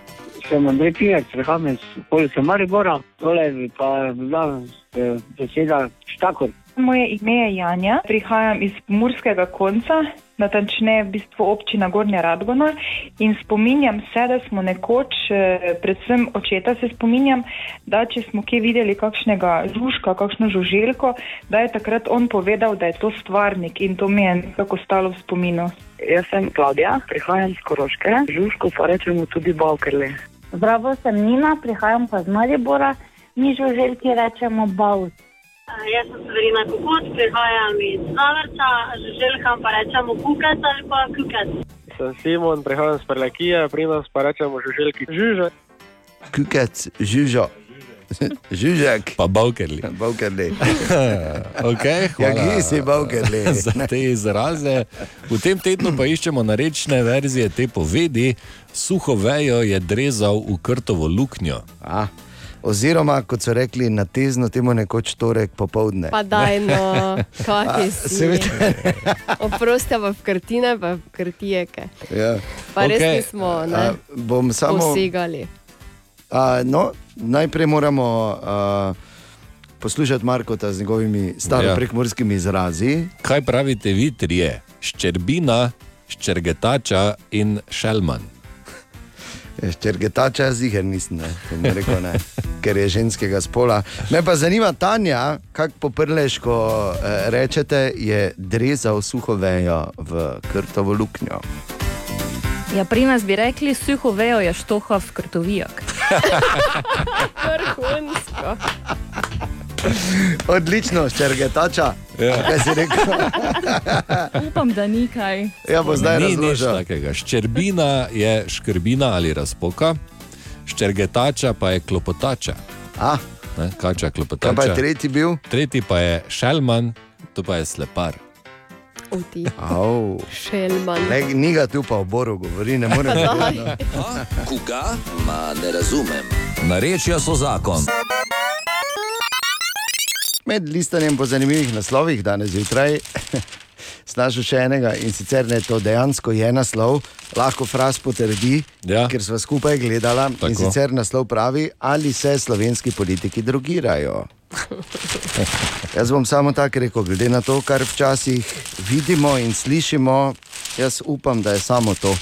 Sem Andrej Pijec, prihajam iz okolice Maribora, tole bi pa bila eh, beseda štakor. Moje ime je Janja, prihajam iz Murskega konca, natančneje v bistvu občina Gornja Radgona in spominjam se, da smo nekoč, eh, predvsem očeta se spominjam, da če smo kje videli kakšnega žužka, kakšno žuželko, da je takrat on povedal, da je to stvarnik in to mi je nekako stalo v spominu. Jaz sem Klaudija, prihajam iz Koroške, žužko pa rečemo tudi Balkerle. Zdravo, sem Nina, prihajam pa z Maribora, mi žuželki rečemo baus. Jaz sem Severina Kokot, prihajam iz Zavrča, žuželkam pa rečemo kukac ali pa kukac. Sem Simon, prihajam iz Prelekije, pri nas pa rečemo žuželki žuže. Kukec, žužo. (laughs) Žižek. Pa Baukerli. (laughs) Baukerli. (laughs) okay, Ja, kje si Baukerli? Za te izraze. V tem tednu pa iščemo narečne verzije te povedi. Suho vejo je drezal v krtovo luknjo. A, oziroma, kot so rekli, na tezno temu nekoč torek popovdne. Pa daj no, (laughs) A, si. seveda. Oprosti pa v krtine, pa v krtijeke. Ja. Pa res Okej, nismo a, ne, bom samo. posegali. A, no, najprej moramo a, poslušati Markota z njegovimi staroprekmorskimi izrazi. Kaj pravite vi trije? Ščerbina, ščergetača in šelman. Ščergetača jaz jih nisem, ne, to bom rekel, ne, ker je ženskega spola. Me pa zanima Tanja, kako po prleško eh, rečete, je drezal suho vejo v krtovo luknjo. Ja, pri nas bi rekli, suho vejo je štoha v krtovijak. (laughs) Vrhunsko. (laughs) Odlično, ščergetača. Ja. Kaj si rekel? (laughs) Upam, da ni kaj. Ja, bo zdaj Ni nič takega. Ščerbina je škrbina ali razpoka, ščergetača pa je klopotača. A? Ne, kača klopotača. Kaj pa je tretji bil? Tretji pa je šelman, to pa je slepar. Uti. Au. Šelman. Ne, ni ga tu pa v boru, govori, ne morem. (laughs) Koga? Ma ne razumem. Narečja so zakon. Med listanjem po zanimivih naslovih danes zjutraj (laughs) snašel še enega in sicer ne to dejansko je naslov, lahko fraz potrdi, ja. ker smo skupaj gledali. Tako. In sicer naslov pravi, ali se slovenski politiki drogirajo. (laughs) Jaz bom samo tako rekel, glede na to, kar včasih vidimo in slišimo, jaz upam, da je samo to.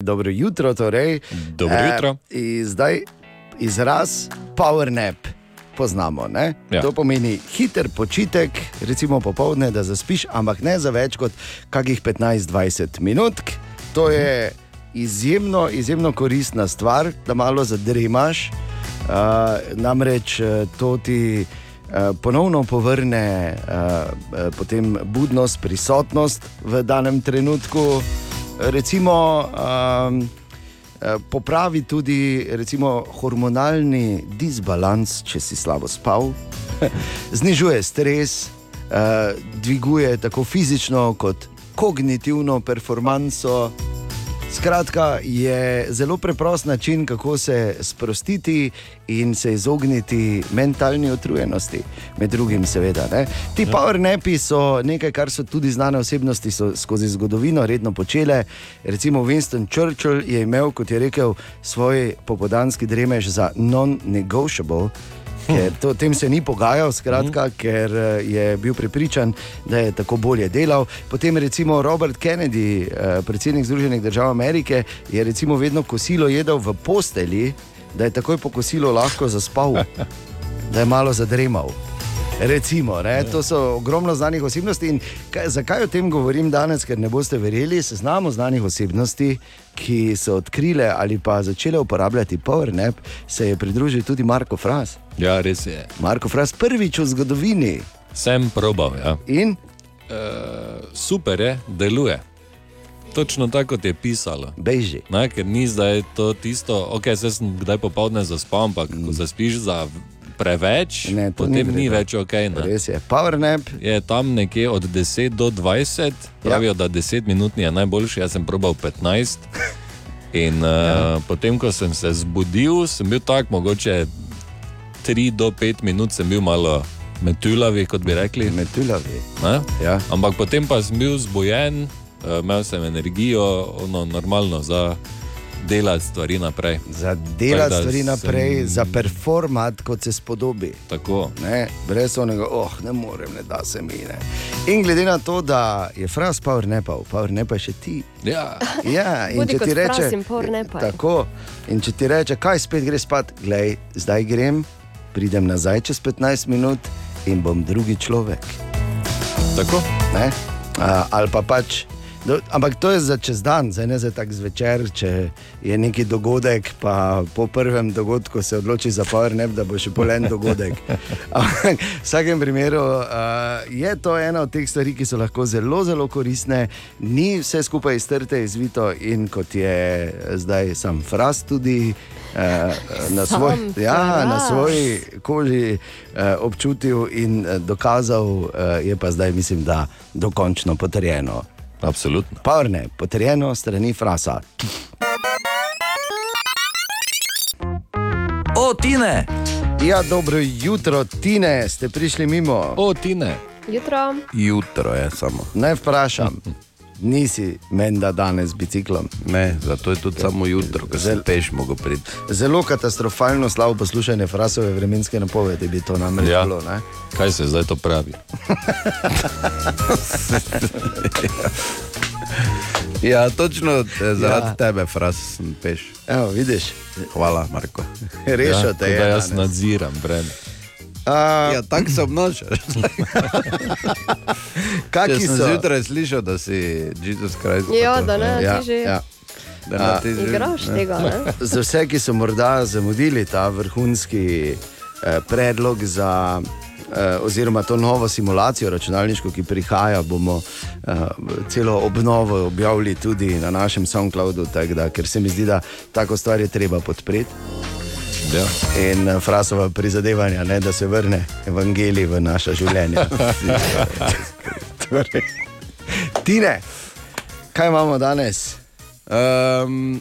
Dobro jutro, torej. Dobro jutro. Eh, zdaj izraz power nap poznamo. Ne? Ja. To pomeni hiter počitek, recimo popovdne, da zaspiš, ampak ne za več kot kakih 15-20 minut. To je izjemno, izjemno koristna stvar, da malo zadremaš. Uh, namreč eh, to ti uh, ponovno povrne uh, potem budnost, prisotnost v danem trenutku. Recimo, um, popravi tudi recimo, hormonalni disbalans, če si slabo spal, (laughs) znižuje stres, eh, dviguje tako fizično kot kognitivno performanco. Skratka, je zelo preprost način, kako se sprostiti in se izogniti mentalni utrujenosti, med drugim, seveda. Ne? Ti Ja. power napi so nekaj, kar so tudi znane osebnosti so skozi zgodovino redno počele. Recimo Winston Churchill je imel, kot je rekel, svoj popodanski dremež za non-negotiable. Ker to, tem se ni pogajal, skratka, mm. ker eh, je bil prepričan, da je tako bolje delal. Potem recimo Robert Kennedy, eh, predsednik Združenih držav Amerike, je recimo vedno kosilo jedel v posteli, da je takoj po kosilu lahko zaspal, (laughs) da je malo zadremal. Recimo, ne, to so ogromno znanih osebnosti. In kaj, zakaj o tem govorim danes, ker ne boste verjeli, seznamo znanih osebnosti, ki so odkrile ali pa začele uporabljati PowerNap, se je pridružil tudi Marko Fras. Ja, res je. Marko Fras prvič v zgodovini. Sem probal. Ja. In? E, super je, deluje. Točno tako je pisalo. Beži. Ne, ker ni zdaj to tisto, ok, zdaj sem kdaj popoldne zaspal, ampak mm. ko zaspiš za preveč, Ne, potem ni ni, več ok. Ne. Res je. PowerNap je tam nekje od 10 do 20, pravijo, ja. da 10 minut je najboljši, jaz sem probal 15. (laughs) In uh, ja. potem, ko sem se zbudil, sem bil tak, mogoče 3 do 5 minut, sem bil malo metulavi, kot bi rekli. Metulavi. Ja. Ampak potem pa sem bil zbojen, uh, imel sem energijo, ono, normalno za delati stvari naprej. Za delati da stvari naprej, sem- za performat, kot se spodobi. Tako. Ne, brez onega, oh, ne morem, ne da se mi. Ne. In glede na to, da je fras power nepal, power nepal še ti. Ja. (laughs) Ja, in če ti reče, tako, in če ti reče, kaj spet greš spat, glej, zdaj grem, pridem nazaj čez 15 minut in bom drugi človek. Tako. Ne? Ali pa pač Do, ampak to je za čez dan, zdaj ne za tak zvečer, če je neki dogodek, pa po prvem dogodku se odloči za power nap, da bo še polen dogodek. (laughs) Ampak v vsakem primeru uh, je to ena od teh stvari, ki so lahko zelo, zelo koristne, ni vse skupaj iztrte, izvito in kot je zdaj sam fras tudi. Uh, na, svoj, ja, na svoji koži uh, občutil in dokazal, uh, je pa zdaj, mislim, da dokončno potrjeno. Absolutno. Pavrne, potrjeno strani frasa. O, Tine! Ja, dobro jutro, Tine, ste prišli mimo. O, Tine. Jutro. Jutro je samo. Naj vprašam, nisi menda danes biciklom? Ne, zato je tudi samo jutro, ko se peš mogo priti. Zelo katastrofalno slabo poslušanje frasove vremenske napovedi bi to namreč Ja. bilo. Ne? Kaj se zdaj to pravi? (laughs) Ja, točno eh, zaradi Ja. tebe, fras, sem peš. Evo, vidiš. Hvala, Marko. Rešil ja, te je jaz danes. nadziram breme. Uh, Ja, tako se obnašaš. (laughs) Sem so? zjutraj slišal, da si Jezus Krist. Ja, da ne, Ja, ti že ja. Da A, ti že- igraš ne. tega. Ne? (laughs) Za vse, ki so morda zamudili ta vrhunski eh, predlog za. eh, Oziroma, to novo simulacijo računalniško, ki prihaja, bomo uh, celo obnovo objavili tudi na našem SoundCloudu, da, ker se mi zdi, da tako stvar je treba podpreti. Ja. In uh, frasova prizadevanja, ne, da se vrne evangelij v naša življenja. (laughs) torej, Tine, kaj imamo danes? Um,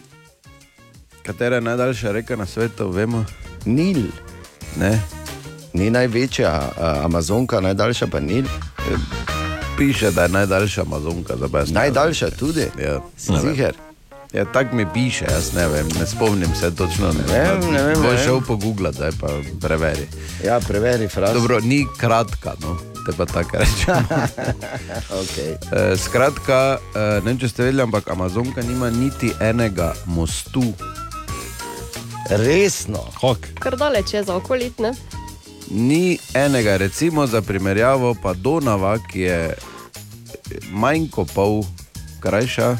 katera je najdaljša reka na svetu, vemo? Nil. Ne. Ni največja uh, Amazonka, najdaljša pa Nil. Piše, da je najdaljša Amazonka. jaz ne Najdaljša tudi? Ja, ziher? Ja, tako mi piše, jaz ne vem, ne spomnim se točno. Ne vem, ne vem, ne Boš vem. šel pogooglati, zdaj pa preveri. Ja, preveri, fraz. Dobro, ni kratka, no, te pa tako rečem. (laughs) okay. e, skratka, e, ne vem, če ste vedeli, ampak Amazonka nima niti enega mostu. Resno. Hok. Kar daleč je za okolit, ne? Ni enega, recimo za primerjavo, pa Donava, ki je manj kot pol krajša,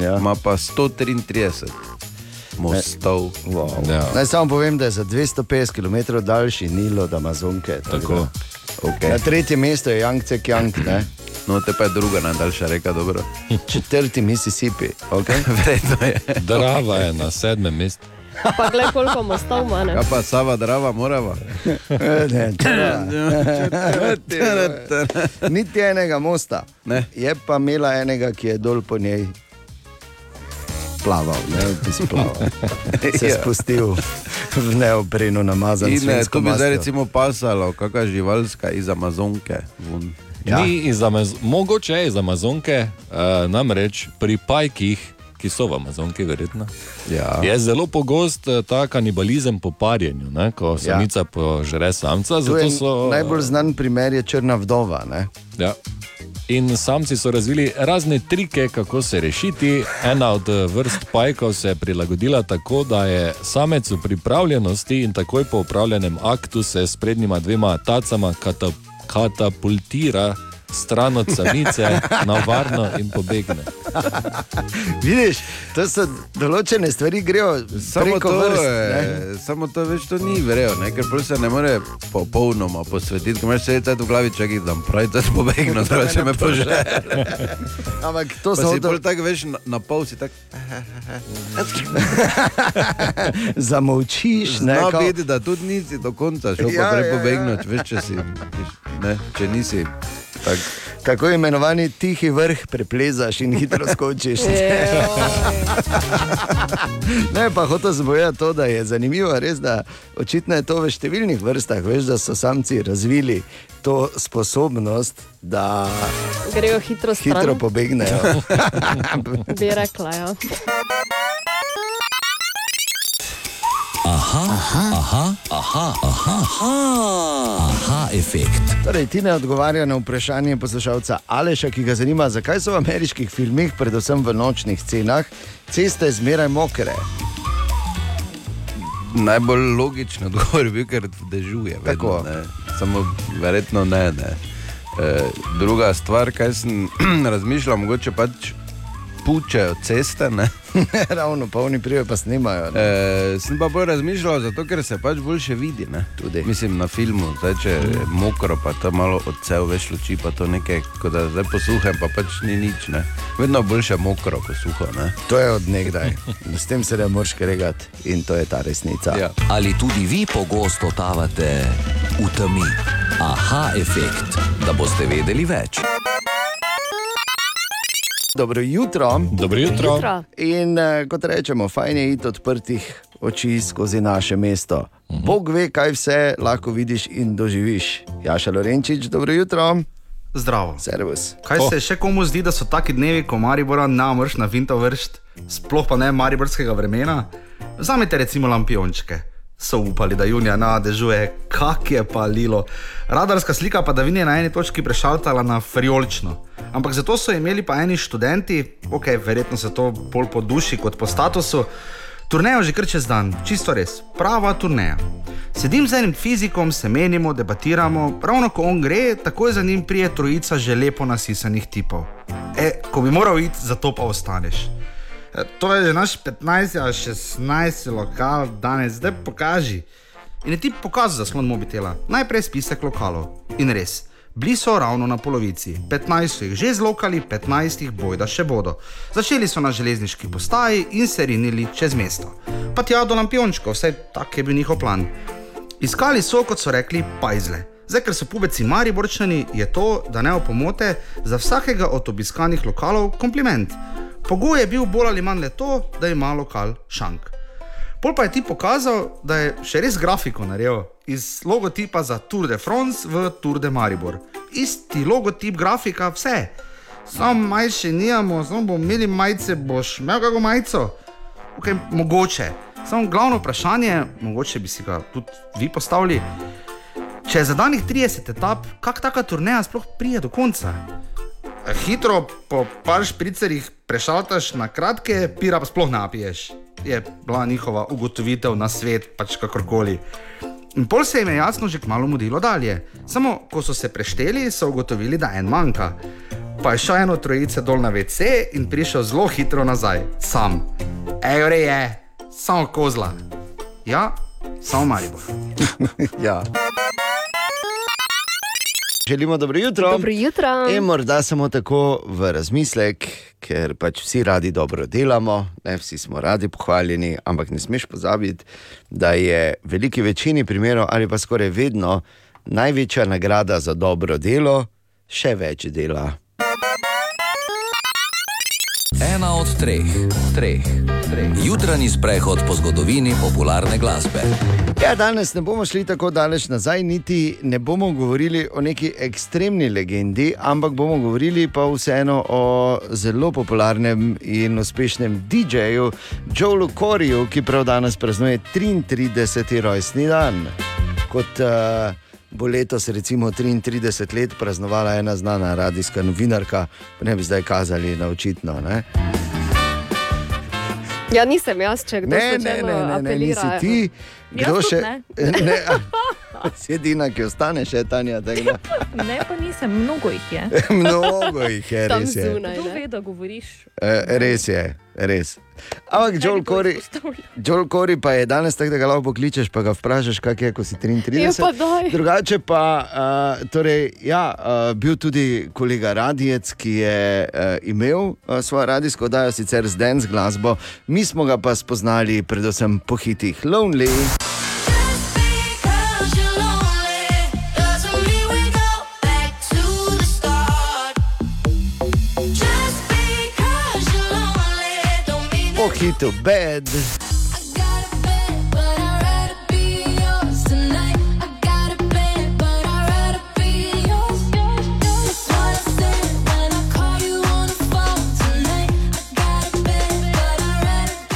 ja. ima pa 133 mostov. Wow. Ja. Naj samo povem, da je za 250 km daljši Nil od Amazonke. Tako. Okay. Na tretjem mestu je Yangtze Kiang, ne? No, te pa je druga najdaljša reka, dobro. (laughs) Četrti Mississippi. Okay? (laughs) Verjetno je. Drava je na sedmem mestu. (laughs) Pa gled, koliko mostov ima. ne? Kaj pa Sava, Drava, Morava? ne, Niti enega mosta. Ne. Je pa imela enega, ki je dol po njej plaval, ne, ti si plaval. (laughs) Se je Ja. spustil v neopreno namazan. In ne, to bi zdaj recimo pasalo, kakšna živalska iz Amazonke. Vun. Ja. Ni iz Amaz Mogoče je iz Amazonke, uh, namreč pri pajkih, ki so v Amazonki, verjetno. Ja. Je zelo pogost eh, ta kanibalizem po parjenju, ne? ko samica ja. požre samca. Je so, najbolj znan primer je črna vdova. Ne? Ja. In samci so razvili razne trike, kako se rešiti. Ena od eh, vrst pajkov se je prilagodila tako, da je samec v pripravljenosti in takoj po upravljenem aktu se s prednjima dvema tacama kata, katapultira stran od samice (laughs) na varno in pobegne. Vidiš, to so določene stvari, grejo Samo to, vrst. je, ne. samo to več to ni verjel, ne? ker se ne more popolnoma posvetiti, ker imaš vse cajt v glavi, čakaj, da pravi, da pobegno, drugače me požre. (laughs) Ampak to Pa so si pol tako veš, na, na pol si tako. (laughs) Zamolčiš, ne, Zna kao- videti, da tudi nisi do konca šel, Ja, pa prej ja, ja. pobegnoč, veš, če si, ne, če nisi. Tak. (laughs) Tako imenovani tihi vrh preplezaš in hitro skočiš. (laughs) (laughs) ne, pa hotel sem povedati to, da je zanimivo, res, da očitno je to v številnih vrstah, veš, da so samci razvili to sposobnost, da Grejo hitro stran. hitro pobegnejo. Bi rekla, ja. Aha, aha, aha, aha, aha, aha, aha, efekt. Torej, ti ne odgovarja na vprašanje poslušalca Aleša, ki ga zanima, zakaj so v ameriških filmih, predvsem v nočnih scenah, ceste zmeraj mokre. Najbolj logičen odgovor je bil, ker dežuje. Vedno, Tako. ne. Samo verjetno ne. ne. E, druga stvar, kaj sem (clears throat) razmišljal, mogoče pač pučejo ceste. Ne? Ravno, polni prijo pa snimajo. ne. E, sem pa bolj razmišljal, zato ker se pač boljše vidi. Ne? Tudi. Mislim na filmu, zdaj, če je mokro, pa to malo odsev več luči, pa to nekaj, kot da zdaj posuhem, pa pač ni nič. Ne? Vedno boljše mokro, kot suho. Ne? To je od nekdaj. S tem se ne moreš kregati in to je ta resnica. Ja. Ali tudi vi pogosto totavate v temi? Aha, efekt, da boste vedeli več. Dobro jutro. Dobro jutro. Jutro. In uh, kot rečemo, fajn je iti odprtih oči skozi naše mesto. Uh -huh. Bog ve, kaj vse lahko vidiš in doživiš. Jaša Lorenčič, dobro jutro. Zdravo. Servus. Kaj oh. se še komu zdi, da so taki dnevi, ko Maribora namrš na vinto vrst, sploh pa ne mariborskega vremena? Vzamite recimo lampiončke. So upali, da junija nadežuje, kak je pa lilo. Radarska slika padavin je na eni točki prešaltala na friolčno. Ampak zato so imeli pa eni študenti, ok, verjetno se to bolj po duši kot po statusu, turnejo že kar čez dan, čisto res, prava turneja. Sedim z enim fizikom, se menimo, debatiramo, ravno ko on gre, takoj za njim prije trojica že lepo nasisanih tipov. E, ko bi moral iti, zato pa ostaneš. E, To je že naš 15 ali 16 lokal danes, zdaj pokaži. In ti pokazal zaslon mobitela, najprej spisek lokalov. In res, bili so ravno na polovici. 15 so jih že zlokali, 15 jih bojda še bodo. Začeli so na železniški postaji in se rinili čez mesto. Pa tja do lampiončkov, vsaj tak je bil njihov plan. Iskali so, kot so rekli, pajzle. Zdaj, ker so pubeci mariborčani, je to, da ne opomote, za vsakega od obiskanih lokalov kompliment. Pogoj je bil bolj ali manj le to, da ima lokal šank. Pol pa je ti pokazal, da je še res grafiko naredil iz logotipa za Tour de France v Tour de Maribor. Isti logotip, grafika, vse. Samo maj še nijamo, samo bomo imeli majice, boš imel kako majico? Okay, mogoče. Samo glavno vprašanje, mogoče bi si ga tudi vi postavili. Če je za danih 30 etap, kako taka turneja sploh prije do konca? Hitro po par špricerjih prešaltaš na kratke, pira pa sploh napiješ. Je bila njihova ugotovitev na svet, pač kakorkoli. In pol se jim je jasno že kmalo mudilo dalje. Samo ko so se prešteli, so ugotovili, da en manjka. Pa je šel eno trojice dol na WC in prišel zelo hitro nazaj, sam. Evre je, samo kozla. Ja, samo Maribor. (laughs) ja. Želimo dobro jutro. Dobro jutro. In morda samo tako v razmislek, ker pač vsi radi dobro delamo, ne vsi smo radi pohvaljeni, ampak ne smeš pozabiti, da je v veliki večini primerov ali pa skoraj vedno največja nagrada za dobro delo še več dela. Ena od treh, treh, treh. jutranji sprehod po zgodovini popularne glasbe. Ja, danes ne bomo šli tako daleč nazaj, niti ne bomo govorili o neki ekstremni legendi, ampak bomo govorili pa vseeno o zelo popularnem in uspešnem DJ-ju Joelu Coriju, ki prav danes praznuje 33. rojstni dan. Kot uh, bo letos, recimo, 33 let praznovala ena znana radijska novinarka, ne bi zdaj kazali na očitno. Ne? Ja, nisem jaz, če kdo Ne, ne, ne, ne, ne, nisi apelira. ti. Kdo še? ne. (laughs) ne si edina, ki ostane še Tanja. (laughs) Ne, pa nisem, mnogo jih je. (laughs) Mnogo jih je, res je. zunaj. Kdo ve, da govoriš? Eh, res je, res. Ampak Joel Corey, Joel Corey pa je danes tako, da ga lahko pokličeš, pa ga vprašaš, kak je, ko si 33. Ja, pa. Drugače pa, uh, torej, ja, uh, bil tudi kolega Radijec, ki je uh, imel uh, svojo radijsko oddajo, sicer z dance glasbo, mi smo ga pa spoznali predvsem po hitih Lonely. Po hitu Bad.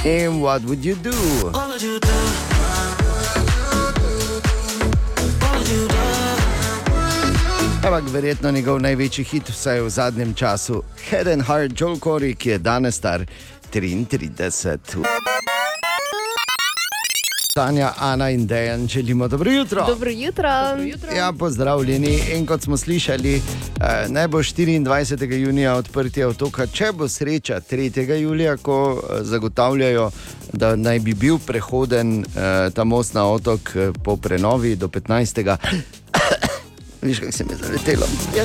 And what would you do? Ampak verjetno njegov največji hit, vsaj v zadnjem času, Head and Heart Joel Corey, ki je danes star 33. Tanja, Ana in Dejan, želimo dobro jutro. Dobro jutro. Dobro jutro. Ja, pozdravljeni. In kot smo slišali, eh, naj bo 24. junija odprtje otoka, če bo sreča 3. julija, ko eh, zagotavljajo, da naj bi bil prehoden eh, ta most na otok po prenovi do 15. Viš, kako se mi je zaletelo. Ja,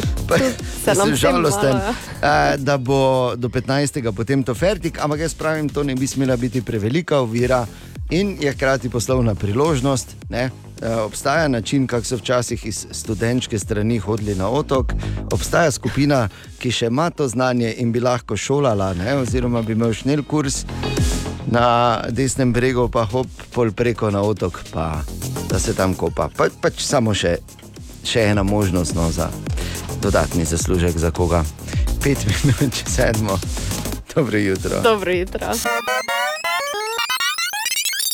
(laughs) nam Sem žalosten, eh, da bo do 15. potem to fertik, ampak jaz pravim, to ne bi smela biti prevelika ovira in je hkrati poslovna priložnost. Ne? Eh, Obstaja način, kako so včasih iz študentske strani hodili na otok, obstaja skupina, ki še ima to znanje in bi lahko šolala, ne? oziroma bi imel šnel kurs na desnem bregu, pa hop pol preko na otok, pa da se tam kopa. Pa, pač samo še, še ena možnost no, za dodatni zaslužek za koga. Pet minut, če sedmo. Dobro jutro. Dobro jutro.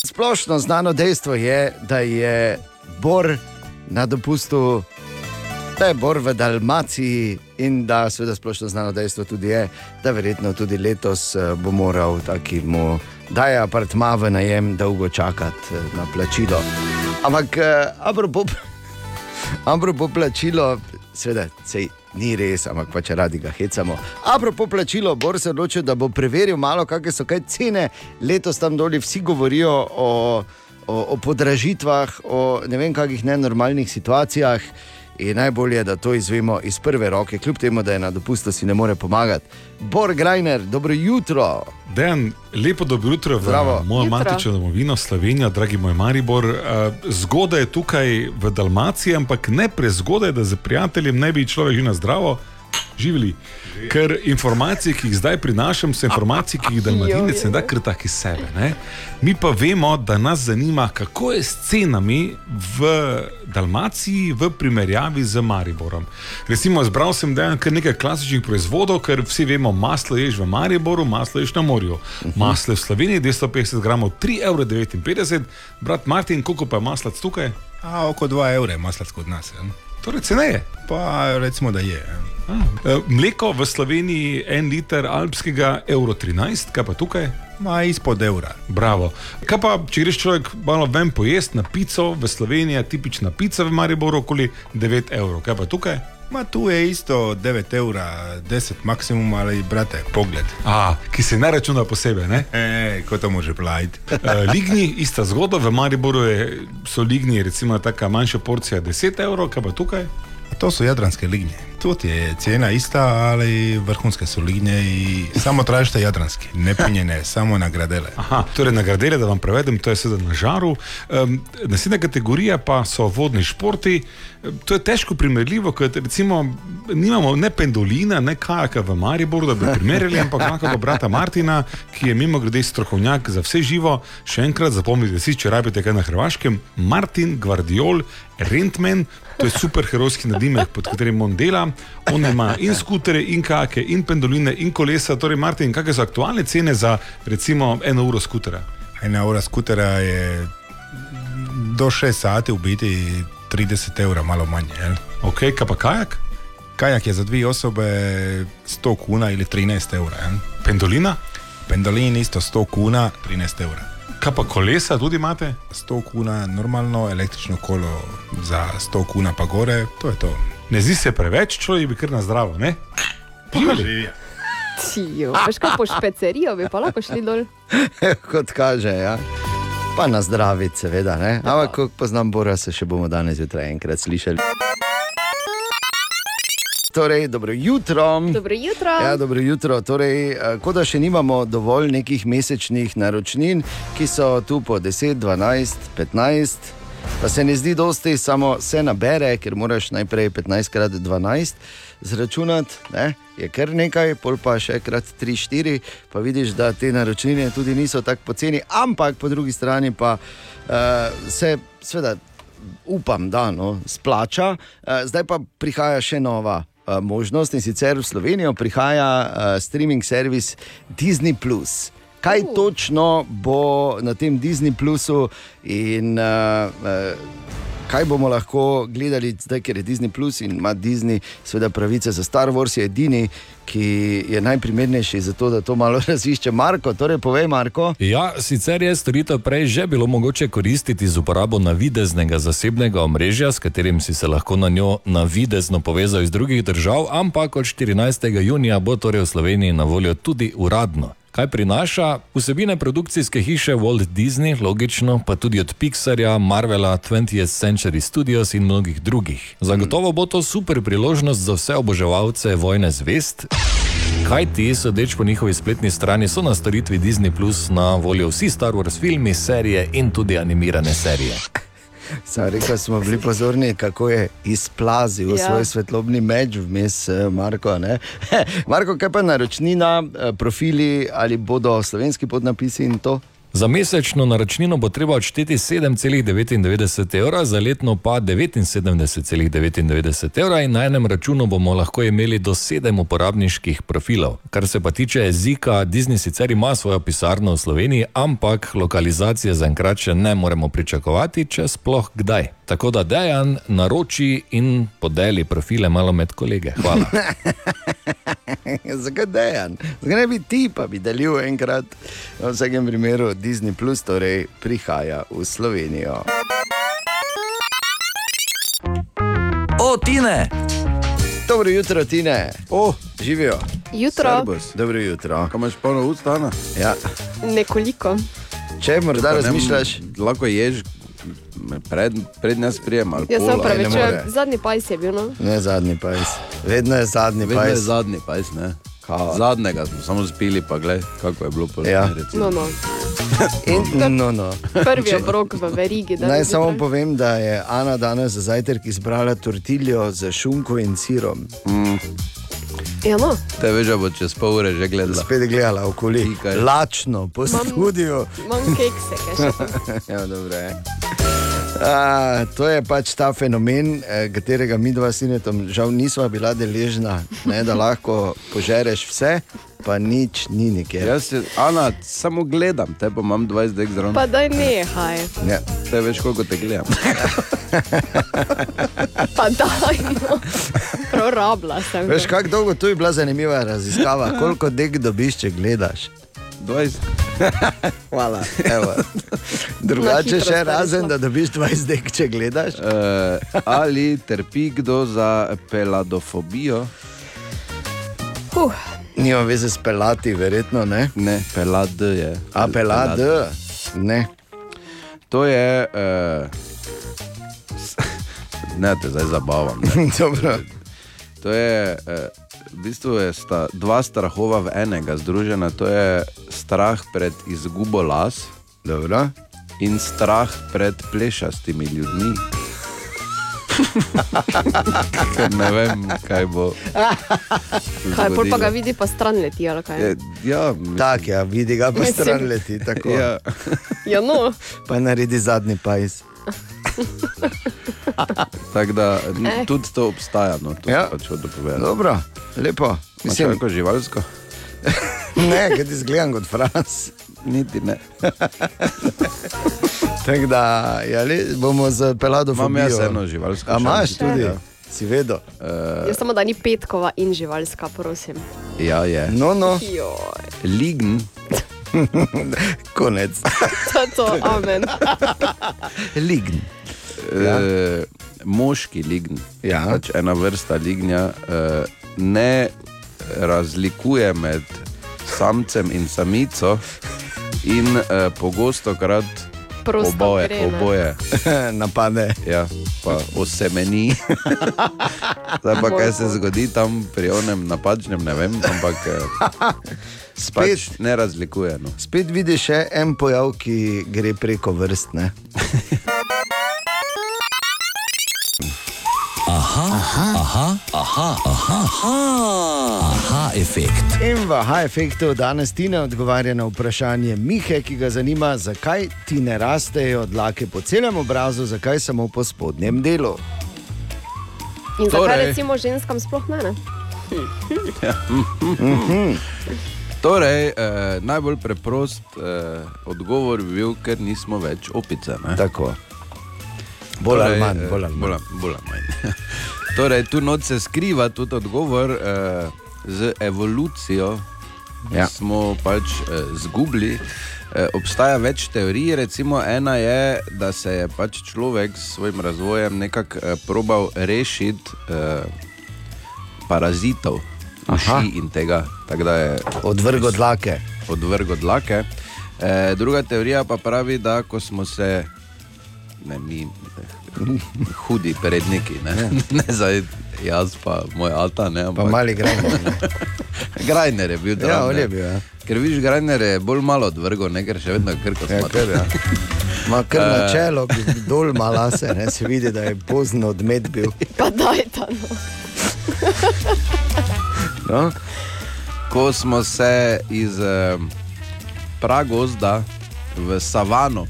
Splošno znano dejstvo je, da je Bor na dopustu, da je Bor v Dalmaciji in da seveda splošno znano dejstvo tudi je, da verjetno tudi letos eh, bo moral takemu daje apartma v najem dolgo čakati eh, na plačilo. Ampak, eh, apropo, apropo plačilo, seveda, sej ni res, ampak pač radi ga hecamo. Apropo plačilo, Bor se odločil, da bo preveril malo, kakšne so kaj cene. Letos tam dolje vsi govorijo o, o, o podražitvah, o ne vem kakih nenormalnih situacijah. In najbolje je, da to izvemo iz prve roke, kljub temu, da je na dopustu si ne more pomagati. Bor Grajner, dobro jutro. Dan, lepo dobro jutro v Zdravo. mojo Jutro. matično domovino Slovenijo, dragi moj Maribor. Eh, Zgodaj je tukaj v Dalmaciji, ampak ne prezgodaj, da za prijateljem ne bi človek živel zdravo. Živeli. Ker informacije, ki jih zdaj prinašam, so informacije, ki jih Dalmatinec ne da kar tako iz sebe. Ne? Mi pa vemo, da nas zanima, kako je s cenami v Dalmaciji v primerjavi z Mariborom. Recimo, zbral sem dejansko kar nekaj klasičnih proizvodov, ker vsi vemo, maslo ješ v Mariboru, maslo ješ na morju. Maslo je v Sloveniji 250 gramov 3,59 evra, brat Martin, koliko pa je masla tukaj? A, oko 2 evra je maslac kod nas. Ja. Torej, ceneje. Pa recimo, da je. A, e, mleko v Sloveniji, en liter alpskega, evro 13, kaj pa tukaj? Ma izpod evra. Bravo. Kaj pa, če greš človek malo ven pojesti na pico, v Sloveniji je tipična pica v Mariboru okoli 9 evrov, kaj pa tukaj? Ma tu je isto 9 evra, 10 maksimum, ali brate, pogled. A, ki se ne računa posebej, ne? (laughs) E, ko to može plajti. E, ligni, ista zgodba, v Mariboru je, so ligni, recimo taka manjša porcija 10 evrov, kaj pa tukaj? To su jadranske lignje. Tu ti je cijena ista, ali vrhunske su lignje i samo tražite jadranski, ne pinjene, (laughs) samo nagradele. Aha, torej nagradele, da vam prevedem, to je sedaj na žaru. Um, naslednja kategorija pa so vodni športi. To je težko primerljivo, ker recimo nimamo ne pendolina, ne kajaka v Mariboru, da bi primerjali, ampak pa brata Martina, ki je mimo grede strokovnjak za vse živo. Še enkrat zapomnite si, če rabite kaj na Hrvaškem, Martin Guardiol, Rentman, to je superherojski nadimek, pod katerim on dela. On ima in skutere, in kajake, in pendoline, in kolesa. Torej, Martin, kakšne so aktualne cene za recimo eno uro skutera? Ena ura skutera je do 6 sati u biti 30 eura, malo manje. Jel? Ok, kaj pa kajak? Kajak je za dvije osobe 100 kuna ili 13 eura. Jel? Pendolina? Pendolin isto 100 kuna, 13 eura. Kaj pa kolesa tudi imate? 100 kuna normalno, električno kolo za 100 kuna pa gore, to je to. Ne zdi se preveč, človek bi kar na zdravo, ne? Živja. Tijo, veš kaj po špecerijo bi pa lahko šli dol. (laughs) Kot kaže, ja. Pa na zdravi, seveda. Ne? Ampak, ko poznam Bora, se še bomo danes zjutraj enkrat slišali. Torej, dobro jutro. Dobro jutro. Ja, dobro jutro. Torej, eh, kot da še nimamo dovolj nekih mesečnih naročnin, ki so tu po 10, 12, 15, pa se ne zdi dosti, samo se nabere, ker moraš najprej 15 krat 12 zračunati, ne? je kar nekaj, pol pa še krat 3, 4, pa vidiš, da te naročnine tudi niso tako poceni, ampak po drugi strani pa uh, se, seveda, upam, da no, splača. Uh, zdaj pa prihaja še nova uh, možnost in sicer v Slovenijo prihaja uh, streaming servis Disney. Kaj uh. točno bo na tem Disney Plusu in uh, uh, kaj bomo lahko gledali, zdaj, ker je Disney Plus in ima Disney, seveda pravice za Star Wars, je edini, ki je najprimernejši za to, da to malo (laughs) razišče. Marko, torej povej, Marko. Ja, sicer je storitev prej že bilo mogoče koristiti z uporabo navideznega zasebnega omrežja, s katerim si se lahko na njo navidezno povezal iz drugih držav, ampak od 14. junija bo torej v Sloveniji na voljo tudi uradno. Kaj prinaša? Vsebine produkcijske hiše Walt Disney, logično, pa tudi od Pixarja, Marvela, 20th Century Studios in mnogih drugih. Zagotovo bo to super priložnost za vse oboževalce vojne zvest. Kaj ti, sodeč po njihovi spletni strani, so na storitvi Disney Plus na voljo vsi Star Wars filmi, serije in tudi animirane serije. Sam rekel, smo bili pozorni, kako je izplazil ja. Svoj svetlobni meč vmes, eh, Marko. ne? (laughs) Marko, kaj pa naročnina, eh, profili ali bodo slovenski podnapisi in to? Za mesečno naročnino bo treba odšteti 7,99 evra, za letno pa 79,99 evra in na enem računu bomo lahko imeli do sedem uporabniških profilov. Kar se pa tiče jezika, Disney sicer ima svojo pisarno v Sloveniji, ampak lokalizacije zaenkrat še ne moremo pričakovati, če sploh kdaj. Tako da dejan naroči in podeli profile malo med kolege. Hvala. (laughs) Zakaj dejan? Zakaj ne bi ti pa bi delil enkrat? V vsakem primeru Disney Plus torej prihaja v Slovenijo. O, Tine! Dobro jutro, Tine. O, živijo. Jutro. Servus. Dobro jutro. Kaj imaš polno ust, Ana? Ja. Nekoliko. Če morda razmišljaš, lahko ješ pred, pred nas prijem ali Jaz se pol, ali ne upravičujem, more. zadnji pajs je bil. No? Ne zadnji pajs. Vedno je zadnji Vedno je pajs. zadnji pajs, ne. Zadnjega smo samo spili, pa gled, kako je bilo pol. Ja. No, no. In, (laughs) no, no. Prvi obrok v verigi. Naj samo povem, da je Ana danes za zajtrk izbrala tortiljo z šunko in sirom. Mm. Ja, no. Te veš, da bo čez pol ure že gledala. Spet gledala okoli. Lačno, po studiu. Imam kekse, kaj še (laughs) ja, dobro je. A, to je pač ta fenomen, eh, katerega mi dva sinetom žal nismo bila deležna, ne, da lahko požereš vse, pa nič ni nikjer. Jaz se, Ana, samo gledam, te pa imam 20 dek zraven. Pa daj nehaj. Ja. Te veš, koliko te gledam. (laughs) Pa daj, no. Prorabla sem. Veš, kako dolgo tu je bila zanimiva raziskava, koliko dek dobiš, če gledaš. 20. (laughs) Hvala. Evo. (laughs) Drugače še razen, da dobiš 20 dek, če gledaš. Uh, ali trpi kdo za peladofobijo? Uh. Nima veze s pelati, verjetno ne. Ne, pelad je. A pelad, ne. To je. Uh, (laughs) ne, te zdaj zabavam. ne. Dobro. To je. Uh, v bistvu je sta, dva strahova v enega združena. To je strah pred izgubo las Dobro. in strah pred plešastimi ljudmi. Ker ne vem, kaj bo. Kaj, pol pa ga vidi, pa stran leti, ali kaj? Je- Ja, Tak, ja, vidi ga pa Mislim- stran leti. Tako. Ja. Ja, no. Pa naredi zadnji pajs. (laughs) Tako da n- Eh. tudi to obstaja. No, to Ja. pač hočem povedati. Dobro, lepo. Mislim, Mislim, kako živalsko. (laughs) ne, kaj ti zgledam kot fras. Niti ne. (laughs) Tako da ja, le, bomo z pelado Imam jaz eno živalsko A imaš tudi? ja. Si vedel? Uh, Jaz samo da ni petkova in živalska, prosim. ja, je. No, no. Joj, Lign. (laughs) Konec. to je to, amen. (laughs) Lign. Ja. Uh, moški lign, Ja. pač ena vrsta lignja, uh, ne razlikuje med samcem in samico, in uh, pogosto krat Prosto oboje, gre, ne? oboje (laughs) napade. Ja, pa osemeni. Zdaj pa kaj se zgodi tam pri onem napačnem, ne vem, ampak eh, Spet, pač ne razlikuje. No. spet vidiš še en pojav, ki gre preko vrst. Ne? Aha, aha, aha, aha, aha, aha, aha efekt. In v H-efektu danes ti ne odgovarja na vprašanje Mihe, ki ga zanima, zakaj ti ne rastejo dlake po celem obrazu, zakaj samo po spodnjem delu. In zakaj Torej- recimo ženskam sploh ne? ne? Ja. Torej, eh, najbolj preprost eh, odgovor bi bil, ker nismo več opice. Ne? Tako. Bolj ali Torej, manj, eh, bolj ali manj. bolj ali- bolj ali manj. (laughs) torej, tu noč se skriva tudi odgovor uh, z evolucijo. Ja. Ja. Smo pač uh, zgubili. Uh, obstaja več teorij, recimo ena je, da se je pač človek s svojim razvojem nekako uh, probal rešiti uh, parazitov. Uši in tega. je Odvrgo dlake. Odvrgo dlake. E, druga teorija pa pravi, da ko smo se, ne mi, hudi predniki, ne, (laughs) ne zdaj jaz pa moj ata, ne, ampak mali Grajner, (laughs) Grajner je bil tam. Ja, on je bil, ja. Ker viš, Grajner je bolj malo odvrgo, ne, ker še vedno krko Ja, smo. kar, ja. (laughs) Ma kar na Eh. čelo, dol malo se, ne, se vidi, da je pozno odmet bil. Pa daj ta no. No? Ko smo se iz eh, pragozda v savano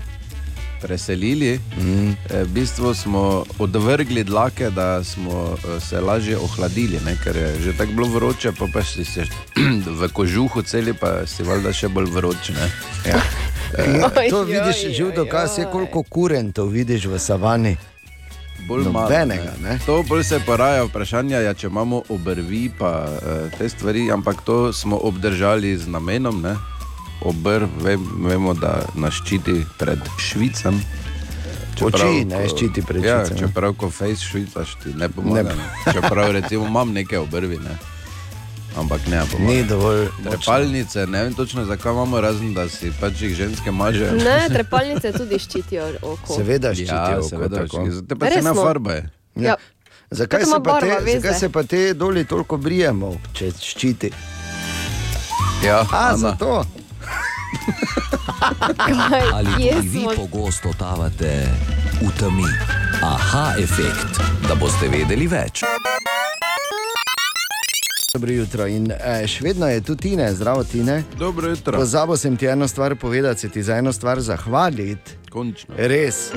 preselili, mm. eh, v bistvu smo odvrgli dlake, da smo eh, se lažje ohladili, ne? ker je že tako bilo vroče, pa, pa si se (clears throat) v kožuhu celi, pa si valjda še bolj vroče. Ja. (laughs) Oj, To vidiš, oj, živ dokaz je, koliko kurentov vidiš v savani. Bolj malo, Nobenega, ne. To bolj se poraja vprašanje, ja, če imamo obrvi, pa uh, te stvari, ampak to smo obdržali z namenom. Ne? Obrv, vem, vemo, da nas ščiti pred švicem. Oči ne ščiti pred ja, švicem. Čeprav, ko face švicaš, ti ne pomaga. Ne. Ne. Čeprav, recimo, imam neke obrvi, ne. Ampak ne pomaga. Ni dovolj močno. Trepalnice, ne vem točno, zakaj imamo, razen da si pač jih ženske mažejo. Ne, trepalnice tudi ščitijo oko. Seveda ščitijo Ja, oko seveda tako. ščitijo. Te pa cena Resno? farba je. Ja. Zakaj Tako se, pa te, veze. zakaj se pa te doli toliko brijemo, če ščiti? Ja, A, Ana. zato. (laughs) Ali kje tudi vi pogosto totavate v temi? Aha, efekt, da boste vedeli več. Dobro jutro. In eh, še vedno je tu Tine, zdravo Tine. Dobro jutro. Pozabil sem ti eno stvar povedati, se ti za eno stvar zahvaliti. Končno. Res.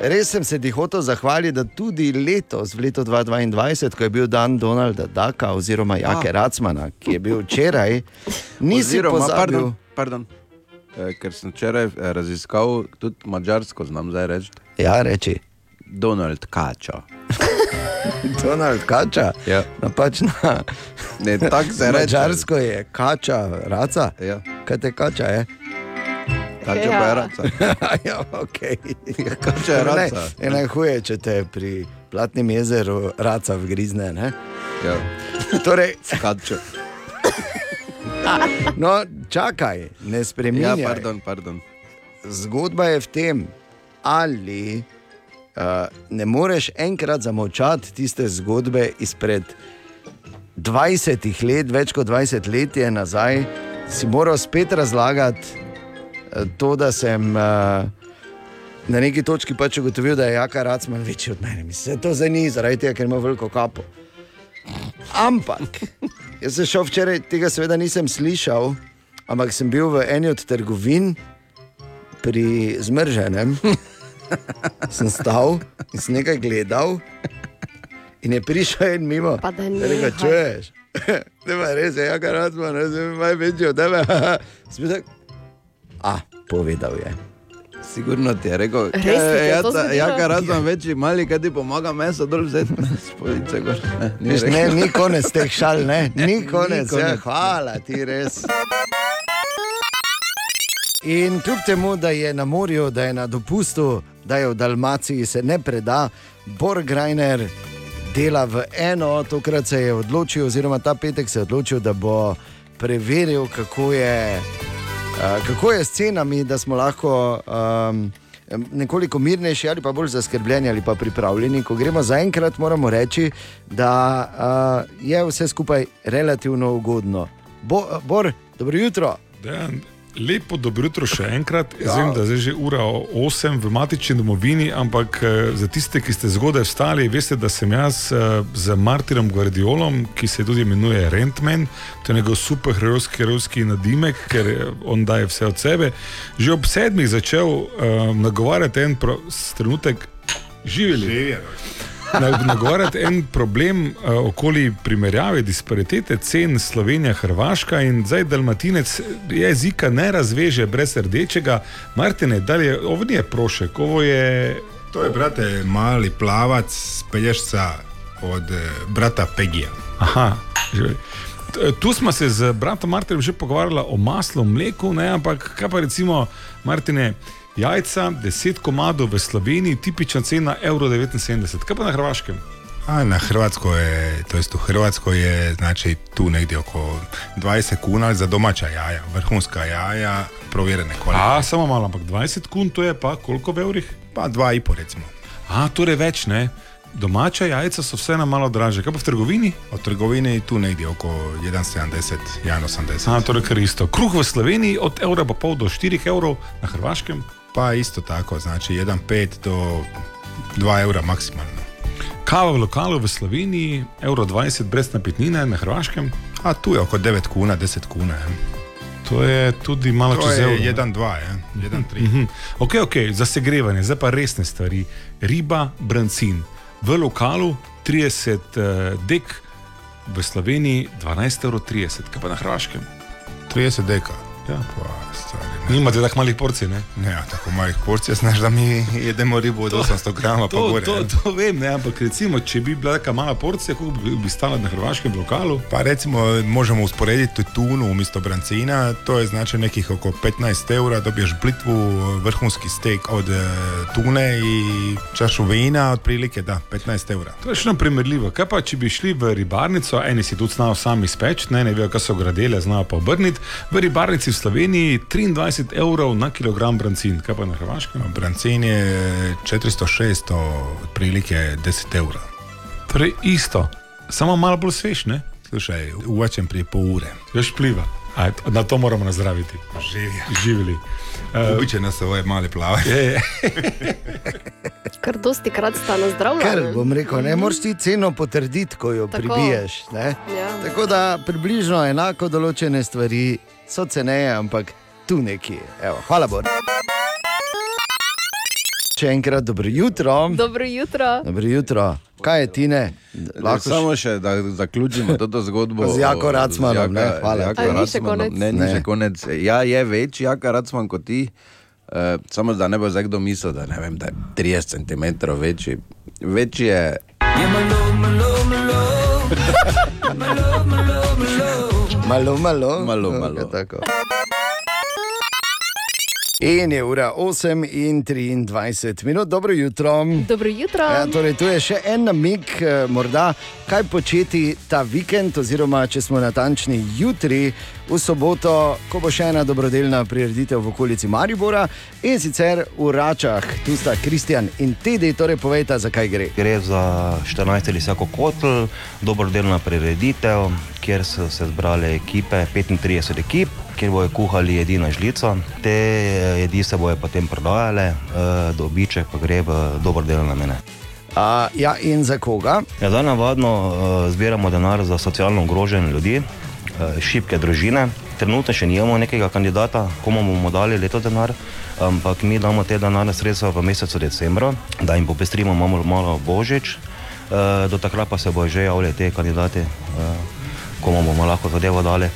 Res sem se ti hotel zahvaliti, da tudi letos, v letu 2022, ko je bil dan Donalda Daka oziroma Jake Ah. Racmana, ki je bil včeraj, nisi Oziroma, pozabil. Pardon, pardon. Eh, ker sem včeraj eh, raziskal tudi mačarsko, znam zdaj reči. Ja, reči. Donald Kača. Donald Kača. Ja. Napačna. Ne, tako se reče. Mačarsko je kača, raca. Ja. Kaj te kača je? Kača pa je raca. (laughs) ja, okay. kača je raca. Ne, je najhuje, če te pri Platnem jezeru raca vgrizne. Ne? Ja. Torej, Kača. no, čakaj, ne spremenjaj. Ja, pardon, pardon. Zgodba je v tem, ali ne moreš enkrat zamolčati tiste zgodbe izpred 20 let, več kot 20 let je nazaj, si moral spet razlagati uh, to, da sem. Uh, Na neki točki pač ugotovil, da je Jaka Racman večji od mene. Mislim, da to zdaj ni zaradi tega, ker ima veliko kapo. Ampak, (laughs) jaz sem šel včeraj, tega seveda nisem slišal, ampak sem bil v eni od trgovin pri zmrženem, (laughs) sem stal in sem nekaj gledal, in je prišel en mimo. Pa da Je rekel, čuješ? (laughs) Ne, pa res je, jaka razma, ne vem, maj večji od tebe. (laughs) Spet, a, povedal je. Sigurno ti je rekel, Res ti je ja, to zgodilo? jaka raza večji, mali, kaj ti pomaga meso dol vzeti. (laughs) Spolice gor. Ne, ni ne, ni konec teh šal, ne, ni konec. konec. Ja, hvala ti res. In kljub temu, da je na morju, da je na dopustu, da je v Dalmaciji, se ne preda, Borgrajner dela v eno, tokrat se je odločil, oziroma ta petek se je odločil, da bo preveril, kako je, kako je s cenami, da smo lahko um, nekoliko mirnejši ali pa bolj zaskrbljeni ali pa pripravljeni. Ko gremo zaenkrat, moramo reči, da uh, je vse skupaj relativno ugodno. Bo, Bor, dobro jutro. Dejan, lepo dobro jutro še enkrat. Ja. Ja. Vem, da je že ura 8 v matični domovini, ampak eh, za tiste, ki ste zgodaj vstali, veste, da sem jaz eh, z Martinom Guardiolom, ki se tudi imenuje Rentman, to je njegov superherojski herojski nadimek, ker eh, on daje vse od sebe. Že ob sedmih začel uh, nagovarjati en pro, trenutek živeli. Na- Nagovarjati en problem uh, okoli primerjave, disparitete cen Slovenija-Hrvaška in zdaj Dalmatinec jezika ne razveže brez rdečega. Martine, dalje, ovo nije prošek, ovo je To je, brate, mali plavac pelješca od eh, brata Pegija. Aha. T- Tu smo se z bratom Martinom že pogovarjali o maslu, mleku, ne, ampak kaj pa recimo, Martine, jajca, 10 komadov v Sloveniji, tipična cena 1,79 evra. Kaj pa na Hrvaškem? A na Hrvatskoj je, to jest u Hrvatskoj je znači tu negdje oko 20 kuna za domaća jaja, vrhunska jaja, provjerene kvalitete. A, samo malo, ampak 20 kun, to je pa koliko v evrih? Pa dva i po recimo. A, torej več, ne? Domača jajca so vseeno malo draže. Kaj pa v trgovini? Od trgovine tu negdje oko 1,70, 1,80. A, torej kar isto. Kruh v Sloveniji od evra pa pol do 4 evrov, na Hrvaškem? Pa isto tako, znači 1,5 do 2 eura maksimalno. Kava v lokalu v Sloveniji, evro 20 brez napitnine, na Hrvaškem? A tu je oko 9 kuna, 10 kuna. Je. To je tudi malo To čez evro. 1,2, je. 1,3. Mhm. Ok, ok, za segrevanje, zdaj pa resne stvari. Riba, brancin. V lokalu 30 uh, dek, v Sloveniji 12,30 evrov, kaj pa na Hrvaškem. 30 deka. Ja. Pa, stari. Nimate tako malih porcij, ne? Ne, tako malih porcij, znaš, da mi jedemo ribo od 800 grama pa To, gore. to, je. to vem, ne, ampak recimo, če bi bila taka mala porcija, koliko bi, bi stala na hrvaškem lokalu? Pa recimo možemo usporediti tunu umjesto brancina, to je znači nekih oko 15 eura, dobiješ blitvu, vrhunski steak od e, tune i čašu vina, otprilike da, 15 eura. To je še primerljivo. Kaj pa, če bi šli v ribarnico, eni si tudi znajo sami speč, ne, ne vejo, kaj so gradele, znajo pa obrniti. V ribarnici Sloveniji 23 evrov na kilogram brancin, kaj pa na Hrvaškem? Brancin je 400-600, otprilike 10 eura. Torej isto, samo malo bolj svež, ne? Slušaj, uvačem prije pol ure. Još pliva. Aj, na to moramo nazdraviti. Živijo. Živeli. Uh, Uče nas ovaj mali plavanje. je, je. (laughs) Kar dosti krat sta na zdravju. Ker bom rekel, ne moreš ti ceno potrditi, ko jo Tako. pribiješ. ne. Ja. Tako da približno enako določene stvari so ceneje, ampak tu nekje. Evo, hvala Bor. Še enkrat dobro jutro. Dobro jutro. Dobro jutro. Kaj je tine? Lahko samo še, da zaključimo to zgodbo. Z Jako Racmanom, ne? Hvala. Jako A ni še konec? Ne, ni Ne. še konec. Ja, je več Jaka Racman kot ti. Uh, samo da ne bo zdaj kdo mislil, da, ne vem, da je 30 cm večji. Večji je. Malo, malo. Malo, (laughs) malo. Tako. In je ura 8 in 23 minut, dobro jutro. Dobro jutro. Ja, torej, tu je še en namig, eh, morda kaj početi ta vikend, oziroma če smo natančni jutri, v soboto, ko bo še ena dobrodelna prireditev v okolici Maribora in sicer v Račah, tu sta Kristjan in Tedej, torej povejta, zakaj gre. Gre za 14 ali vsako kotl, dobrodelna prireditev, kjer so se zbrale ekipe, 35 ekip, kjer bojo kuhali jedi na žlico. Te eh, jedi se bojo potem prodajale, eh, dobiček pa gre v dobrodelne namene. A, ja, in za koga? Ja, zdaj navadno uh, zbiramo denar za socialno ogrožene ljudi, šibke družine. Trenutno še nimamo nekega kandidata, komu bomo dali leto denar, ampak mi damo te denarne sredstva v mesecu decembru, da jim popestrimo malo, malo božič. Uh, do takrat pa se bojo že javljali te kandidati, uh, komu bomo lahko zadevo dali.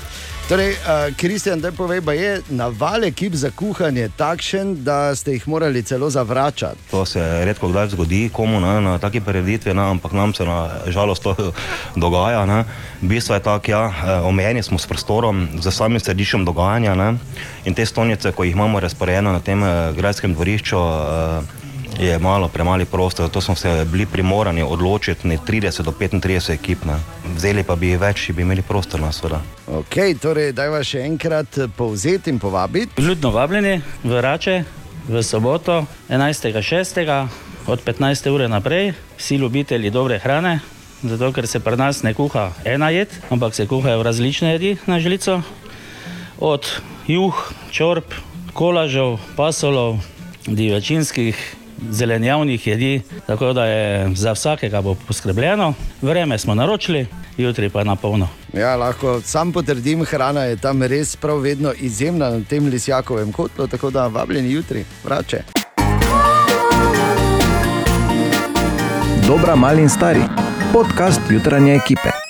Torej, uh, Kristjan, da povej, pa je naval ekip za kuhanje takšen, da ste jih morali celo zavračati. To se redko kdaj zgodi, komu ne, na taki prireditvi, ne, ampak nam se na žalost to (laughs) dogaja. Ne. Bistvo je tako, ja, eh, omejeni smo s prostorom, z samim središčem dogajanja ne, in te stolnice, ko jih imamo razporejene na tem eh, gradskem dvorišču, eh, je malo premali prostor, zato smo se bili primorani odločiti na 30 do 35 ekip. Ne. Vzeli pa bi jih več, če bi imeli prostor na svoda. Ok, torej, daj vas še enkrat povzeti in povabiti. Ljudno vabljeni v Rače v soboto 11.6. od 15. ure naprej, vsi ljubitelji dobre hrane, zato ker se pri nas ne kuha ena jed, ampak se kuhajo različne jedi na žlico, od juh, čorb, kolažev, pasolov, divjačinskih. Zelenjavnih jedi, tako da je za vsakega bo poskrbljeno. Vreme smo naročili, jutri pa na polno. Ja, lahko sam potrdim, hrana je tam res prav vedno izjemna na tem Lisjakovem kotlu, tako da vabljeni jutri, vrače. Dobra, mali in stari. Podcast jutranje ekipe.